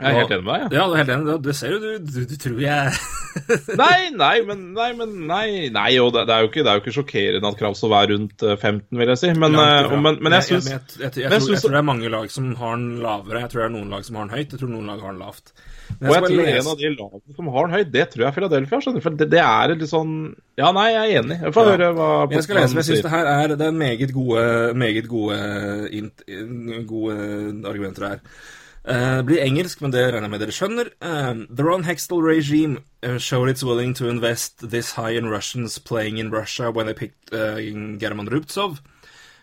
Jeg er helt enig med deg. Ja, du er helt enig. Det- Det ser jo du, du, du tror jeg Nei, nei, men nei, men nei, nei og det, det, er ikke, det er jo ikke sjokkerende at Kravsov er rundt eh, 15, vil jeg si. Men, ja, eh, men, men jeg syns jeg, jeg, jeg jeg tror det er mange lag som har den lavere. Jeg tror det er noen lag som har den høyt. Jeg tror noen lag har den lavt. Og jeg tror en av de lagene som har den høyt, det tror jeg er Philadelphia. skjønner For det, det er litt sånn Ja, nei, jeg er enig. Jeg får Ja. høre hva Jeg skal lese, men jeg syns det her er, det er meget gode, meget gode, int, gode argumenter her. Uh, blir engelsk, men det regner jeg med dere skjønner. Uh, the Ron Hextall regime uh, showed it's willing to invest this high in Russians playing in Russia when they picked uh, German Rubtsov.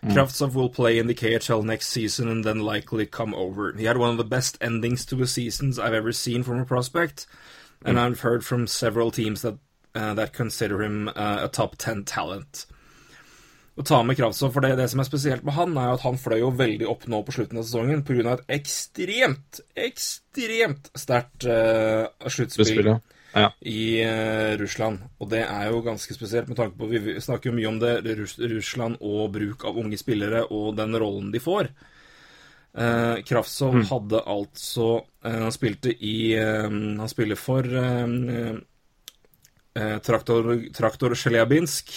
Kraftsov will play in the KHL next season and then likely come over. He had one of the best endings to a seasons I've ever seen from a prospect, and I've heard from several teams that uh, that consider him uh, a top 10 talent. Å ta med Kravtsov, for det, det som er spesielt med han, er jo at han fløy jo veldig opp nå på slutten av sesongen pga. et ekstremt, ekstremt sterkt uh, Sluttspill, ja. I uh, Russland. Og det er jo ganske spesielt med tanke på Vi snakker jo mye om det, Russ Russland og bruk av unge spillere og den rollen de får. Uh, Kraftsov hadde altså uh, Han spilte i Han spiller for Traktor, Traktor Sjeljabinsk.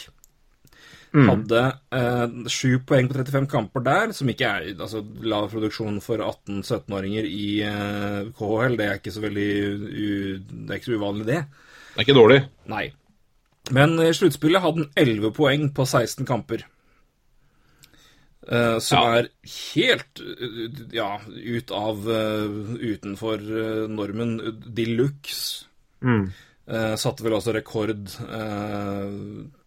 Hadde eh, poeng på 35 kamper der, som ikke er altså, lav produksjon for 18-17-åringer i eh, KHL. Det er ikke så veldig Det er ikke så uvanlig, det. Det er ikke dårlig. Nei. Men i sluttspillet hadde han 11 poeng på 16 kamper. Uh, som Ja. er helt uh, ja, ut av uh, utenfor eh, normen de luxe. Eh, satte vel også rekord eh,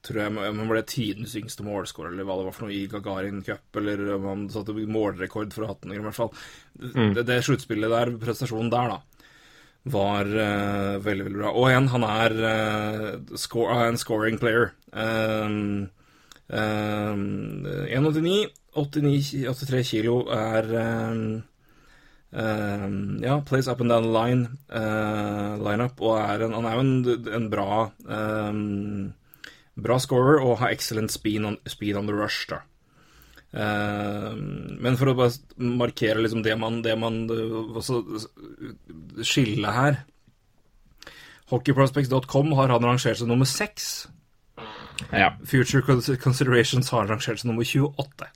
Tror jeg man ble tidens yngste målskårer, eller hva det var for noe, i Gagarin Cup, eller om han satte målrekord for 18 år, i hvert fall. Det, det sluttspillet der, prestasjonen der, da, var uh, veldig, veldig bra. Og igjen, han er uh, score, en scoring player. Um, um, 1,89, 89, 83 kilo er um, um, Ja, plays up and down the line, uh, lineup, og er en, han er jo en, en bra um, Bra scorer og har excellent speed on, speed on the rush, da. Um, men for å bare markere liksom det man, det man uh, også skille her Hockeyprospects.com har han rangert som nummer seks. Ja, Future Considerations har rangert som nummer 28.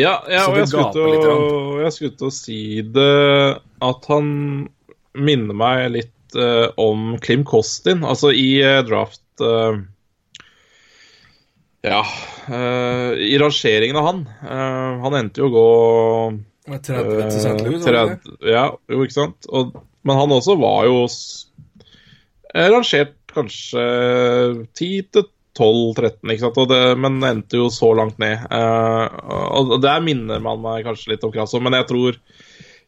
ja, ja og jeg skulle, til å, si det at han minner meg litt uh, om Klim Kostin. Altså i uh, draft eh, Ja. Uh, I rangeringen av han uh, Han endte jo å gå Med 30 til St. Louis, var det det? 30 Ja, jo, ikke sant? Og, men han også var jo eh, rangert kanskje 10 til 12-13, ikke sant? Og det, men endte jo så langt ned. Og der minner man meg kanskje litt om Krasov, men jeg tror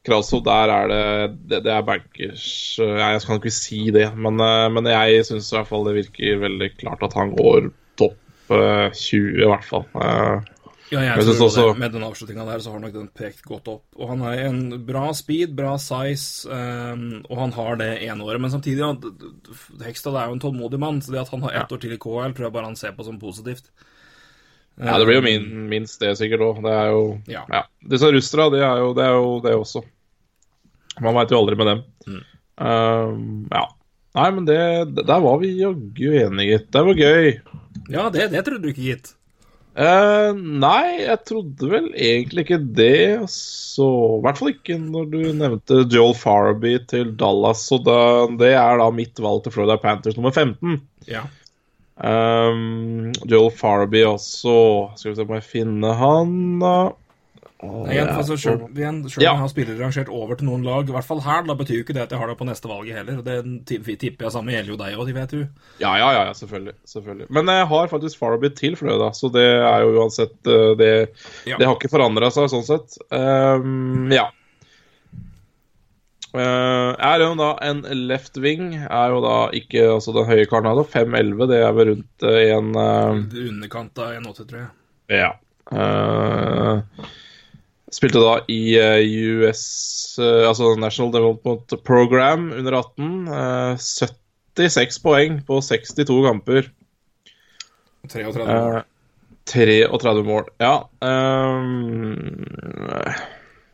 Krasov, der er det Det, det er bankers Jeg skal ikke si det, men, men jeg syns i hvert fall det virker veldig klart at han går topp 20, i hvert fall. Eh, Ja, jeg, Jeg tror også- Med den avslutninga der så har nok den pekt godt opp. Og han har en bra speed, bra size, um, og han har det ene året. Men samtidig, Hekstad er jo en tålmodig mann, så det at han har ett år til i KL, tror jeg bare han ser på som positivt. Ja, det blir jo min, minst det sikkert òg. Det er jo Ja. ja. Disse russere, det er jo det, er jo det også. Man veit jo aldri med dem. Mm. Um, ja. Nei, men det, der var vi jaggu enige. Det var gøy. Ja, det, det trodde du ikke, gitt. Uh, nei, jeg trodde vel egentlig ikke det. Så I hvert fall ikke når du nevnte Joel Farby til Dallas. Så da, det er da mitt valg til Florida Panthers nummer 15. Ja. Um, Joel Farby også Skal vi se om jeg finner han, da. Å, Igjen, ja. altså, selv, igjen, selv om Ja. jeg har spillere rangert over til noen lag, i hvert fall her, da betyr jo ikke det at jeg har det på neste valget heller. Det tipper jeg samme gjelder jo deg òg, de vet du. Ja, ja, ja, ja, selvfølgelig, selvfølgelig. Men jeg har faktisk Farby til for det, da, så det er jo uansett eh, Det, Ja. det har ikke forandra seg sånn sett. Um, ja. Uh, er jo da en left wing, er jo da ikke altså den høye karen her, da, 5'11, det er vel rundt uh, en uh, Underkant av 1,80, tror jeg. Ja. Eh, spilte da i eh, US eh, Altså National Development Program under 18. eh, 76 poeng på 62 kamper. 33 Eh, 33 mål. Ja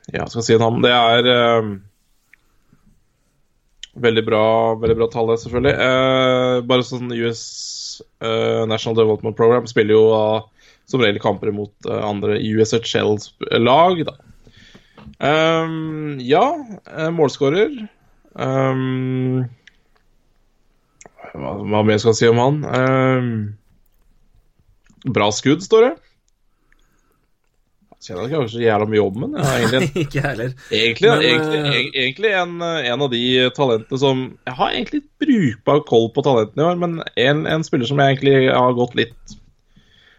Ja, skal si en ham. Det er veldig bra veldig bra tall, selvfølgelig. Eh, bare sånn US eh, National Development Program spiller jo ah, som regel kamper mot eh, andre USHL-lag, da. Ehm, ja, uh, målskårer. um, hva, hva mer skal jeg si om han? Um, Bra skudd, står det. Jeg kjenner ikke så jævla mye om den. Egentlig, en, ikke heller. egentlig, Men, egentlig, eh, egentlig en, en av de talentene som Jeg har egentlig brukbar koll på talentene i år, men en, en spiller som jeg egentlig har gått litt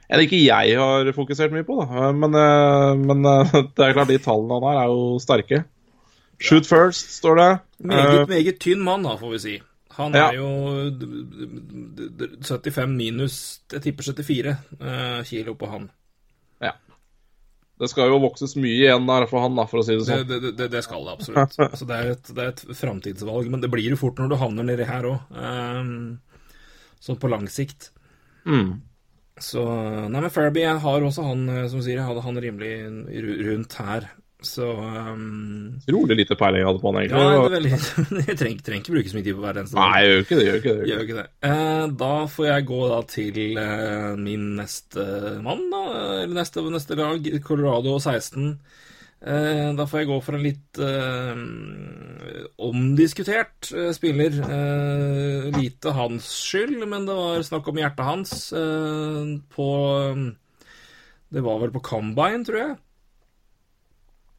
Eller ikke jeg har fokusert mye på, da. Men, eh, men eh, det er klart, de tallene han har, er jo sterke. Shoot first, står det. Meget, Eh, meget tynn mann, da, får vi si. Han Ja. er jo d- d- 75 minus Jeg tipper 74 eh, kilo på han. Ja. det skal jo vokses mye igjen der for han, da, for å si det Det, sånn. det, det, det skal det absolutt. Så det er et, det er et framtidsvalg, men det blir jo fort når du havner nedi her òg. sånn på lang sikt. Mm. Så Nei, men jeg har også han, eh, som sier, jeg hadde han rimelig rundt her. Så um, Rolig lite peiling jeg hadde på han, egentlig. Ja, det er veldig Jeg trenger, trenger ikke bruke så mye tid på hver eneste Nei, jeg gjør ikke det. Gjør ikke det. Gjør ikke det. Eh, da får jeg gå da til eh, min neste mann, da. Eller neste, neste lag, Colorado 16. Eh, da får jeg gå for en litt eh, omdiskutert eh, spiller. Eh, lite hans skyld, men det var snakk om hjertet hans eh, på Det var vel på Combine, tror jeg.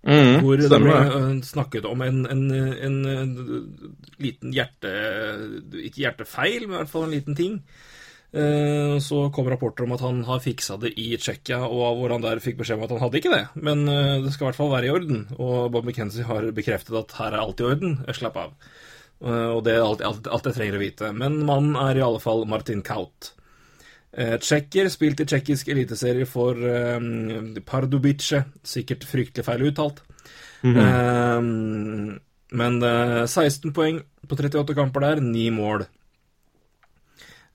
Mm, Hvor det ble snakket om en, en, en, en liten hjerte... Ikke hjertefeil, men i hvert fall en liten ting. Eh, Så kom rapporter om at han har fiksa det i Tsjekkia, og hvor han der fikk beskjed om at han hadde ikke det. Men øh, det skal i hvert fall være i orden. Og Bob McKenzie har bekreftet at her er alt i orden. Eh, Slapp av. Eh, Og det er alt, alt, alt jeg trenger å vite. Men mannen er i alle fall Martin Kaut. Eh, Tsjekker, spilt i tsjekkisk eliteserie for eh, Pardubice. Sikkert fryktelig feil uttalt. eh, men uh, 16 poeng på 38 kamper der, 9 mål.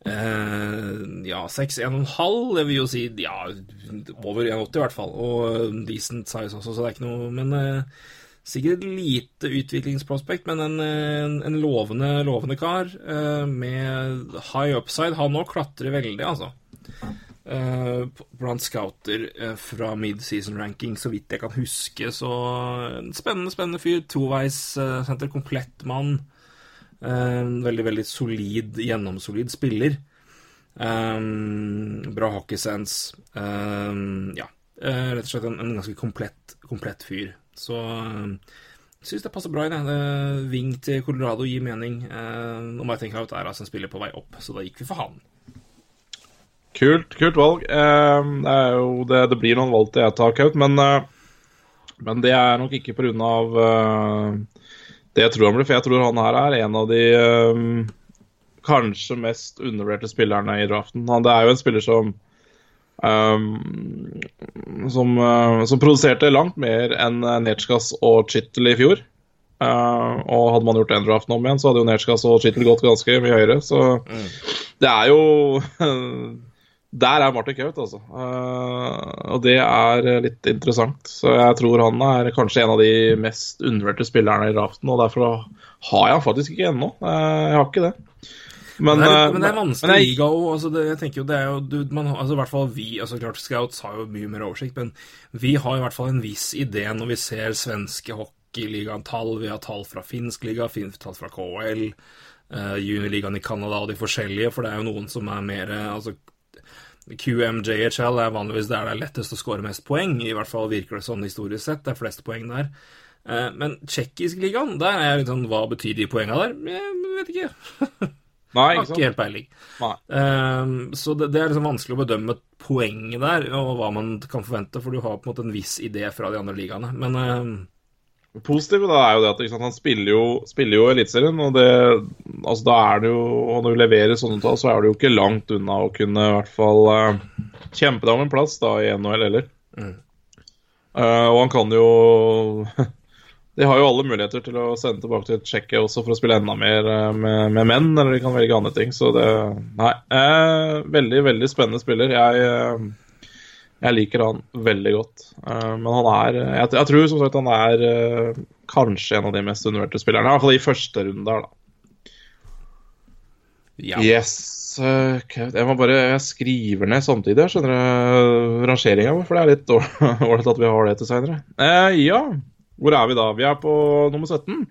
Eh, ja, 6-1,5, det vil jo si ja, over 1,80 i hvert fall. Og eh, decent size også, så det er ikke noe Men uh, sikkert et lite utviklingsprospekt, men en, en, en lovende, lovende kar Uh, med high upside. Han òg klatrer veldig, altså. Eh, blant scouter eh, fra mid-season ranking, så vidt jeg kan huske. Så en spennende, spennende fyr. Toveis uh, senter, komplett mann. Eh, veldig, veldig solid, gjennomsolid spiller. Um, bra hockeysens. Um, ja. eh, rett og slett en, en ganske komplett, komplett fyr. Så jeg syns det passer bra i jeg. Det- Ving til Colorado gir mening. Uh, og Martin Kraut er altså en spiller på vei opp, så da gikk vi for han. Kult, kult valg. Eh, det, det, det blir noen valg til jeg tar Kaut, men, eh, men det er nok ikke pga. Uh, det jeg tror han blir, for jeg tror han her er en av de um, kanskje mest undervurderte spillerne i draften. Han, det er jo en spiller som um, som, uh, som produserte langt mer enn Netskas og Chittel i fjor. Uh, og hadde man gjort den draften om igjen, så hadde jo Nertskas og Chittel gått ganske mye høyere. Så det er jo Der er Martin Kaut, altså. Eh, og det er eh, litt interessant. Så jeg tror han er kanskje en av de mest undervurderte spillerne i draften, og derfor har jeg han faktisk ikke ennå. Eh, jeg har ikke det. Men, Men det er, eh, men det er vanskelig jeg- liga òg. Altså jeg tenker jo det er jo du, man, altså I hvert fall vi altså klart Scouts har jo mye mer oversikt, men vi har i hvert fall en viss idé når vi ser svenske hockeyligatall. Vi har tall fra finsk liga, Finsk tall fra KL, uh, juniorligaen i Canada og de forskjellige, for det er jo noen som er mer eh, altså QMJHL er vanligvis der det er lettest å skåre mest poeng. I hvert fall virker det sånn historisk sett. Det er flest poeng der. Eh, Men tsjekkisk ligaen, der er jeg litt sånn Hva betyr de poenga der? Jeg vet ikke. Nei, ikke sant? ikke helt peiling. Ehm, så det, er liksom vanskelig å bedømme poenget der, og hva man kan forvente, for du har på en måte en viss idé fra de andre ligaene. Men Det positive da er jo det at sant, han spiller jo, spiller jo Eliteserien, og det, altså, da er det jo Og når du leverer sånne tall, så er det jo ikke langt unna å kunne i hvert fall uh, kjempe deg om en plass da i NHL heller. Eh, og han kan jo De har jo alle muligheter til å sende tilbake til Tsjekkia også for å spille enda mer eh, med, med menn, eller de kan velge andre ting. Så det Nei. eh, veldig, veldig spennende spiller. Jeg, jeg liker han veldig godt. Eh, men han er jeg, jeg tror som sagt han er eh, kanskje en av de mest undervurderte spillerne. I hvert fall i første runde her, da. ja. Yes. eh. Jeg må bare jeg skriver ned samtidig, jeg skjønner rangeringa vår, for det er litt ålreit at vi har det til seinere. Eh, ja, hvor er vi da? Vi er på nummer 17.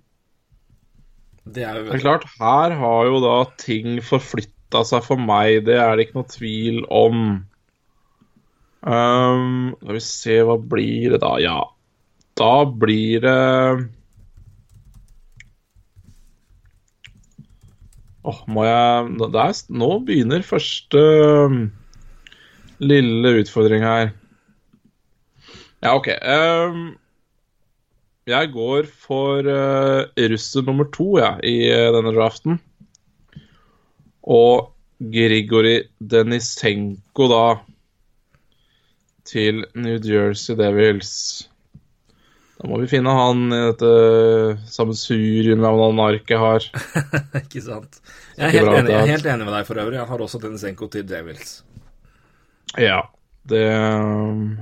Det er jo Det er klart, her har jo da ting forflytta seg for meg, det er det ikke noe tvil om. Um, skal vi se, hva blir det da? Ja, da blir det Åh, må jeg er, Nå begynner første um, lille utfordring her. Ja, OK. Um, jeg går for uh, russer nummer to ja, i uh, denne draften. Og Grigori Denisenko da til New Jersey Devils. Da må vi finne han i dette sammensuriumet av noen ark jeg har. Ikke sant. Jeg er, helt enig, jeg er helt enig med deg for øvrig. Jeg har også Denisenko til Devils. Ja, det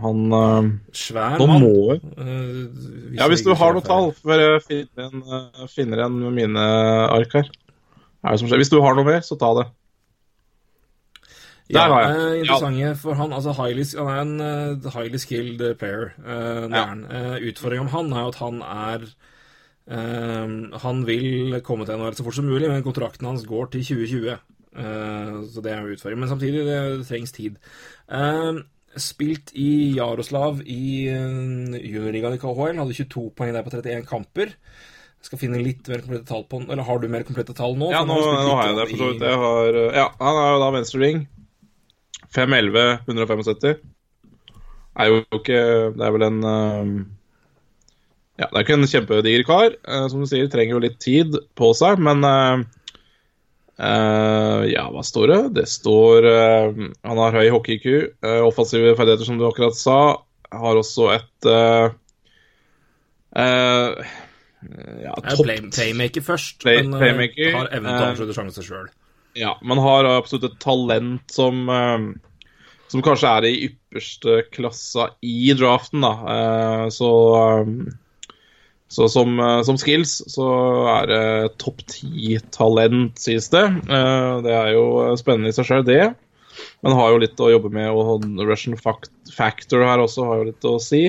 Han uh, Svær Nå mann. må Eh, Ja, hvis du har noe tall, for jeg finner en, finner en mine ark her. Er det som skjer? Hvis du har noe mer, så ta det. Ja, eh, interessante for han. Altså, highly, han er en uh, highly skilled player. Uh, Ja. Uh, utfordringen om han er jo at han er Han vil komme til NHL så fort som mulig, men kontrakten hans går til 2020. Eh, så det er jo utfordring. Men samtidig, det, det trengs tid. Spilt i Jaroslav i uh, juniorligaen i KHL. Hadde 22 poeng der på 31 kamper. Skal finne litt mer komplette tall på Eller har du mer komplette tall nå? Ja, nå, nå har jeg det, for så vidt. Jeg har, ja, han er jo da venstre ring. 5'11, 175. Er jo ikke Det er vel en um, Ja, det er ikke en kjempediger kar. uh, som du sier, trenger jo litt tid på seg, men uh, Ja, hva står det? Det står uh, Han har høy hockey-IQ, uh, offensive ferdigheter, som du akkurat sa. Har også et ja, topp playmaker først, Play- men eh, playmaker, har evnen til å eh, avslutte sjansen sjøl. Ja, man har absolutt et talent som eh, Som kanskje er i ypperste klassa i draften, da. Eh, så eh, så som, som skills så er det topp ti-talent, sies det. Det er jo spennende i seg sjøl, det. Men har jo litt å jobbe med, og Russian factor her også har jo litt å si.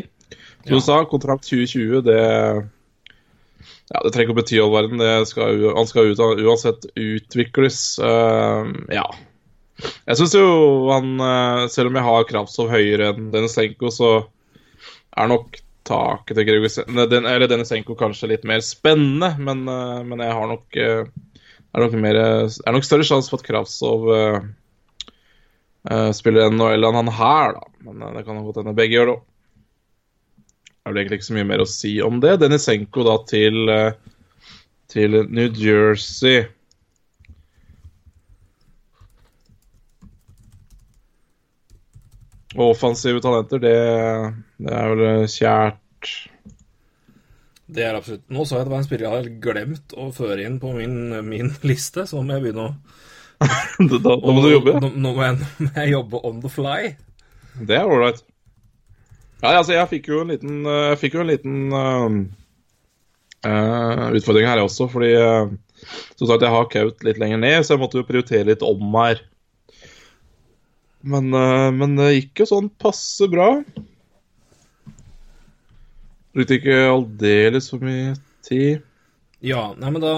Som Ja. du sa, kontrakt 2020, det ja, Det trenger ikke å bety all verden. Skal, han skal ut, uansett utvikles. Uh, ja. Jeg syns jo han eh, Selv om jeg har Kravtsov høyere enn Denisenko, så er nok taket til Gregosenko Eller Denisenko kanskje litt mer spennende, men, eh, men jeg har nok eh, er nok mer er nok større sjanse for at Kravtsov uh, spiller NHL enn han her, da. Men uh, det kan godt hende begge gjør det òg. Er det egentlig ikke så mye mer å si om det. Denisenko da til, uh, til New Jersey. Og offensive talenter, det, det er vel kjært Det er absolutt Nå sa jeg at det var en spiller jeg hadde glemt å føre inn på min, min liste, så nå må jeg begynne å da, da må du jobbe. Nå, nå, må jeg, nå må jeg jobbe on the fly. Det er ålreit. Ja, altså, jeg fikk jo en liten, jeg fikk jo en liten uh, uh, utfordring her også, fordi uh, som sagt, jeg har Kaut litt lenger ned, så jeg måtte jo prioritere litt om her. Men, men det gikk jo sånn passe bra. Brukte ikke aldeles for mye tid. Ja, nei, men da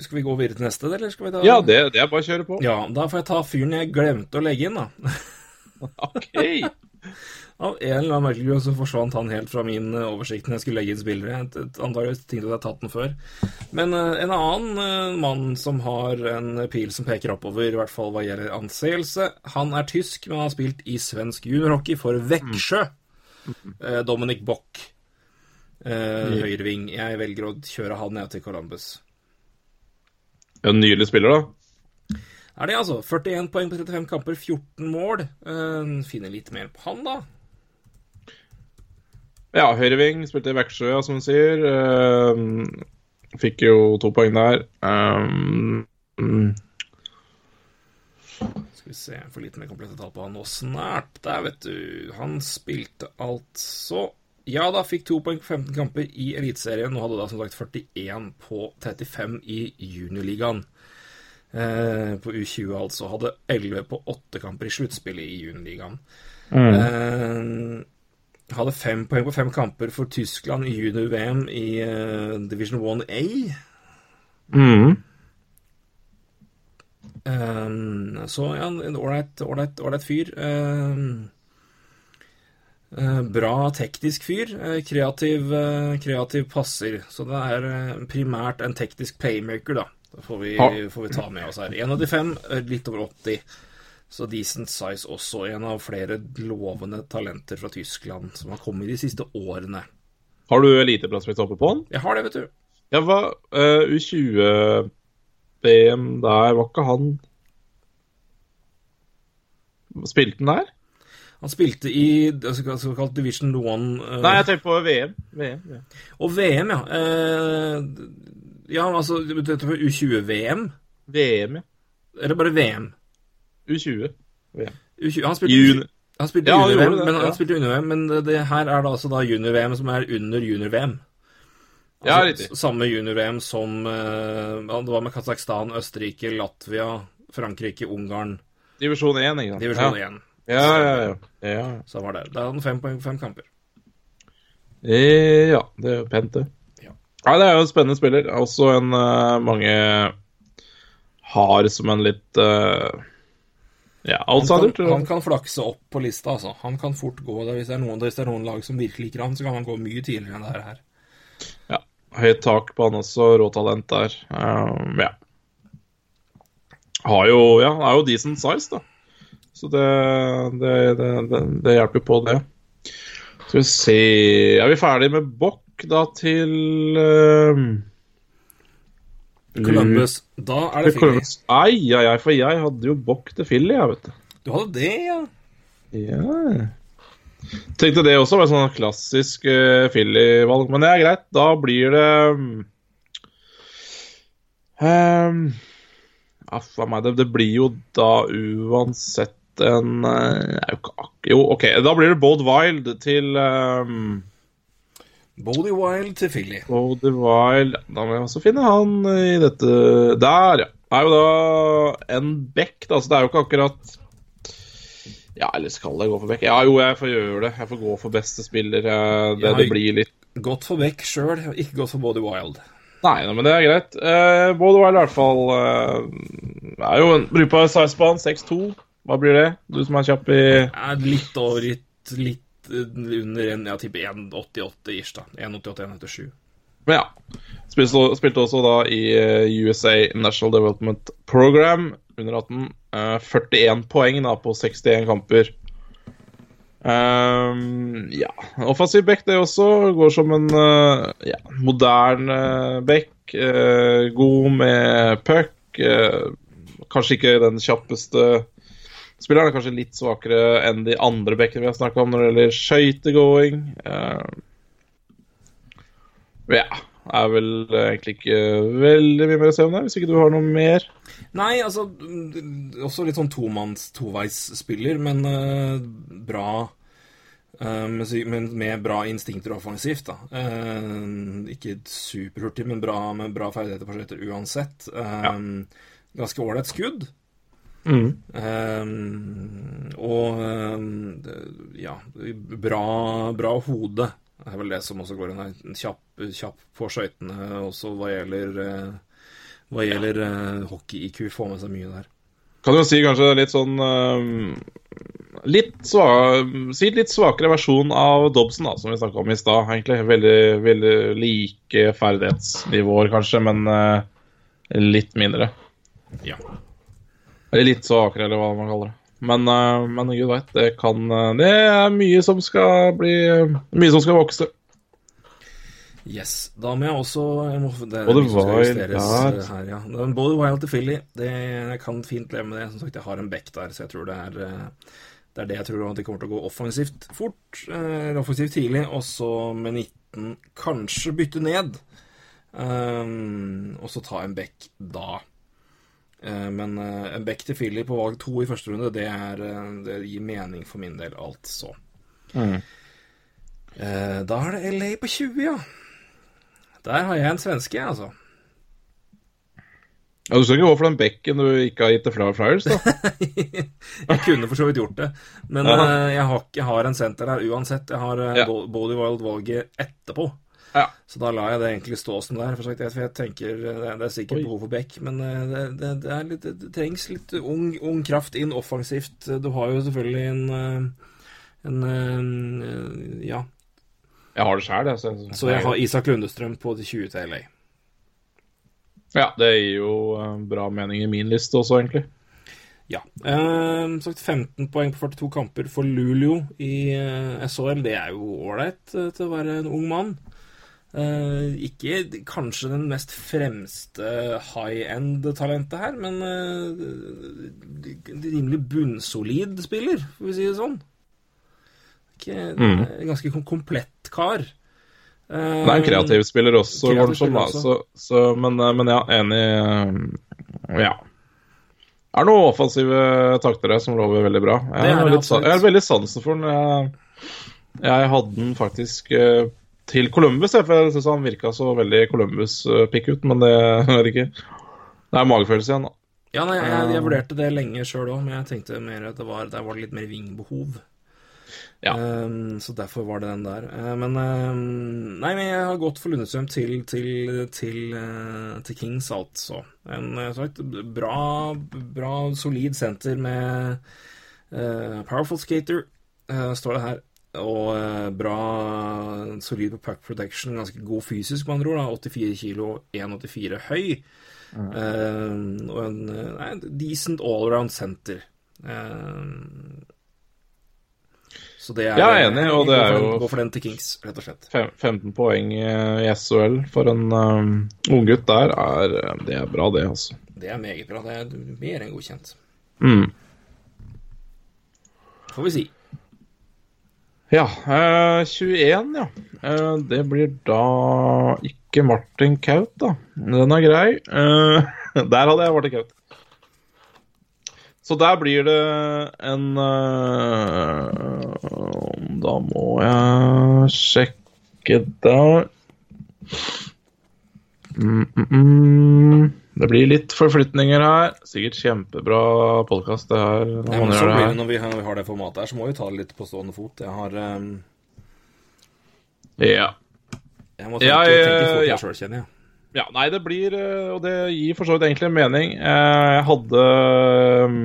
Skal vi gå videre til neste, eller skal vi da Ja, det, det er bare å kjøre på. Ja, da får jeg ta fyren jeg glemte å legge inn, da. OK. Av en eller annen merkelig grunn så forsvant han helt fra min eh, oversikt når jeg skulle legge inn spillere. Antakeligvis tenkte at jeg har tatt den før. Men uh, en annen uh, mann som har en pil som peker oppover, i hvert fall hva gjelder anseelse Han er tysk, men har spilt i svensk juniorhockey for Veksjø. Uh, Dominic Bock. Uh, Høyreving. Jeg velger å kjøre han ned til Columbus. En nylig spiller, da. Er det altså. 41 poeng på 35 kamper, 14 mål. Uh, finner litt mer på han, da. Ja, høyreving. Spilte i Veksjø, som hun sier. Uh, fikk jo to poeng der. Um, mm. Skal vi se, jeg får litt mer komplette tall på han nå snart. Der, vet du. Han spilte altså Ja da, fikk to poeng på 15 kamper i Eliteserien. Nå hadde da som sagt 41 på 35 i juniorligaen. Uh, på U20, altså. Hadde 11 på 8 kamper i sluttspillet i juniorligaen. Mm. Eh, hadde fem poeng på fem kamper for Tyskland i junior-VM i uh, Division 1A. Mm. Um, så ja, en ålreit fyr. Um, uh, bra teknisk fyr. Uh, kreativ, uh, kreativ passer. Så det er primært en teknisk playmaker, da. Det får vi, får vi ta med oss her. 1 av de fem, litt over 80. Så decent size også. En av flere lovende talenter fra Tyskland som har kommet de siste årene. Har du eliteprospekt oppe på han? Jeg har det, vet du. Ja, hva uh, U20-BM der, var ikke han Spilte han der? Han spilte i såkalt Division 1 uh, Nei, jeg tenker på VM. VM ja. Og VM, ja. Uh, ja, altså Du tenker på U20-VM? VM, ja. Eller bare VM? U20. VM. U20 han spilte Juni. Han spilte Ja, han junior-VM, men, han ja. spilte junior-VM, men det, det her er da altså da junior-VM som er under junior-VM. Ja, Altså, riktig. Samme junior-VM som eh, Det var med Kasakhstan, Østerrike, Latvia, Frankrike, Ungarn. Divisjon 1, ikke sant? Divisjon ja. 1. Ja, ja, ja. ja. Så var det. Det er han fem poeng på fem kamper. Eh, ja, det er jo pent, det. Ja. Nei, det er jo en spennende spiller. Også en uh, mange har som en litt eh, ja, Han kan, han kan flakse opp på lista, altså. Han kan fort gå der. Hvis det er noen, det er noen lag som virkelig liker han, så kan han gå mye tidligere enn det her. Ja. Høyt tak på han også, råtalent der. Um, ja. Har jo Ja, han er jo decent size, da. Så det, det, det, det, hjelper på, det. Skal vi se Er vi ferdige med Bock da til um, Columbus. Da er det Philly. Ai, ai, ai, for jeg hadde jo bokk til Philly, jeg, vet du. Du hadde det, ja? Ja Tenkte det også var et sånn klassisk uh, Philly-valg, men det er greit. Da blir det um, Aff a meg, det, det blir jo da uansett en uh, jo, OK. Da blir det Bold Wild til um, Bodie Wild til Philly. Bold Wild Da må jeg også finne han i dette Der, ja. Det er jo da en bekk, da, så det er jo ikke akkurat Ja, eller skal jeg gå for bekk? Ja, jo, jeg får gjøre det. Jeg får gå for beste spiller. eh, Det, det blir litt Gått for Beck sjøl, ikke gått for Bodie Wild. Nei, men det er greit. Uh, Wild i hvert fall uh, er jo en brukbar sizeban, 6-2. Hva blir det? Du som er kjapp i litt over litt under en, ja, tipper 1,88 ish, da. 1,88-1,87. Men ja. Spilte, spilte, også da i eh, USA National Development Program under 18. Uh, 41 poeng da på 61 kamper. Um, ja. Offensiv back, det også. Går som en uh, ja, moderne back. Uh, god med puck. Uh, kanskje ikke den kjappeste spilleren. Er kanskje litt svakere enn de andre bekkene vi har snakka om når det gjelder skøytegåing. ja. Det Er vel egentlig ikke veldig mye mer å se om det, hvis ikke du har noe mer? Nei, altså Også litt sånn tomanns, toveisspiller, men uh, bra uh, med, med, bra instinkter offensivt, da. Uh, ikke superhurtig, men bra, med bra ferdigheter på skøyter uansett. Ja. Ganske ålreit skudd. Mm. og ja, bra, bra hode. Det er vel det som også går inn kjapp, kjapp på skøytene, også hva gjelder, eh, hva gjelder uh, hockey-IQ. Får med seg mye der. Kan jo si kanskje litt sånn uh, litt svak, Si litt svakere versjon av Dobson, da, som vi snakka om i stad. egentlig. Veldig, veldig like ferdighetsnivåer, kanskje, men uh, litt mindre. Ja. Eller litt svakere, eller hva man kaller det. Men, uh, men gud veit, det kan uh, Det er mye som skal bli Mye som skal vokse. Yes. Da må jeg også jeg må, det, Både Wild der. Her, ja. Både Wild til Philly. Det, jeg kan fint leve med det. Som sagt, jeg har en back der, så jeg tror det er eh, det er det jeg tror at de kommer til å gå offensivt fort. eller offensivt tidlig, og så med 19 kanskje bytte ned. Um, og så ta en back da. Eh, men eh, en back til Philly på valg to i første runde, det, er, eh, det gir mening for min del, altså. Mm. Da er det LA på 20, ja. Der har jeg en svenske, altså. Ja, Du skal ikke gå for den bekken du ikke har gitt til Flyers, da? jeg kunne for så vidt gjort det, men ja. jeg, har, jeg, har, en senter her uansett. Jeg har ja. Body Wild-valget etterpå. Ja. Så da lar jeg det egentlig stå som det er. For, jeg tenker Det, det er sikkert Oi. behov for Beck, men eh, det, det, det, litt, det, trengs litt ung, ung, kraft inn offensivt. Du har jo selvfølgelig en, eh, en, en eh, Ja. Jeg har det sjæl, jeg. Så, så jeg har Isak Lundestrøm på 20 til LA. Ja, det gir jo bra mening i min liste også, egentlig. Ja. Eh, sagt 15 poeng på 42 kamper for Lulio i eh, SHL. Det er jo ålreit eh, til å være en ung mann. Uh, ikke kanskje den mest fremste high end-talentet her, men uh, rimelig bunnsolid spiller, får vi si det sånn. Ikke, mm. Ganske komplett kar. Uh, det er en kreativ spiller også, kreativ spiller sånn, også. Så, så, men, men, ja, enig Ja. Det er noen offensive takter her som lover veldig bra. Jeg har veldig sansen for den. Jeg, jeg hadde den faktisk til Columbus, for jeg syns han virka så veldig Columbus-pick ut, men det er ikke. Det er magefølelse igjen, da. Ja, nei, jeg, jeg, vurderte det lenge sjøl òg, men jeg tenkte mer at det var, der var det litt mer vingbehov. Ja. Um, så derfor var det den der. Uh, men um, Nei, men jeg har gått for Lundstrøm til, til, til, uh, til Kings, altså. En uh, sagt, bra, bra, solid senter med powerful skater, står det her. Og eh, bra, solid på puck protection, ganske god fysisk, med andre ord. 84 kilo, 1,84 høy. Mm. Uh, og en nei, decent allround center. Uh, så det er Jeg er enig, og det er jo Gå for den til Kings, rett og slett. 15 poeng i SHL for en um, unggutt der, er, det er bra, det, altså. Det er meget bra. Det er mer enn godkjent. Mm. Får vi si. Ja, eh, 21, ja. Eh, det blir da ikke Martin Kaut, da. Den er grei. Eh, der hadde jeg Martin Kaut. Så der blir det en eh, Da må jeg sjekke der. Mm, mm, mm. Det blir litt forflytninger her. Sikkert kjempebra podkast, det her. Når, ja, det her. når vi, har, vi har det formatet her, så må vi ta det litt på stående fot. Jeg har um... Ja. Jeg må tenke, jeg, tenke fort ja. sjøl, kjenner jeg. Ja, nei, det blir eh, Og det gir for så vidt egentlig mening. Eh, Jeg hadde eh,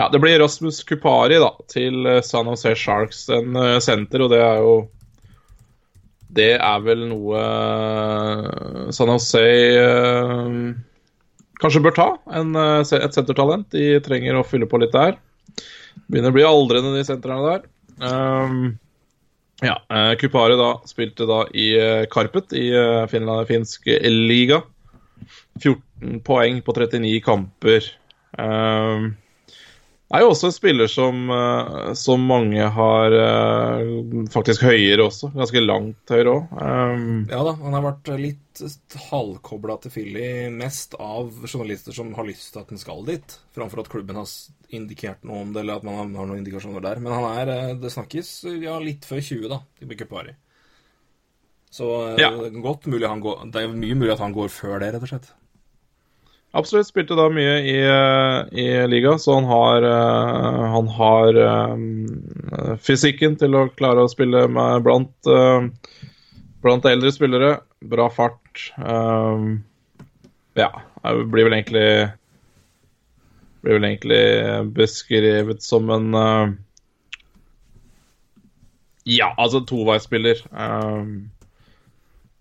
Ja, det blir Rasmus Kupari da, til eh, San Jose Sharks, en eh, senter, og det er jo Det er vel noe eh, San Jose eh, kanskje bør ta. En, eh, et sentertalent. De trenger å fylle på litt der. Begynner å bli aldrende, de sentrene der. Um, ja, Kupari da spilte da i Karpet i Finland, finsk liga. 14 poeng på 39 kamper. Um, er jo også en spiller som, eh, som mange har eh, faktisk høyere også. Ganske langt høyere òg. Um, Ja da, han har vært litt halvkobla til Philly mest av journalister som har lyst til at han skal dit, framfor at klubben har indikert noe om det, eller at man har- noen indikasjoner der. Men han er, eh, det snakkes ja, litt før 20, da, til Kupari. Så eh, Ja. godt mulig han går Det er mye mulig at han går før det, rett og slett. Absolutt. Spilte da mye i, eh, i liga, så han har, eh, han har eh, fysikken til å klare å spille med blant, uh, blant eldre spillere. Bra fart. eh, ja, det blir vel egentlig Blir vel egentlig beskrevet som en uh, Ja, altså toveisspiller. eh,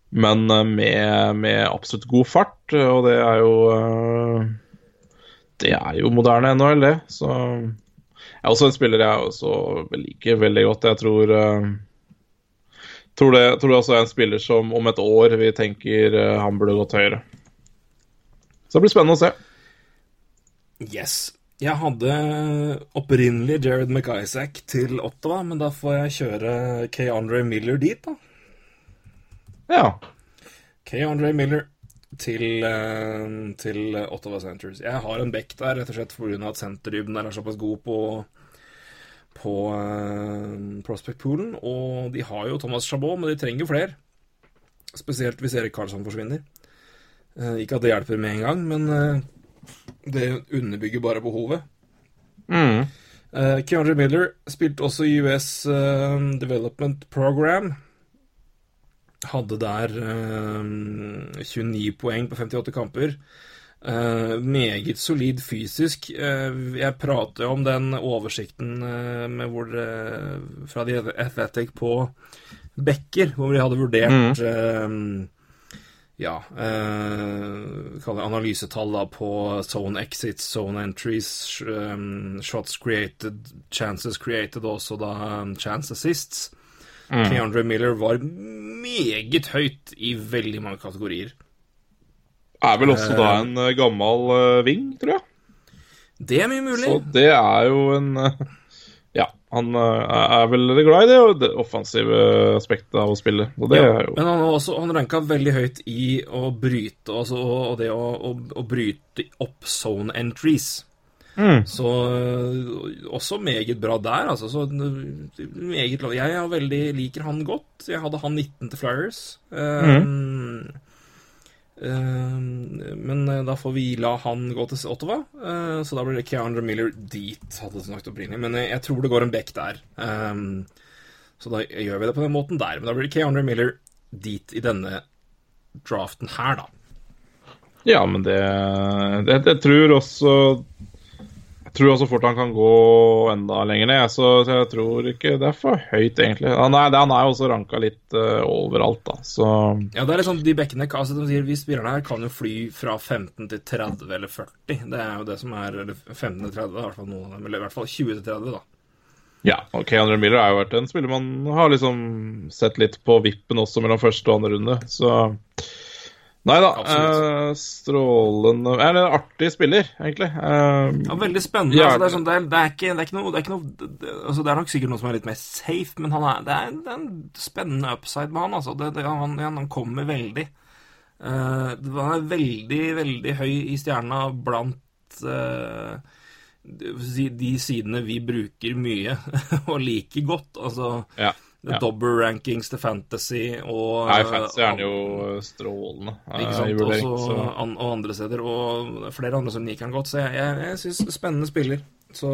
men eh, med, med absolutt god fart, og det er jo eh, Det er jo moderne NHL, det. Så jeg er også en spiller jeg også liker veldig godt. Jeg tror eh, tror det, tror det også er en spiller som om et år vi tenker eh, han burde gått høyere. Så det blir spennende å se. Yes. Jeg hadde opprinnelig Jared McIsaac til Ottawa, men da får jeg kjøre K. Andre Miller dit, da. Ja. K. Andre Miller til, eh, til Ottawa Centres. Jeg har en bekk der rett og slett pga. at senterdybden der er såpass god på, på uh, Prospect-poolen. Og de har jo Thomas Chabot, men de trenger flere. Spesielt hvis Erik Karlsson forsvinner. Eh, ikke at det hjelper med en gang, men eh, det underbygger bare behovet. Mm. Keandre Miller spilte også i US eh, Development Program. Hadde der eh, 29 poeng på 58 kamper. Eh, meget solid fysisk. Eh, jeg prater jo om den oversikten eh, med hvor, eh, fra The Athletic på Becker, hvor de hadde vurdert eh, ja, eh, analysetall da på zone exits, zone entries, sh- shots created, chances created, og også da chance assists. Keandre Miller var meget høyt i veldig mange kategorier. Er vel også da en eh, gammel eh, ving, tror jeg. Det er mye mulig. Så det er jo en uh, Ja, han eh, er vel glad i det, og det offensive aspektet av å spille. Og det Ja, er jo Men han, også, han ranka veldig høyt i å bryte altså, og det å, å, å bryte opp zone entries. Mm. Så øh, også meget bra der, altså. Så meget lov. Jeg veldig, liker han godt. Jeg hadde han 19 til Flyers. Um, um, men da får vi la han gå til Ottawa. Uh, så da blir det Keandre Miller dit, hadde det snakket opprinnelig. Men jeg, jeg tror det går en bekk der. Um, så da gjør vi det på den måten der. Men da blir det Keandre Miller dit i denne draften her, da. Ja, men det, det Jeg tror også Jeg tror også fort han kan gå enda lenger ned, så jeg tror ikke det er for høyt, egentlig. Han er, han er jo også ranka litt uh, overalt, da, så Ja, det er liksom de bekkene altså, de sier, Vi spillerne her kan jo fly fra 15 til 30 eller 40. Det er jo det som er Eller 15 til 30, i hvert fall noen av dem. Eller i hvert fall 20 til 30, da. Ja, og Keandre Miller har jo vært en spiller man har liksom sett litt på vippen også mellom første og andre runde, så Nei da. Eh, strålende Eller en artig spiller, egentlig. Eh, Ja, Veldig spennende. Ja. altså, det, er sånn, det, er, det, er ikke, det er ikke noe, det er noe altså, det er nok sikkert noe som er litt mer safe, men han er, det, er, er en spennende upside med han. Altså. Han, han kommer veldig. Eh, han er veldig, veldig høy i stjerna blant eh, de, de sidene vi bruker mye og liker godt. Altså ja. Ja. double rankings til fantasy og Nei, fantasy er han jo strålende eh, ikke i sant? vurdering. Også, Så. an, og andre steder. Og flere andre som liker han godt. Så jeg, jeg, jeg syns spennende spiller. Så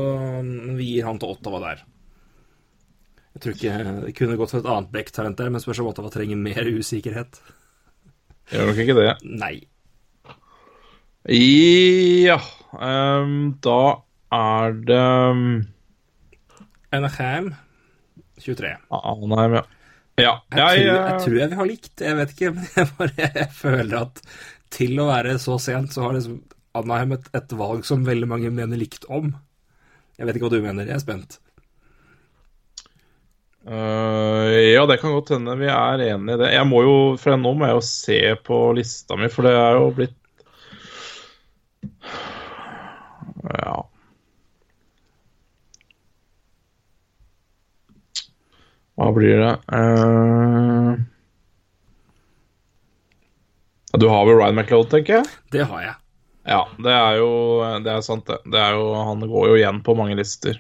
vi gir han til Ottawa der. Jeg tror ikke Det kunne gått for et annet Beck-talent der, men spørs om Ottawa trenger mer usikkerhet. Gjør nok ikke det. Nei. Ja um, Da er det um, Anaheim 23. Anheim, ja. Ja, Jeg, tror, jeg, jeg tror jeg vi har likt, jeg vet ikke, men jeg, bare, jeg føler at til å være så sent, så har liksom Anaheim et, et valg som veldig mange mener likt om. Jeg vet ikke hva du mener, jeg er spent. Uh, ja, det kan godt hende vi er enige i det. Jeg må jo, for nå må jeg jo se på lista mi, for det er jo blitt Hva blir det? uh... Du har vel Ryan McLeod, tenker jeg? Det har jeg. Ja, det er jo det er sant, det. det er jo, han går jo igjen på mange lister.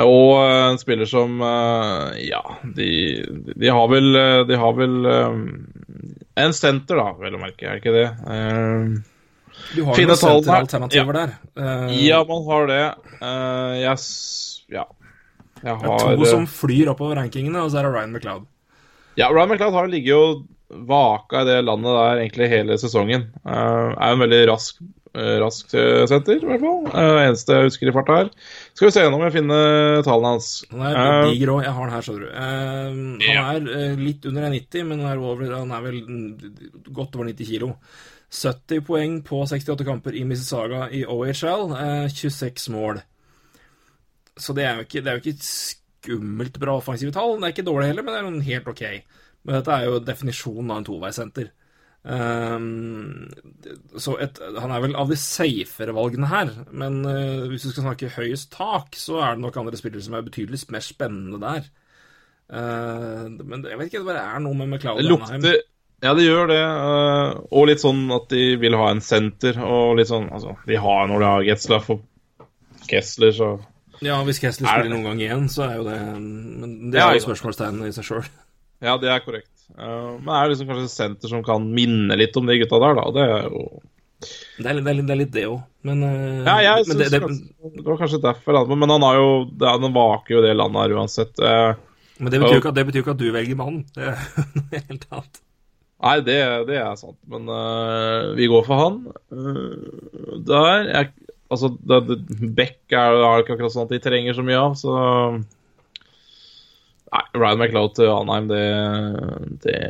Og eh, en spiller som eh, Ja, de, de har vel De har vel en senter, da, vel å merke, er det ikke det? Du har Fine noen senteralternativer der. Ja, man har det. Jeg Ja. Jeg det er to eh, som flyr oppover rankingene, og så er det Ryan McLeod. Ja, Ryan McLeod har ligget og vaka i det landet der egentlig hele sesongen. Uh, er jo en veldig rask, eh, rask eh, senter, i hvert fall. Uh, eneste jeg husker i farta her. Skal vi se om jeg finner tallene hans. Han er uh, diger òg, jeg har den her, skjønner du. Eh, Ja. Han er eh, litt under 1,90, men han er, over, han er vel godt over 90 kilo. 70 poeng på 68 kamper i Mississauga i OHL, eh, 26 mål. Så det er jo ikke, det er jo ikke et skummelt bra offensive tall. Det er ikke dårlig heller, men det er noen helt ok. Men dette er jo definisjonen av en toveissenter. Um, så et, han er vel av de safere valgene her, men uh, hvis du skal snakke høyest tak, så er det nok andre spillere som er betydelig mer spennende der. Uh, men jeg vet ikke, det er noe med McLeod Det lukter Ja, det gjør det. Uh, og litt sånn at de vil ha en senter, og litt sånn Altså, de har når de har Getzlaff og Kessler, så Ja, hvis Kessler Er spiller det- noen gang igjen, så er jo det Men det Ja, er jo ja. spørsmålstegn i seg sjøl. Ja, det er korrekt. Uh, men det er liksom kanskje et senter som kan minne litt om de gutta der, da. Det er jo Det er det, er litt, det, òg, men, uh, Ja, jeg syns det, det, var kanskje derfor. Men han har jo det, Han vaker jo det landet her uansett. Uh, men det betyr jo ikke, ikke at du velger mann. Det er noe helt annet. Nei, det, det er sant, men uh, vi går for han. Uh, der jeg, Altså, det, det, Beck er det ikke akkurat sånn at de trenger så mye av, så Nei, Ryan McLeod til Anheim, det, det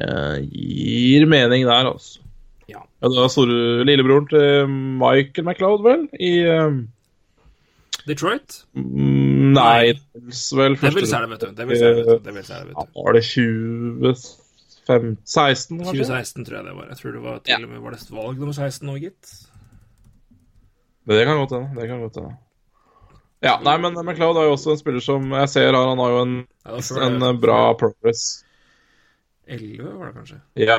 gir mening der, altså. Ja. Ja, det var store lillebroren til Michael McLeod, vel? I uh... Detroit? mm, Nei, vel Devils er det, vet du. Devils er det, vet du. Devils er det, vet du. var det 25 16, kanskje? 2016 tror jeg det var. Jeg tror det var til og med var det valg nummer 16 nå, gitt. Det kan godt hende. Det kan godt hende. Ja, nei, men McLeod er jo også en spiller som jeg ser her, han har jo en, Ja, en eh, bra progress. 11 var det kanskje. Ja.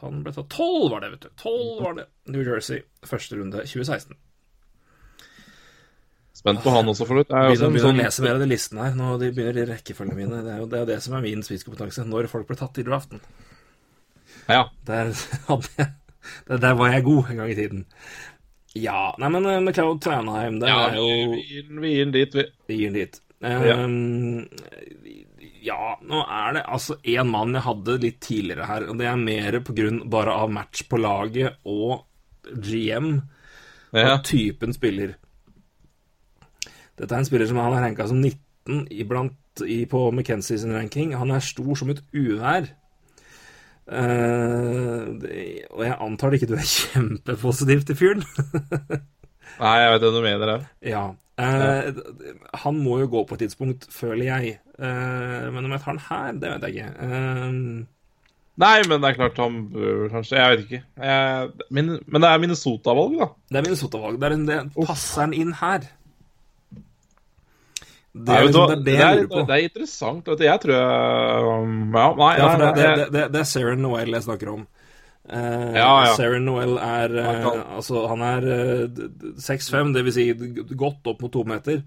Han ble tatt 12 var det, vet du. 12 var det. New Jersey, første runde 2016. Spent på han også, for litt. Er Begynner, begynner å sånn, lese mer av de listene her. Nå de begynner i rekkefølgene mine. Det er jo det, er det som er min spisskompetanse. Når folk ble tatt i draften. ja. Der, der, der var jeg god en gang i tiden. Ja, nei, men eh, Tranheim, det ja, er jo vi den- vi gir den dit, vi. Vi gir den dit. Um, ja, nå er det altså én mann jeg hadde litt tidligere her, og det er mer på grunn bare av match på laget og GM Ja. og typen spiller. Dette er en spiller som han er ranka som 19 iblant i, på McKenzie sin ranking. Han er stor som et uvær. Det, og jeg antar ikke du er kjempepositiv til fyren? Nei, jeg vet hva du mener der. Ja. Eh, han må jo gå på et tidspunkt, føler jeg. Uh, men om jeg tar den her, det vet jeg ikke. Nei, men det er klart han bør kanskje Jeg vet ikke. Jeg, min, men det er Minnesota-valg, da. det er Minnesota-valg. Det, det passer han inn her. Det er liksom det, er det det, er, lurer på. det er interessant. Vet du, jeg tror jeg um, Ja, nei, Ja, det, det, det, er Sarah Noel jeg snakker om. Uh, Ja, ja. Sarah Noel er uh, Han Altså, han er d- 6'5, det vil si godt opp mot to meter.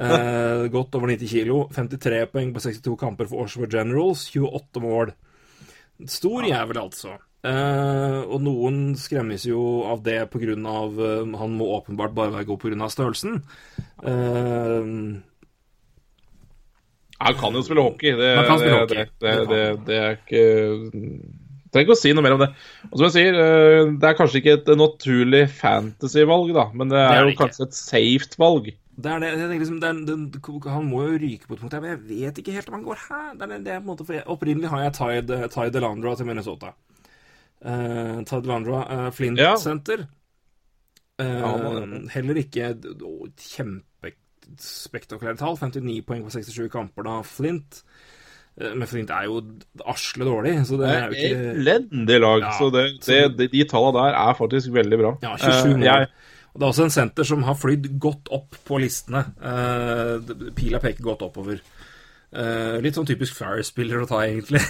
Uh, godt over 90 kilo. 53 poeng på 62 kamper for Oshawa Generals. 28 mål. Stor jævel, altså. Uh, og noen skremmes jo av det av eh, Han må åpenbart bare være god av størrelsen. Eh, Han kan jo spille hockey. Det, kan spille det, hockey. Det, det, Det det, er ikke trenger ikke å si noe mer om det. Og som jeg sier, eh, Det er kanskje ikke et naturlig fantasy-valg, da, men det er, Det er det jo ikke. kanskje et safe valg. Det er det, jeg tenker liksom, det er, det, Han må jo ryke på et punkt her, men jeg vet ikke helt om han går her. Det er, det, det er på en måte, for jeg, Opprinnelig har jeg Ty, Ty Delandra til Minnesota. Uh, Ty Delandra, uh, Flint Ja. Center. Uh, Ja, heller ikke å, kjempespektakulære tall. 59 poeng på 67 kamper da, Flint. Eh, men Flint er jo asle dårlig, så det er er jo ikke elendig lag, Ja, så, det, det, de, de tallene der er faktisk veldig bra. Ja, 27 Eh, mål. jeg, Og det er også en senter som har flydd godt opp på listene. Eh, pila peker godt oppover. Eh, litt sånn typisk Fire-spiller å ta, egentlig.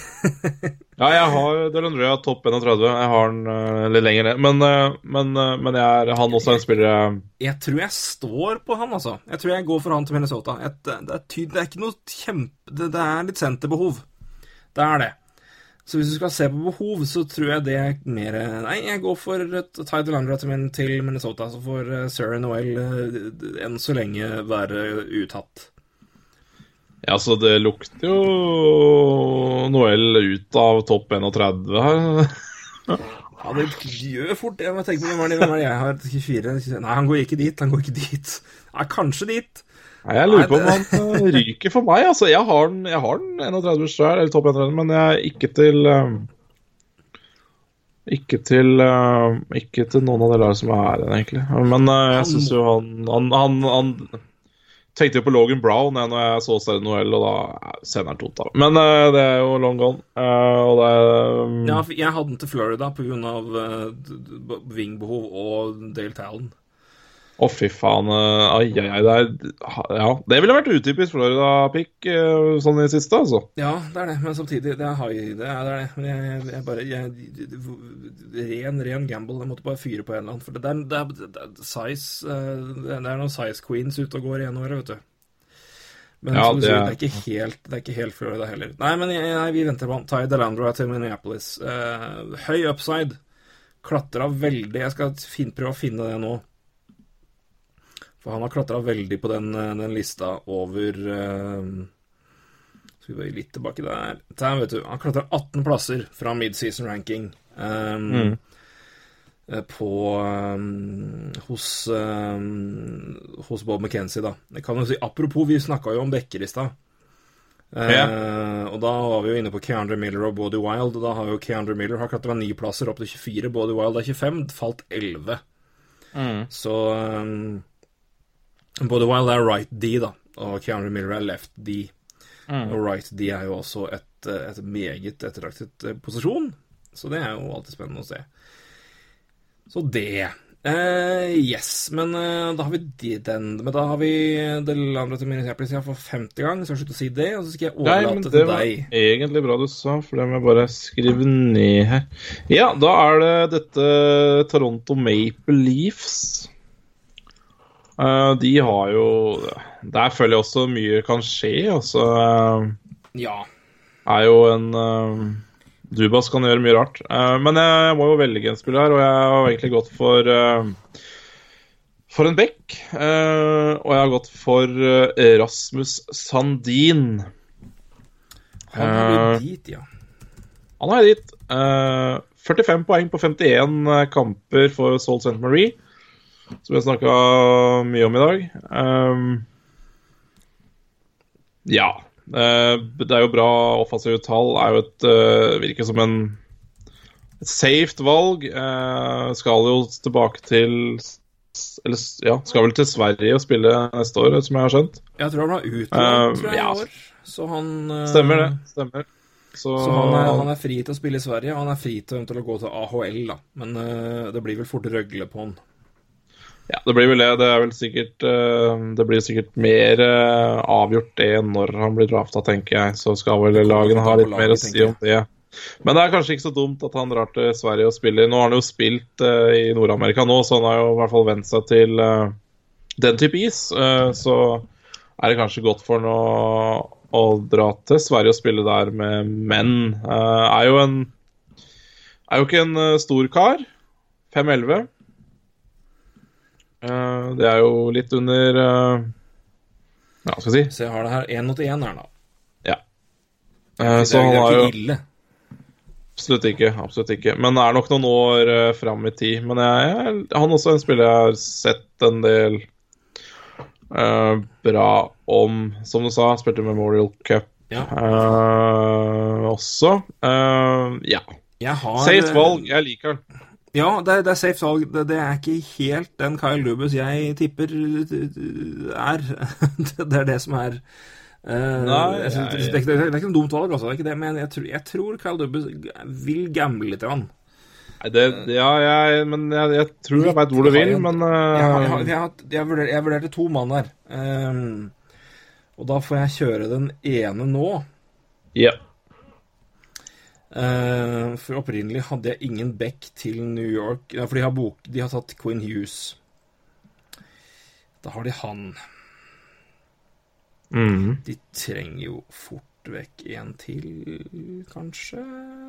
ja, jeg har Delandrea topp 31. Jeg har den uh, litt lenger ned. Men, uh, men, eh, men jeg er han også en spiller jeg Jeg tror jeg står på han, altså. Jeg tror jeg går for han til Minnesota. Et, det, er tyd, det er ikke noe kjempe det, det er litt senterbehov. Det er det. Så hvis du skal se på behov, så tror jeg det er mer Nei, jeg går for Tide Ty Delandra til, min- til Minnesota. Så får uh, Sarah Noel eh, enn så lenge være uttatt. Ja, så det lukter jo Noel ut av topp 31 her. Ja, det gjør fort det. Jeg tenker tenke på hvem er det, hvem er det jeg har? 24? 24? Nei, han går ikke dit. Han går ikke dit. Nei, kanskje dit. Nei, jeg lurer Nei, på om han eh, ryker for meg. Altså, jeg har den, jeg har den 31 sjøl, eller topp 31, men jeg er ikke til eh, Ikke til eh, Ikke til noen av de lagene som er her egentlig. Men jeg syns jo han, han, han, han Tenkte jo på Logan Brown jeg, når jeg så Stella Noel, og da eh, sender han tot. Men uh, det er jo long gone. Uh, og det um, Ja, jeg hadde den til Florida pga. Uh, vingbehov og Dale Talon. Å, fy faen. eh, Ai, ai, ai. Det, er, ja, det ville vært utypisk Florida-pick eh, sånn i det siste, altså. Ja, det er det, men samtidig Det er high, det er det. Men jeg, jeg bare jeg, Ren, ren gamble. Jeg måtte bare fyre på en eller annen. For det er, det er, det er size eh, Det er noen size queens ute og går i ene året, vet du. Men Ja, som du det sier, er- det er ikke helt Det er ikke helt Florida heller. Nei, men jeg, jeg, vi venter på han. Ty Delandra til Minneapolis. Uh, høy upside. Klatra veldig. Jeg skal fin, prøve å finne det nå. For han har klatra veldig på den, eh, den lista over uh, Skal vi bare litt tilbake der. Der, vet du. Han klatra 18 plasser fra midseason ranking. Um, mm. På um, hos, um, hos Bob McKenzie, da. Jeg kan jo si, Apropos, vi snakka jo om Bekker i stad. Eh, og da var vi jo inne på Keandre Miller og Body Wild. Og da har jo Keandre Miller har klatra ni plasser opp til 24. Body Wild er 25, falt 11. Så um, Body Wild er right D, da, og Keanu Miller er left D. Og right D er jo også et, eh, et meget ettertraktet eh, posisjon, så det er jo alltid spennende å se. Så det. Uh, yes, men uh, da har vi de, den. Men da har vi det andre til Minneapolis for femte gang, så jeg slutter å si det. Og så skal jeg overlate Nei, men det var deg. egentlig bra du sa, for det må jeg bare skrive ned her. Ja, da er det dette Toronto Maple Leafs. Eh, de har jo Der føler jeg også mye kan skje. Altså eh, Ja. er jo en uh, Dubas kan gjøre mye rart. Eh, men jeg må jo velge en spiller her, og jeg har egentlig gått for eh, For en bekk. eh, og jeg har gått for eh, Rasmus Sandin. Han er jo dit, ja. Han er dit. Eh, 45 poeng på 51 kamper for Salt St. Marie, som jeg snakka mye om i dag. Um, ja. eh, det er jo bra offensive tall. Er jo et eh, Virker som en et safe valg. Eh, skal jo tilbake til Eller ja, skal vel til Sverige og spille neste år, som jeg har skjønt. Jeg tror han var utlånt Eh, tror jeg, ja. år, så han Stemmer det. Stemmer. Så, Så han er, han er fri til å spille i Sverige, og han er fri til eventuelt å gå til AHL, da. Men uh, det blir vel fort røgle på han. Ja, det blir vel det. Det vel sikkert eh, Det blir sikkert mer eh, avgjort det når han blir drafta, tenker jeg. Så skal vel lagene ha litt mer å si om det. Men det er kanskje ikke så dumt at han drar til Sverige og spiller. Nå har han jo spilt eh, i Nord-Amerika nå, så han har jo i hvert fall vent seg til den type is. Så er det kanskje godt for han å, å dra til Sverige og spille der med menn. Er jo en Er jo ikke en stor kar. 5'11. Eh, det er jo litt under uh, Ja, skal jeg si? Så jeg har det her 1 mot 1 her, da. Ja. Er, så han har er jo ille. Absolutt ikke. absolutt ikke. Men det er nok noen år uh, fram i tid. Men jeg, jeg, han er også en spiller jeg har sett en del uh, bra om. Som du sa, spilte Memorial Cup Ja. uh, også. Uh, ja. Jeg har Safe valg. Jeg liker den. Ja, det er, det er safe salg. Det, det er ikke helt den Kyle Dubus jeg tipper er. det er det som er eh, Nei, jeg jeg, det, er det, er ikke noe dumt valg, altså. Det er ikke det, men jeg tror, jeg tror Kyle Dubus vil gamble litt. Grann. Nei, det, ja, jeg, men jeg, jeg tror jeg veit hvor du vil, men uh, Jeg, jeg, har, jeg, har, jeg, vurder, jeg vurderte to mann der. Um, og da får jeg kjøre den ene nå. ja. Eh, for opprinnelig hadde jeg ingen back til New York. For de har, bok, de har tatt Quinn Hughes. Da har de han. Mm. De trenger jo fort vekk en til, kanskje.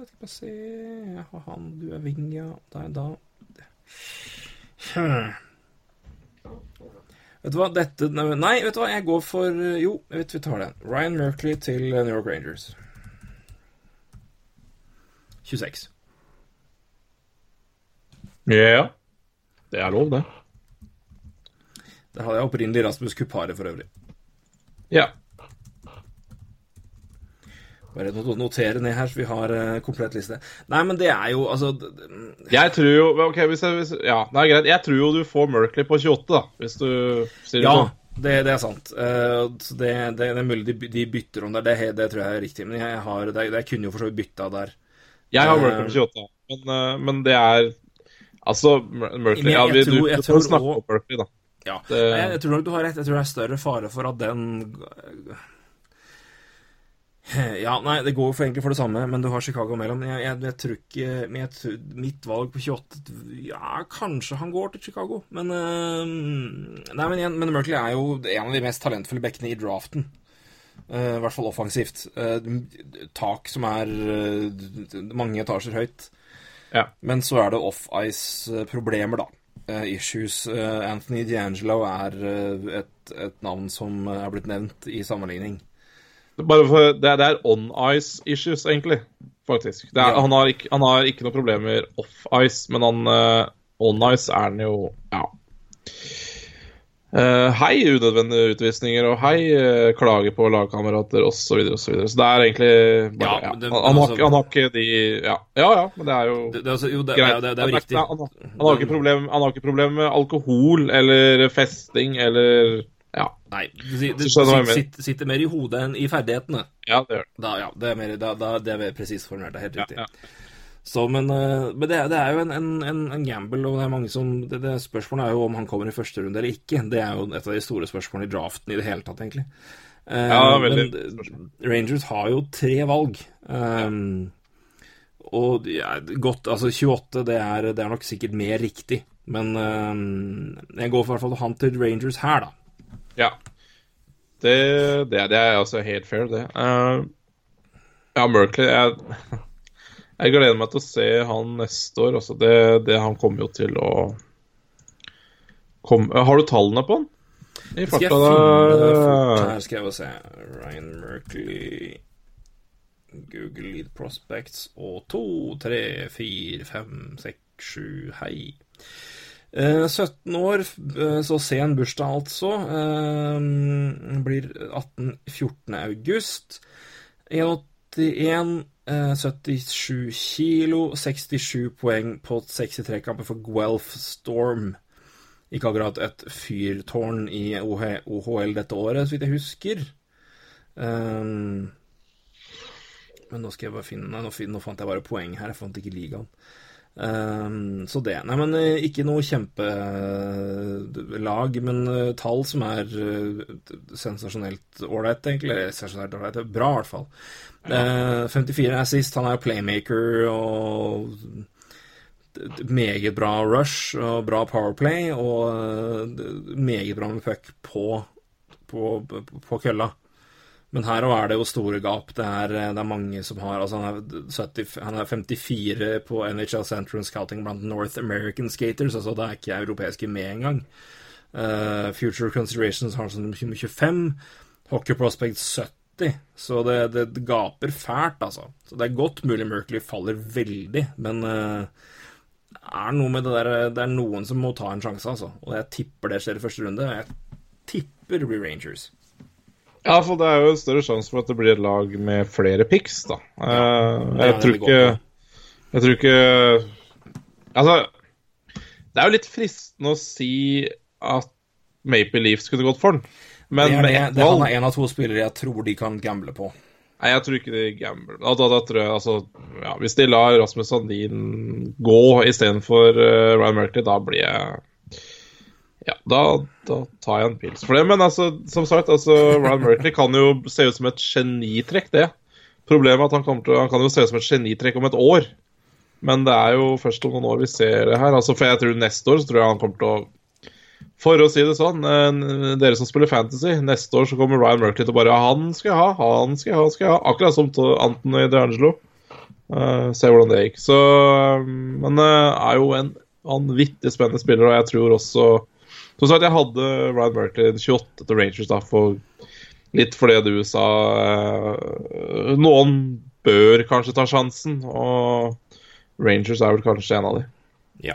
Skal bare se Jeg har han, du er wing, ja. Da hmm. Vet du hva, dette Nei, vet du hva, jeg går for Jo, jeg vet vi tar den. Ryan Merkley til New York Rangers. 26. ja. Det er lov, det. Der hadde jeg opprinnelig Rasmus Kupare for øvrig. Ja. Bare not- notere ned her, så vi har eh, komplett liste. Nei, men det er jo altså Jeg tror jo Ok, hvis jeg, hvis, Ja, det er greit. Jeg tror jo du får Merkley på 28, da, hvis du sier det Ja, sånn. det, det er sant. Eh, det, det, det er mulig de, bytter om der, det, det tror jeg er riktig. Men jeg, har, det, jeg kunne jo for så vidt bytta der. Jeg har Eh, på 28, men, eh, men det er Altså, Mer- jeg, Men jeg- ja, vi, jeg tror- Du jeg du tror får snakke også- om Merkley, da. Ja, Det- jeg, jeg tror nok du har rett. Jeg tror det er større fare for at den Ja, nei, det går for egentlig for det samme, men du har Chicago mellom. Jeg, jeg, jeg tror ikke jeg, tror- Mitt valg på 28 Ja, kanskje han går til Chicago, men øh, Nei, men igjen, men Merkley er jo en av de mest talentfulle bekkene i draften. Eh, I hvert fall offensivt. Eh, tak som er eh, mange etasjer høyt. Ja. Men så er det off-ice-problemer, da. Issues. Anthony D'Angelo er et, et navn som er blitt nevnt i sammenligning. For, det, er, det er on-ice issues, egentlig. Faktisk. Er, Ja. han, har ikke, han har ikke noen problemer off-ice, men han on-ice er han jo Ja. Eh, hei unødvendige utvisninger, og hei uh, klage på lagkamerater osv. Og så, så det er egentlig bare Ja, ja, det- han, han, har, altså- han har ikke de Ja, ja, ja men det er jo Det, det, altså, jo, greit. det, er riktig. Han, har ikke problem, han har ikke problem med alkohol eller festing eller Ja, Nei, det, det, sitter, sitter mer i hodet enn i ferdighetene. ja det gjør det. Da, ja, det er mer, da, da, det er mer presist formulert. Det er helt Ja, riktig. ja. Så, men eh, men det, er- det er jo en, en, en, gamble, og det er mange som det, det Spørsmålet er jo om han kommer i første runde eller ikke. Det er jo et av de store spørsmålene i draften i det hele tatt, egentlig. Eh, Ja, veldig men. Rangers har jo tre valg. Um, og ja, godt, altså 28, det er, det er nok sikkert mer riktig. Men um, jeg går for hvert fall han til Rangers her, da. Ja. Det, det, er- det er altså helt fair, det. Uh, ja, Merkley jeg, jeg gleder meg til å se han neste år. Altså det, det Han kommer jo til å Kom, Har du tallene på han? I farta, da? her, skal jeg bare se. Ryan Merkley Google Lead Prospects og to, tre, fire, fem, seks, sju, hei. Eh, 17 år, eh, så sen bursdag altså. Eh, blir 18 14. august. 1,81, eh, 77 kilo, 67 poeng på 63 kamper for Guelph Storm. Ikke akkurat et fyrtårn i OH OHL dette året, så vidt jeg husker. Um, men nå skal jeg bare finne nå fant jeg bare poeng her. Jeg fant ikke ligaen. Ehm, så det. Nei, men eh, ikke noe kjempelag, men eh, tall som er eh, sensasjonelt ålreit, egentlig. Eller sensasjonelt ålreit, bra i hvert fall. Eh, 54 er sist. Han er playmaker og meget bra rush og bra powerplay og meget bra med puck på, på, på kølla. Men her òg er det jo store gap. Det er, det er mange som har altså han, er 70, han er 54 på NHL Central Scouting blant North American skaters. altså Det er ikke europeiske med engang. Uh, Future Considerations har sånn som 25. Hockey Prospect 70. så det, det, det gaper fælt, altså. Så det er godt mulig Merkley faller veldig, men uh, er noe med det der Det er noen som må ta en sjanse, altså. Og jeg tipper det skjer i første runde. Jeg tipper det blir Rangers. Ja, for det er jo en større sjanse for at det blir et lag med flere picks, da. Ja, det jeg tror ikke Jeg tror ikke Altså, det er jo litt fristende å si at Maple Leafs kunne gått for den, men Det er, med det, ett det, han er en av to spillere jeg tror de kan gamble på. Nei, jeg tror ikke de gambler. Da, da, da tror jeg, altså, ja, Hvis de lar Rasmus Sandin gå istedenfor uh, Ryan Murphy, da blir jeg Ja, da, da tar jeg en pils for det. Men altså, som sagt, altså, Ryan Merkley kan jo se ut som et genitrekk, det. Problemet er at han, til, han kan jo se ut som et genitrekk om et år. Men det er jo først om noen år vi ser det her. Altså, for jeg tror neste år så tror jeg han kommer til å For å si det sånn, dere som spiller Fantasy, neste år så kommer Ryan Merkley til å bare Han skal jeg ha, han skal jeg ha, han skal jeg ha. Akkurat som til i DeAngelo. Uh, se hvordan det gikk. Så eh, Men uh, er jo en vanvittig spennende spiller, og jeg tror også Som sagt, jeg hadde Ryan Merkley 28 til Rangers da, for litt fordi du sa eh, Noen bør kanskje ta sjansen, og Rangers er vel kanskje en av de. Ja.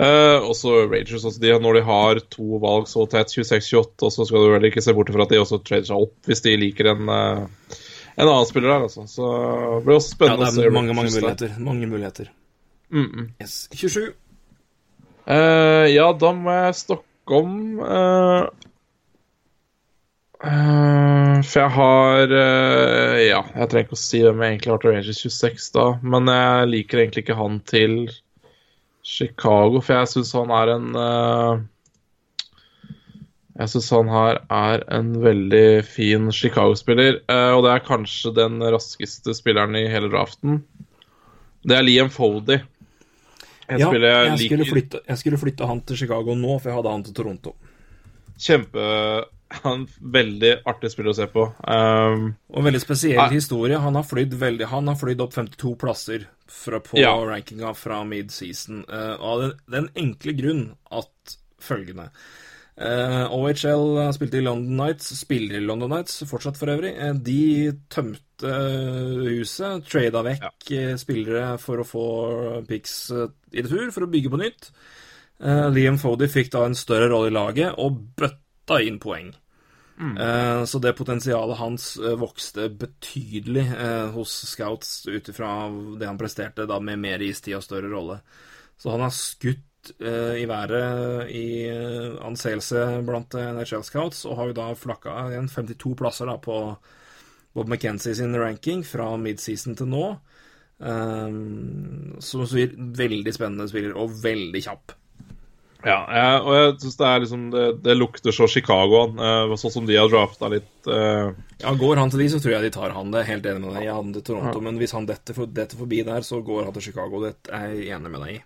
Eh, også Rangers, også de, når de har to valg så tett, 26-28, og så skal du vel ikke se bort fra at de også trader seg opp hvis de liker en, eh, en annen spiller der. Altså. Så det blir også Ja, spennende det å se. er mange, mange muligheter. Mange muligheter. Mm -mm. Yes. 27. Eh, ja, da må jeg stokke om eh, eh, For jeg har eh, Ja, jeg trenger ikke å si hvem jeg egentlig har til Rangers 26 da, men jeg liker egentlig ikke han til Chicago, for jeg syns han er en Jeg syns han her er en veldig fin Chicago-spiller, og det er kanskje den raskeste spilleren i hele draften. Det er Liam Fody. Ja, jeg, jeg skulle, liker. flytte, jeg skulle flytte han til Chicago nå, for jeg hadde han til Toronto. Kjempe Han veldig artig spiller å se på. Um, Og veldig spesiell Nei. historie. Han har flydd veldig Han har flydd opp 52 plasser fra, på Ja. rankinga fra midseason. Uh, av den, den enkle grunn at følgende eh, OHL spilte i London Nights, spiller i London Nights fortsatt for øvrig. Eh, de tømte huset, trada vekk ja. spillere for å få picks eh, i retur, for å bygge på nytt. Uh, Liam Fody fikk da en større rolle i laget og bøtta inn poeng. Eh, Så det potensialet hans eh, vokste betydelig eh, hos scouts ut ifra det han presterte da med mer istid og større rolle. Så han har skutt eh, i været i eh, anseelse blant eh, NHL scouts, og har jo da flakka igjen 52 plasser da på Bob McKenzie sin ranking fra midseason til nå. Um, som sier veldig spennende spiller, og veldig kjapp. ja, jeg, og jeg syns det er liksom det, det lukter så Chicago, uh, sånn som de har drafta litt uh... Ja, Går han til de, så tror jeg de tar han. Det er helt enig med deg. Jeg hadde til Toronto, men hvis han detter, for, detter forbi der, så går han til Chicago. Det er jeg enig med deg i.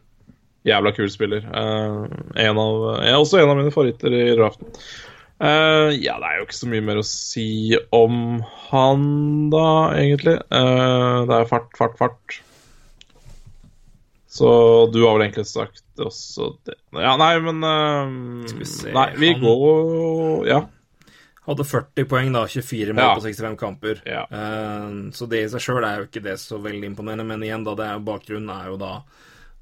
Jævla kul spiller. Uh, en av, er også en av mine favoritter i draften. Uh, ja, det er jo ikke så mye mer å si om han, da, egentlig. Uh, det er fart, fart, fart. Så du har vel egentlig sagt også det Ja, nei, men Skal vi se, Nei, vi han- går Ja. Hadde 40 poeng, da. 24 mål Ja. på 65 kamper. Ja. Så det i seg sjøl er jo ikke det så veldig imponerende, men igjen, da, det er, bakgrunnen er jo da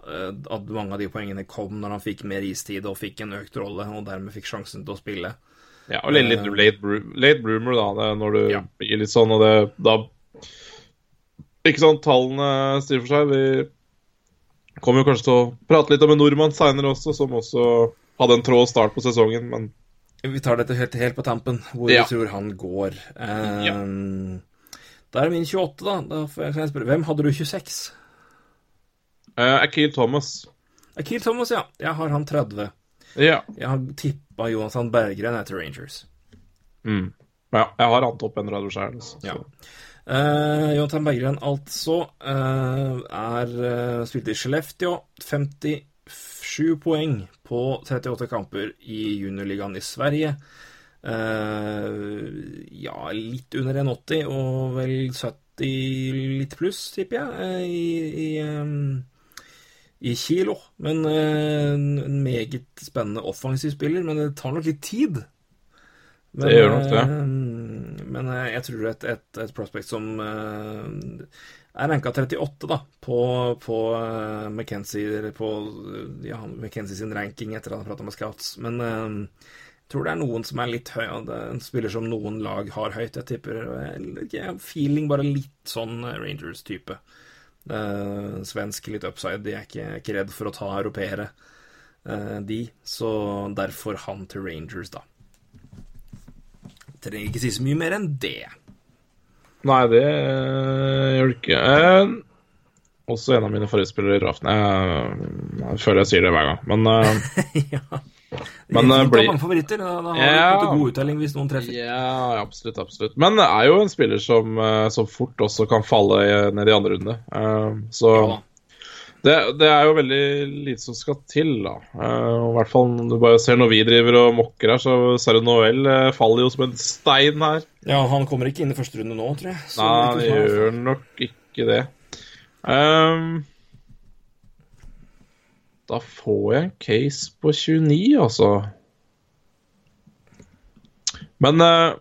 at mange av de poengene kom når han fikk mer istid og fikk en økt rolle, og dermed fikk sjansen til å spille. Ja, og litt, litt late, bro- late bloomer, da, det, når du Ja. blir litt sånn, og det da Ikke sant, tallene sier for seg. Vi kommer jo kanskje til å prate litt om en nordmann seinere også, som også hadde en trå start på sesongen, men Vi tar dette helt, helt på tampen, hvor Ja. vi tror han går. Um, Ja. Da er det min 28, da. da får jeg, jeg spørre, hvem hadde du 26? Uh, Akil Thomas Akil Thomas, ja. Jeg har han 30. Ja. Jeg har tippa Johansson Berggren etter Rangers. Mm. ja. Jeg har han topp 130 sjøl. Ja. Uh, Jonathan Berggren altså uh, er uh, spilt i Skellefteå. 57 poeng på 38 kamper i juniorligaen i Sverige. Uh, ja, litt under 1,80 og vel 70 litt pluss, tipper jeg, eh, i, i, em, i kilo. Men eh, en meget spennende offensiv spiller, men det tar nok litt tid. Men, Det gjør nok det. eh, Men eh, jeg tror et, et, et prospect som er ranka 38 da, på, på McKenzie, eller på ja, McKenzie sin ranking etter at han prata med scouts. Men jeg tror det er noen som er litt høy, og det er en spiller som noen lag har høyt. Jeg tipper jeg feeling bare litt sånn Rangers-type. Eh, svensk, litt upside. De er ikke, ikke redd for å ta europeere, uh, de. Så derfor han til Rangers, da. Trenger ikke si så mye mer enn det. Nei, det uh, gjør det ikke. Også en av mine favorittspillere i draften. Jeg, jeg føler jeg sier det hver gang, men ja. Men, det eh, blir- mange favoritter. Da, da har Ja. du god uttelling hvis noen treffer. Ja, absolutt, absolutt. Men det er jo en spiller som, eh, som fort også kan falle ned i andre runde. Eh, Så Ja det, det er jo veldig lite som skal til, da. Eh, I hvert fall du bare ser når vi driver og mokker her, så Serre Noel eh, faller jo som en stein her. Ja, han kommer ikke inn i første runde nå, tror jeg. Så Nei, han gjør nok ikke det. Ehm, da får jeg en case på 29, altså. Men uh,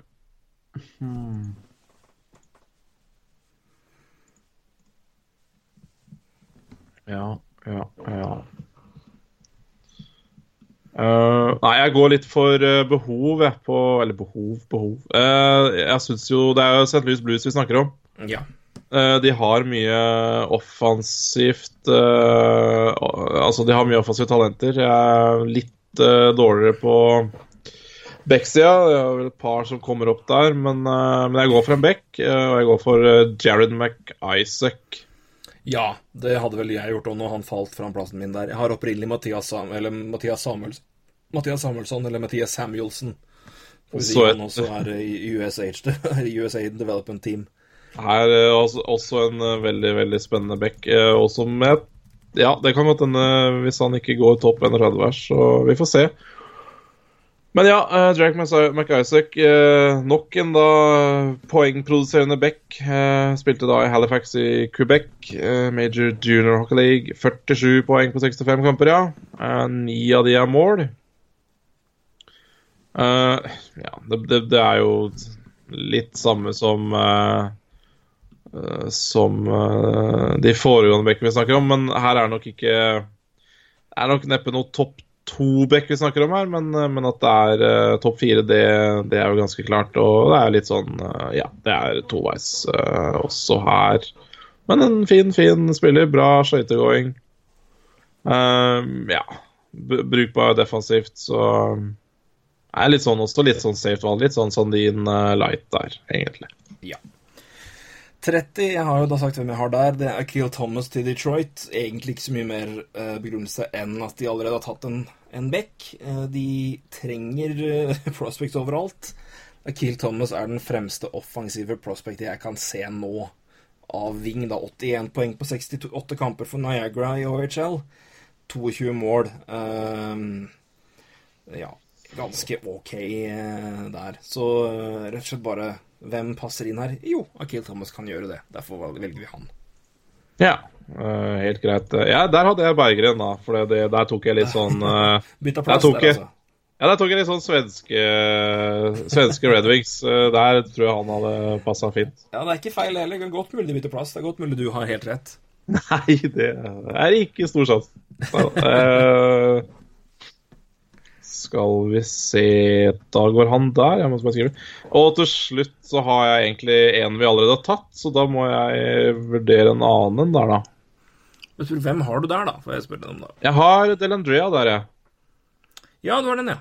hmm. Ja, ja, ja. Uh, nei, jeg går litt for uh, behov, jeg, på Eller behov, behov. Eh, jeg syns jo Det er jo St. Louis Blues vi snakker om. Ja. Eh, de har mye offensivt eh, Altså, de har mye offensive talenter. Jeg er litt eh, dårligere på Beck-sida. Det er vel et par som kommer opp der, men, men jeg går for en Beck. og jeg går for Jared McIsaac. ja, det hadde vel jeg gjort òg når han falt fra plassen min der. Jeg har opprinnelig Mathias, Sam eller Mathias, Samuels Mathias Samuelsson eller Mathias Samuelsen. Får hvis han også er i USH, i USA Development Team. Er også, også en eh, veldig, veldig spennende back. eh, og som jeg Ja, det kan godt hende hvis han ikke går topp 31 vers, så vi får se. Men ja, uh, Drake McIsaac, eh, nok en da poengproduserende back. eh, spilte da i Halifax i Quebec, eh, Major Junior Hockey League. 47 poeng på 65 kamper, ja. Eh, Ni av de er mål. Eh, ja, det, det, det er jo litt samme som eh, eh, som eh, de foregående bekkene vi snakker om, men her er det nok ikke Det er nok neppe noe topp to-bekk vi snakker om her, men, eh, men at det er eh, topp fire, det, det er jo ganske klart. Og det er litt sånn eh, Ja, det er toveis eh, også her. Men en fin, fin spiller. Bra skøytegåing. Eh, ja. Brukbar defensivt, så er litt sånn også litt sånn safe valg. Litt sånn Sandin eh, light der, egentlig. 30, jeg har jo da sagt hvem jeg har der. Det er Akil Thomas til Detroit. Egentlig ikke så mye mer eh, begrunnelse enn at de allerede har tatt en, en back. Eh, de trenger eh, prospects overalt. Akil Thomas er den fremste offensive prospectet jeg kan se nå av Ving. da 81 poeng på 68 kamper for Niagara i OHL. 22 mål. Eh, ja, ganske ok der. Så rett og slett bare Hvem passer inn her? Jo, Akil Thomas kan gjøre det. Derfor velger vi han. Ja, uh, helt greit. Ja, der hadde jeg Berggren, da. For det, der tok jeg litt sånn uh, Bytta plass der, jeg- altså. Ja, der tok jeg litt sånn svenske, svenske Red Wings. Eh, Der tror jeg han hadde passa fint. Ja, det er ikke feil heller. Det er godt mulig de bytter plass. Det er godt mulig du har helt rett. Nei, det er ikke stor sjanse. Neida. Skal vi se Da går han der. Jeg må bare skrive. Og til slutt så har jeg egentlig en vi allerede har tatt, så da må jeg vurdere en annen der, da. Men spør, hvem har du der, da? Får jeg spørre deg om da. Jeg har Delandrea der, jeg. Ja, du har den, ja.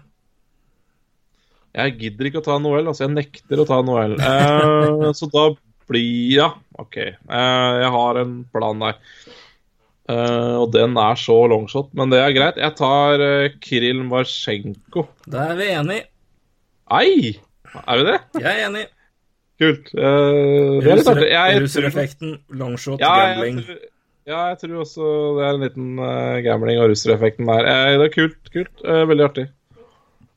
Jeg gidder ikke å ta Noel, altså. Jeg nekter å ta Noel. Eh, så da blir Ja, OK. Eh, jeg har en plan der. Eh, og den er så longshot, men det er greit. Jeg tar uh, Kiril Marsjenko. Da er vi enige. Ei! Er vi det? Jeg er enig. Kult. Uh, artig. Russereffekten, longshot, Ja, jeg gambling. tror, ja, jeg tror også det er en liten uh, gambling og russereffekten der. Eh, det er kult. kult. Eh, veldig artig.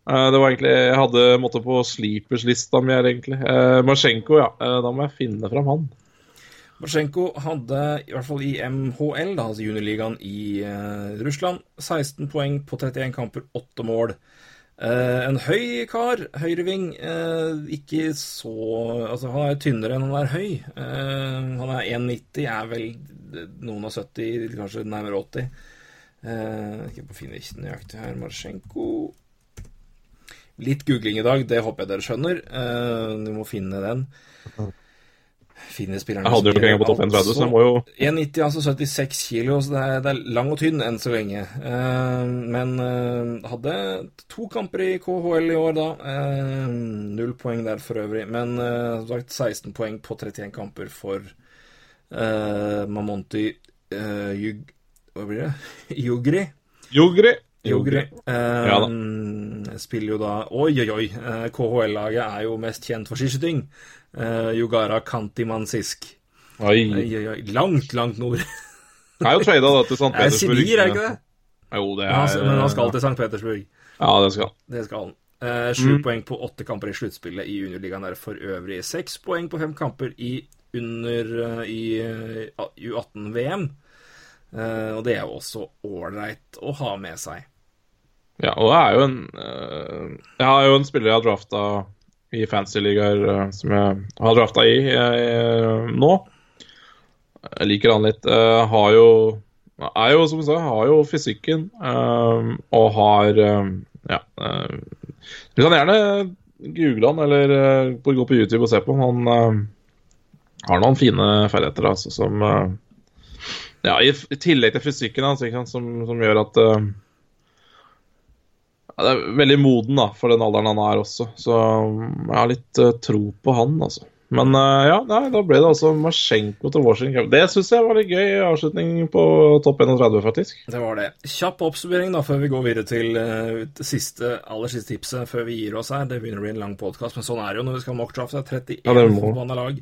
Eh, det var egentlig Jeg hadde måtte på sleepers-lista mi her, egentlig. Uh, Marsjenko, ja. Eh, da må jeg finne fram han. Marsjenko hadde, i hvert fall i MHL, da, altså juniorligaen i eh, Russland, 16 poeng på 31 kamper, 8 mål. Eh, en høy kar, høyreving, eh, ikke så Altså, han er tynnere enn han er høy. Eh, han er 1,90, er vel noen og 70, kanskje nærmere 80. Eh, ikke på finne ikke nøyaktig her. Marsjenko Litt googling i dag, det håper jeg dere skjønner. Eh, du må finne den. Finne spillerne Jeg hadde jo ikke engang på topp 31, så jeg må jo 1,90, altså 76 kilo, så det er, det er lang og tynn enn så lenge. Uh, men uh, hadde to kamper i KHL i år, da. Uh, null poeng der for øvrig. Men som sagt 16 poeng på 31 kamper for Mamonti Jug... Hva blir det? Jugri. Jugri. Jogri. Eh, Ja Spiller jo da Oi, oi, oi. KHL-laget er jo mest kjent for skiskyting. Eh, Jugara Kantimansisk. Oi. Oi, oi. Langt, langt nord. Det er jo trada da til St. Det er Petersburg. Sibir, er ikke det? Jo, det Men han, er men han skal til St. Petersburg. Ja, det skal han. Det skal han. Eh, Sju Mm. poeng på åtte kamper i sluttspillet i juniorligaen er for øvrig. Seks poeng på fem kamper i under eh, i eh, U18-VM. Eh, og det er jo også ålreit å ha med seg. Ja, og det er jo en Jeg har jo en spiller jeg har drafta i fantasy-ligaer eh, som jeg har drafta i eh, nå. Jeg liker han litt. Uh, har jo Er jo, som du sa, har jo fysikken eh, og har eh, Ja. eh, du kan gjerne google han eller uh, gå på YouTube og se på han. Han har noen fine ferdigheter altså, som uh, Ja, i, i tillegg til fysikken hans, sant, som, som gjør at eh, ja, det er veldig moden da, for den alderen han er også, så um, jeg har litt uh, tro på han, altså. Men uh, ja, nei, da ble det altså Masjenko til Washington. Det syns jeg var litt gøy avslutning på topp 31, faktisk. Det var det. Kjapp oppsummering da, før vi går videre til uh, det siste, aller siste tipset før vi gir oss her. Det begynner å bli en lang podkast, men sånn er det jo når vi skal mockdrafte mockdraft. Det er 31 Ja, forbanna lag.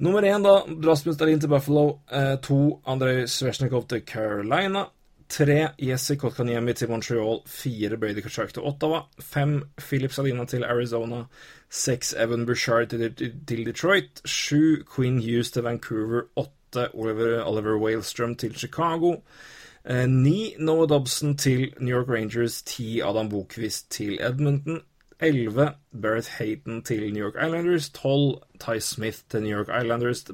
Nummer én, da. Rasmus Dahlin til Buffalo. Eh, to, Andrej Svesjnikov til Carolina. Tre, Jesse Kotkaniemi til Montreal. Fire, Brady Kachuk til Ottawa. Fem, Philip Salina til Arizona. Seks, Evan Bouchard til Detroit. Sju, Queen Hughes til Vancouver. Åtte, Oliver, Oliver Wailstrom til Chicago. Eh, Ni Noah Dobson til New York Rangers, ti Adam Bokvist til Edmonton, elleve Barrett Hayton til New York Islanders, tolv Ty Smith til New York Islanders,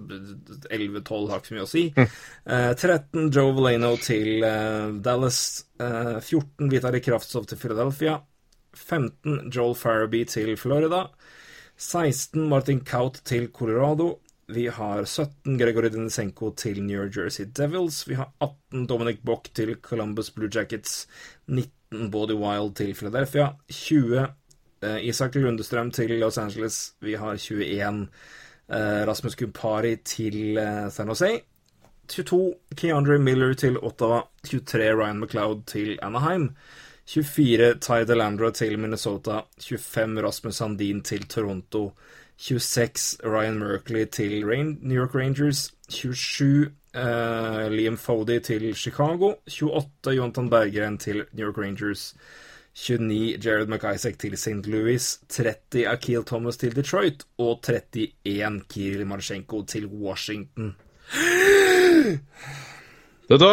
elleve-tolv har ikke så mye å si, Uh, 13 Joe Valeno til uh, Dallas, Uh, 14 Vitali Kraftsov til Philadelphia, 15 Joel Farabee til Florida, 16 Martin Kaut til Colorado. Vi har 17 Gregory Denisenko til New Jersey Devils. Vi har 18 Dominic Bock til Columbus Blue Jackets. 19 Body Wild til Philadelphia. 20 eh, Isak Lundestrøm til Los Angeles. Vi har 21 eh, Rasmus Kumpari til eh, San Jose. 22 Keandre Miller til Ottawa. 23 Ryan McLeod til Anaheim. 24 Ty Delandra til Minnesota. 25 Rasmus Sandin til Toronto. 26 Ryan Merkley til Rain New York Rangers. 27 uh, Liam Fody til Chicago. 28 Jonathan Berggren til New York Rangers. 29 Jared McIsaac til St. Louis. 30 Akil Thomas til Detroit. Og 31 Kirill Marsjenko til Washington. Vet du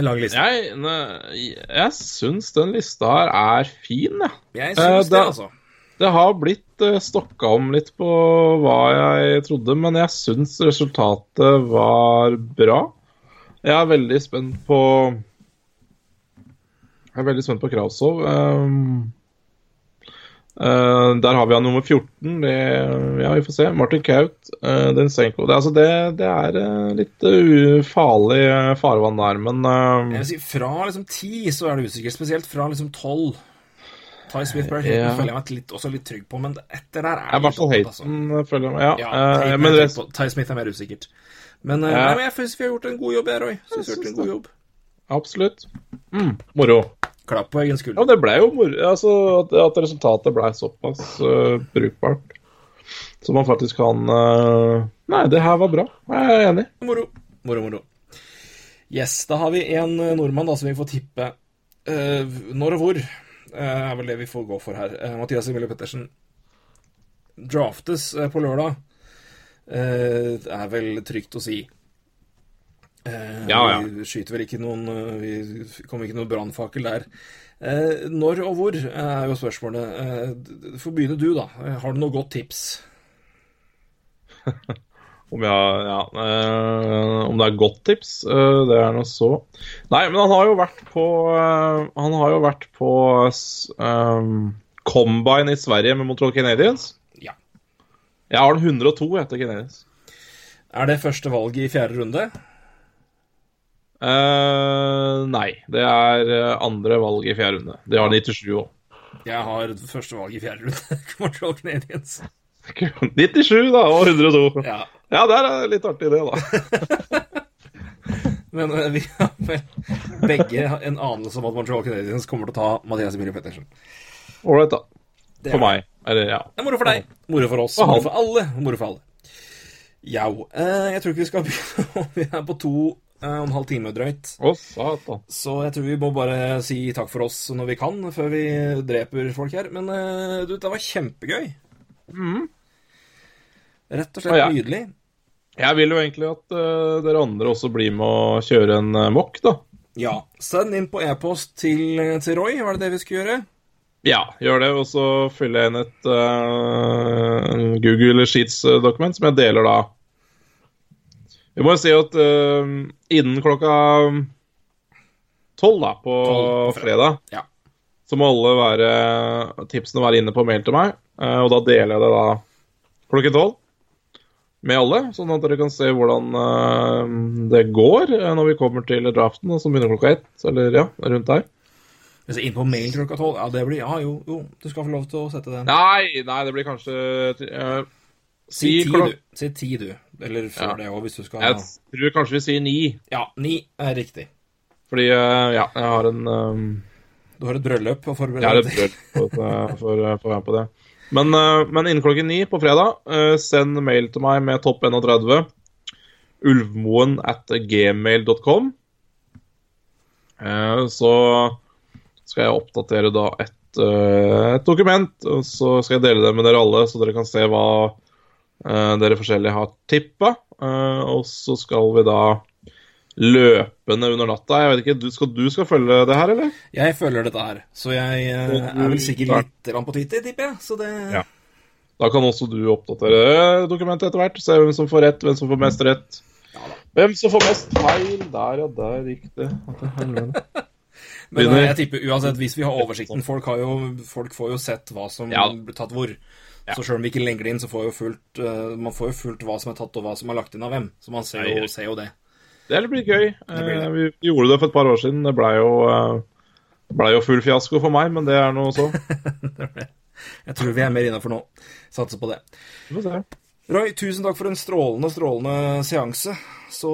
lang liste. jeg, ne- jeg syns den lista her er fin, jeg. Jeg Eh, det, det, altså. Det har blitt uh, stokka om litt på hva jeg trodde, men jeg syns resultatet var bra. Jeg er veldig spent på Jeg er veldig spent på Krausov. Um, uh, der har vi han nummer 14. Det, ja, vi får se. Martin Kaut, uh, Densenko det, altså det, det er uh, litt uh, farlig uh, farvann der, men uh, Jeg vil si, Fra liksom ti så er det usikkert, spesielt fra liksom tolv. Ty Smith Barrett Ja. føler jeg meg litt, også litt trygg på, men etter der er I hvert fall altså. Hayton, føler jeg meg. Ja, Ja, uh, men. Ty Smith er mer usikkert. Men, eh, Ja. nei, men jeg syns vi har gjort en god jobb her, Roy. Synes vi har gjort en god jobb. absolutt. Mm, moro. Klapp på egen Ja, det ble jo moro. Altså, at, at resultatet ble såpass uh, brukbart. Så man faktisk kan uh, Nei, det her var bra. Jeg er enig. Moro. Moro, moro. Yes, da har vi en eh, nordmann da som vi får tippe uh, når og hvor. er vel det vi får gå for her. Mathias Emilio Pettersen draftes på lørdag. Det er vel trygt å si. Eh, Ja, ja. Vi skyter vel ikke noen eh, Vi kommer ikke noen brannfakkel der. Eh, når og hvor er jo spørsmålet. Eh, Få begynne du, da. Har du noe godt tips? Om, jeg, ja, eh, om det er godt tips, eh, det er noe så Nei, men han har jo vært på Han har jo vært på um, Combine i Sverige med Montreal Canadiens. Ja. Jeg har den 102 etter Canadiens. Er det første valget i fjerde runde? Eh, nei, det er eh, andre valg i fjerde runde. De har 97 òg. Jeg har første valg i fjerde runde. Montreal Canadiens. 97, da, og 102. Ja. Ja, det er litt artig, det, da. Men eh, vi har vel begge en anelse om at Montreal Canadiens kommer til å ta Mathias Emilio Pettersen. Ålreit, da. Det For er- meg. Eller, ja. Det er moro for deg, moro for oss, moro for alle. Moro for alle. Jau. Eh, jeg tror ikke vi skal begynne Vi er på to eh, og halv time drøyt. Å, satan. Så jeg tror vi må bare si takk for oss når vi kan, før vi dreper folk her. Men eh, du, det var kjempegøy. Rett og slett ja. nydelig. Jeg vil jo egentlig at uh, dere andre også blir med å kjøre en uh, mokk, da. Ja. Send inn på e-post til, til Roy, var det det vi skulle gjøre? Ja, gjør det, og så fyller jeg inn et uh, Google Sheets-dokument som jeg deler da. Vi må jo si at uh, innen klokka tolv på Tolv. fredag, Ja. så må alle være, tipsene være inne på mail til meg, Uh, og da deler jeg det da klokken tolv med alle, sånn at dere kan se hvordan uh, det går eh, når vi kommer til draften, som begynner klokka ett, eller ja, rundt der. Altså inn på mail klokka tolv? Ja, det blir Ja, jo, jo. Du skal få lov til å sette den. Nei, nei, det blir kanskje eh, Si ti, du. Si ti, du. Eller før Ja. det òg, hvis du skal Jeg tror kanskje vi sier ni, Ja, ni er riktig. fordi eh, ja, jeg har en um, Du har et bryllup å Jeg forberede har et deg til. brød for, å være med på det. Men, eh, men innen klokken ni på fredag, eh, send mail til meg med topp 31. Ulvmoen at gmail.com. Eh, så skal jeg oppdatere da et, eh, et dokument, og så skal jeg dele det med dere alle, så dere kan se hva eh, dere forskjellige har tippa. Eh, og så skal vi da løpende under natta Jeg vet ikke, du skal, du skal følge det her, eller? Jeg følger dette her, så jeg uh, er vel sikkert litt på Twitter, tipper jeg. Så det Ja. Da kan også du oppdatere dokumentet etter hvert. Se hvem som får rett, hvem som får mest rett. Hvem som får mest feil. Der, ja, der gikk det. Men eh, jeg tipper uansett, hvis vi har oversikten Folk, har jo, folk får jo sett hva som Ja. blir tatt hvor. Så selv om vi ikke legger det inn, så får jo fullt, uh, man får jo fullt hva som er tatt, og hva som er lagt inn av hvem. Så man ser jo, Ja, ja. ser jo det. Det blir gøy. blir det. Eh, Vi gjorde det for et par år siden. Det blei jo, eh, ble jo full fiasko for meg, men det er noe så. Jeg tror vi er mer innafor nå. Satser på det. Vi får se. Roy, tusen takk for en strålende, strålende seanse. Så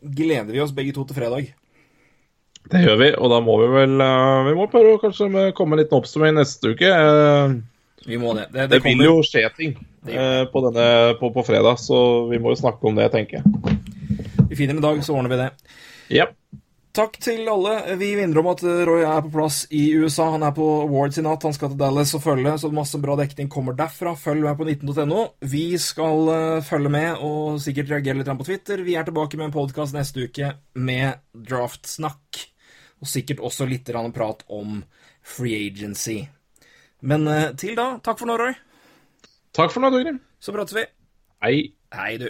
gleder vi oss begge to til fredag. Det gjør vi, og da må vi vel Vi må prøve å kanskje komme med en liten oppsummering neste uke. Vi må det. Det, Det det vil jo skje ting eh, på, denne, på, på fredag, så vi må jo snakke om det, tenker jeg. Vi finner en dag, så ordner vi det. Yep. Takk til alle. Vi vinner om at eh, Roy er på plass i USA. Han er på awards i natt. Han skal til Dallas og følge, så masse bra dekning kommer derfra. Følg med på 19.no. Vi skal eh, følge med og sikkert reagere litt på Twitter. Vi er tilbake med en podkast neste uke med draftsnakk. Og sikkert også litt prat om free agency. Men eh, til da, takk for nå, Roy. Takk for nå, Torgrim. Så prates vi. Hei. Hei, du.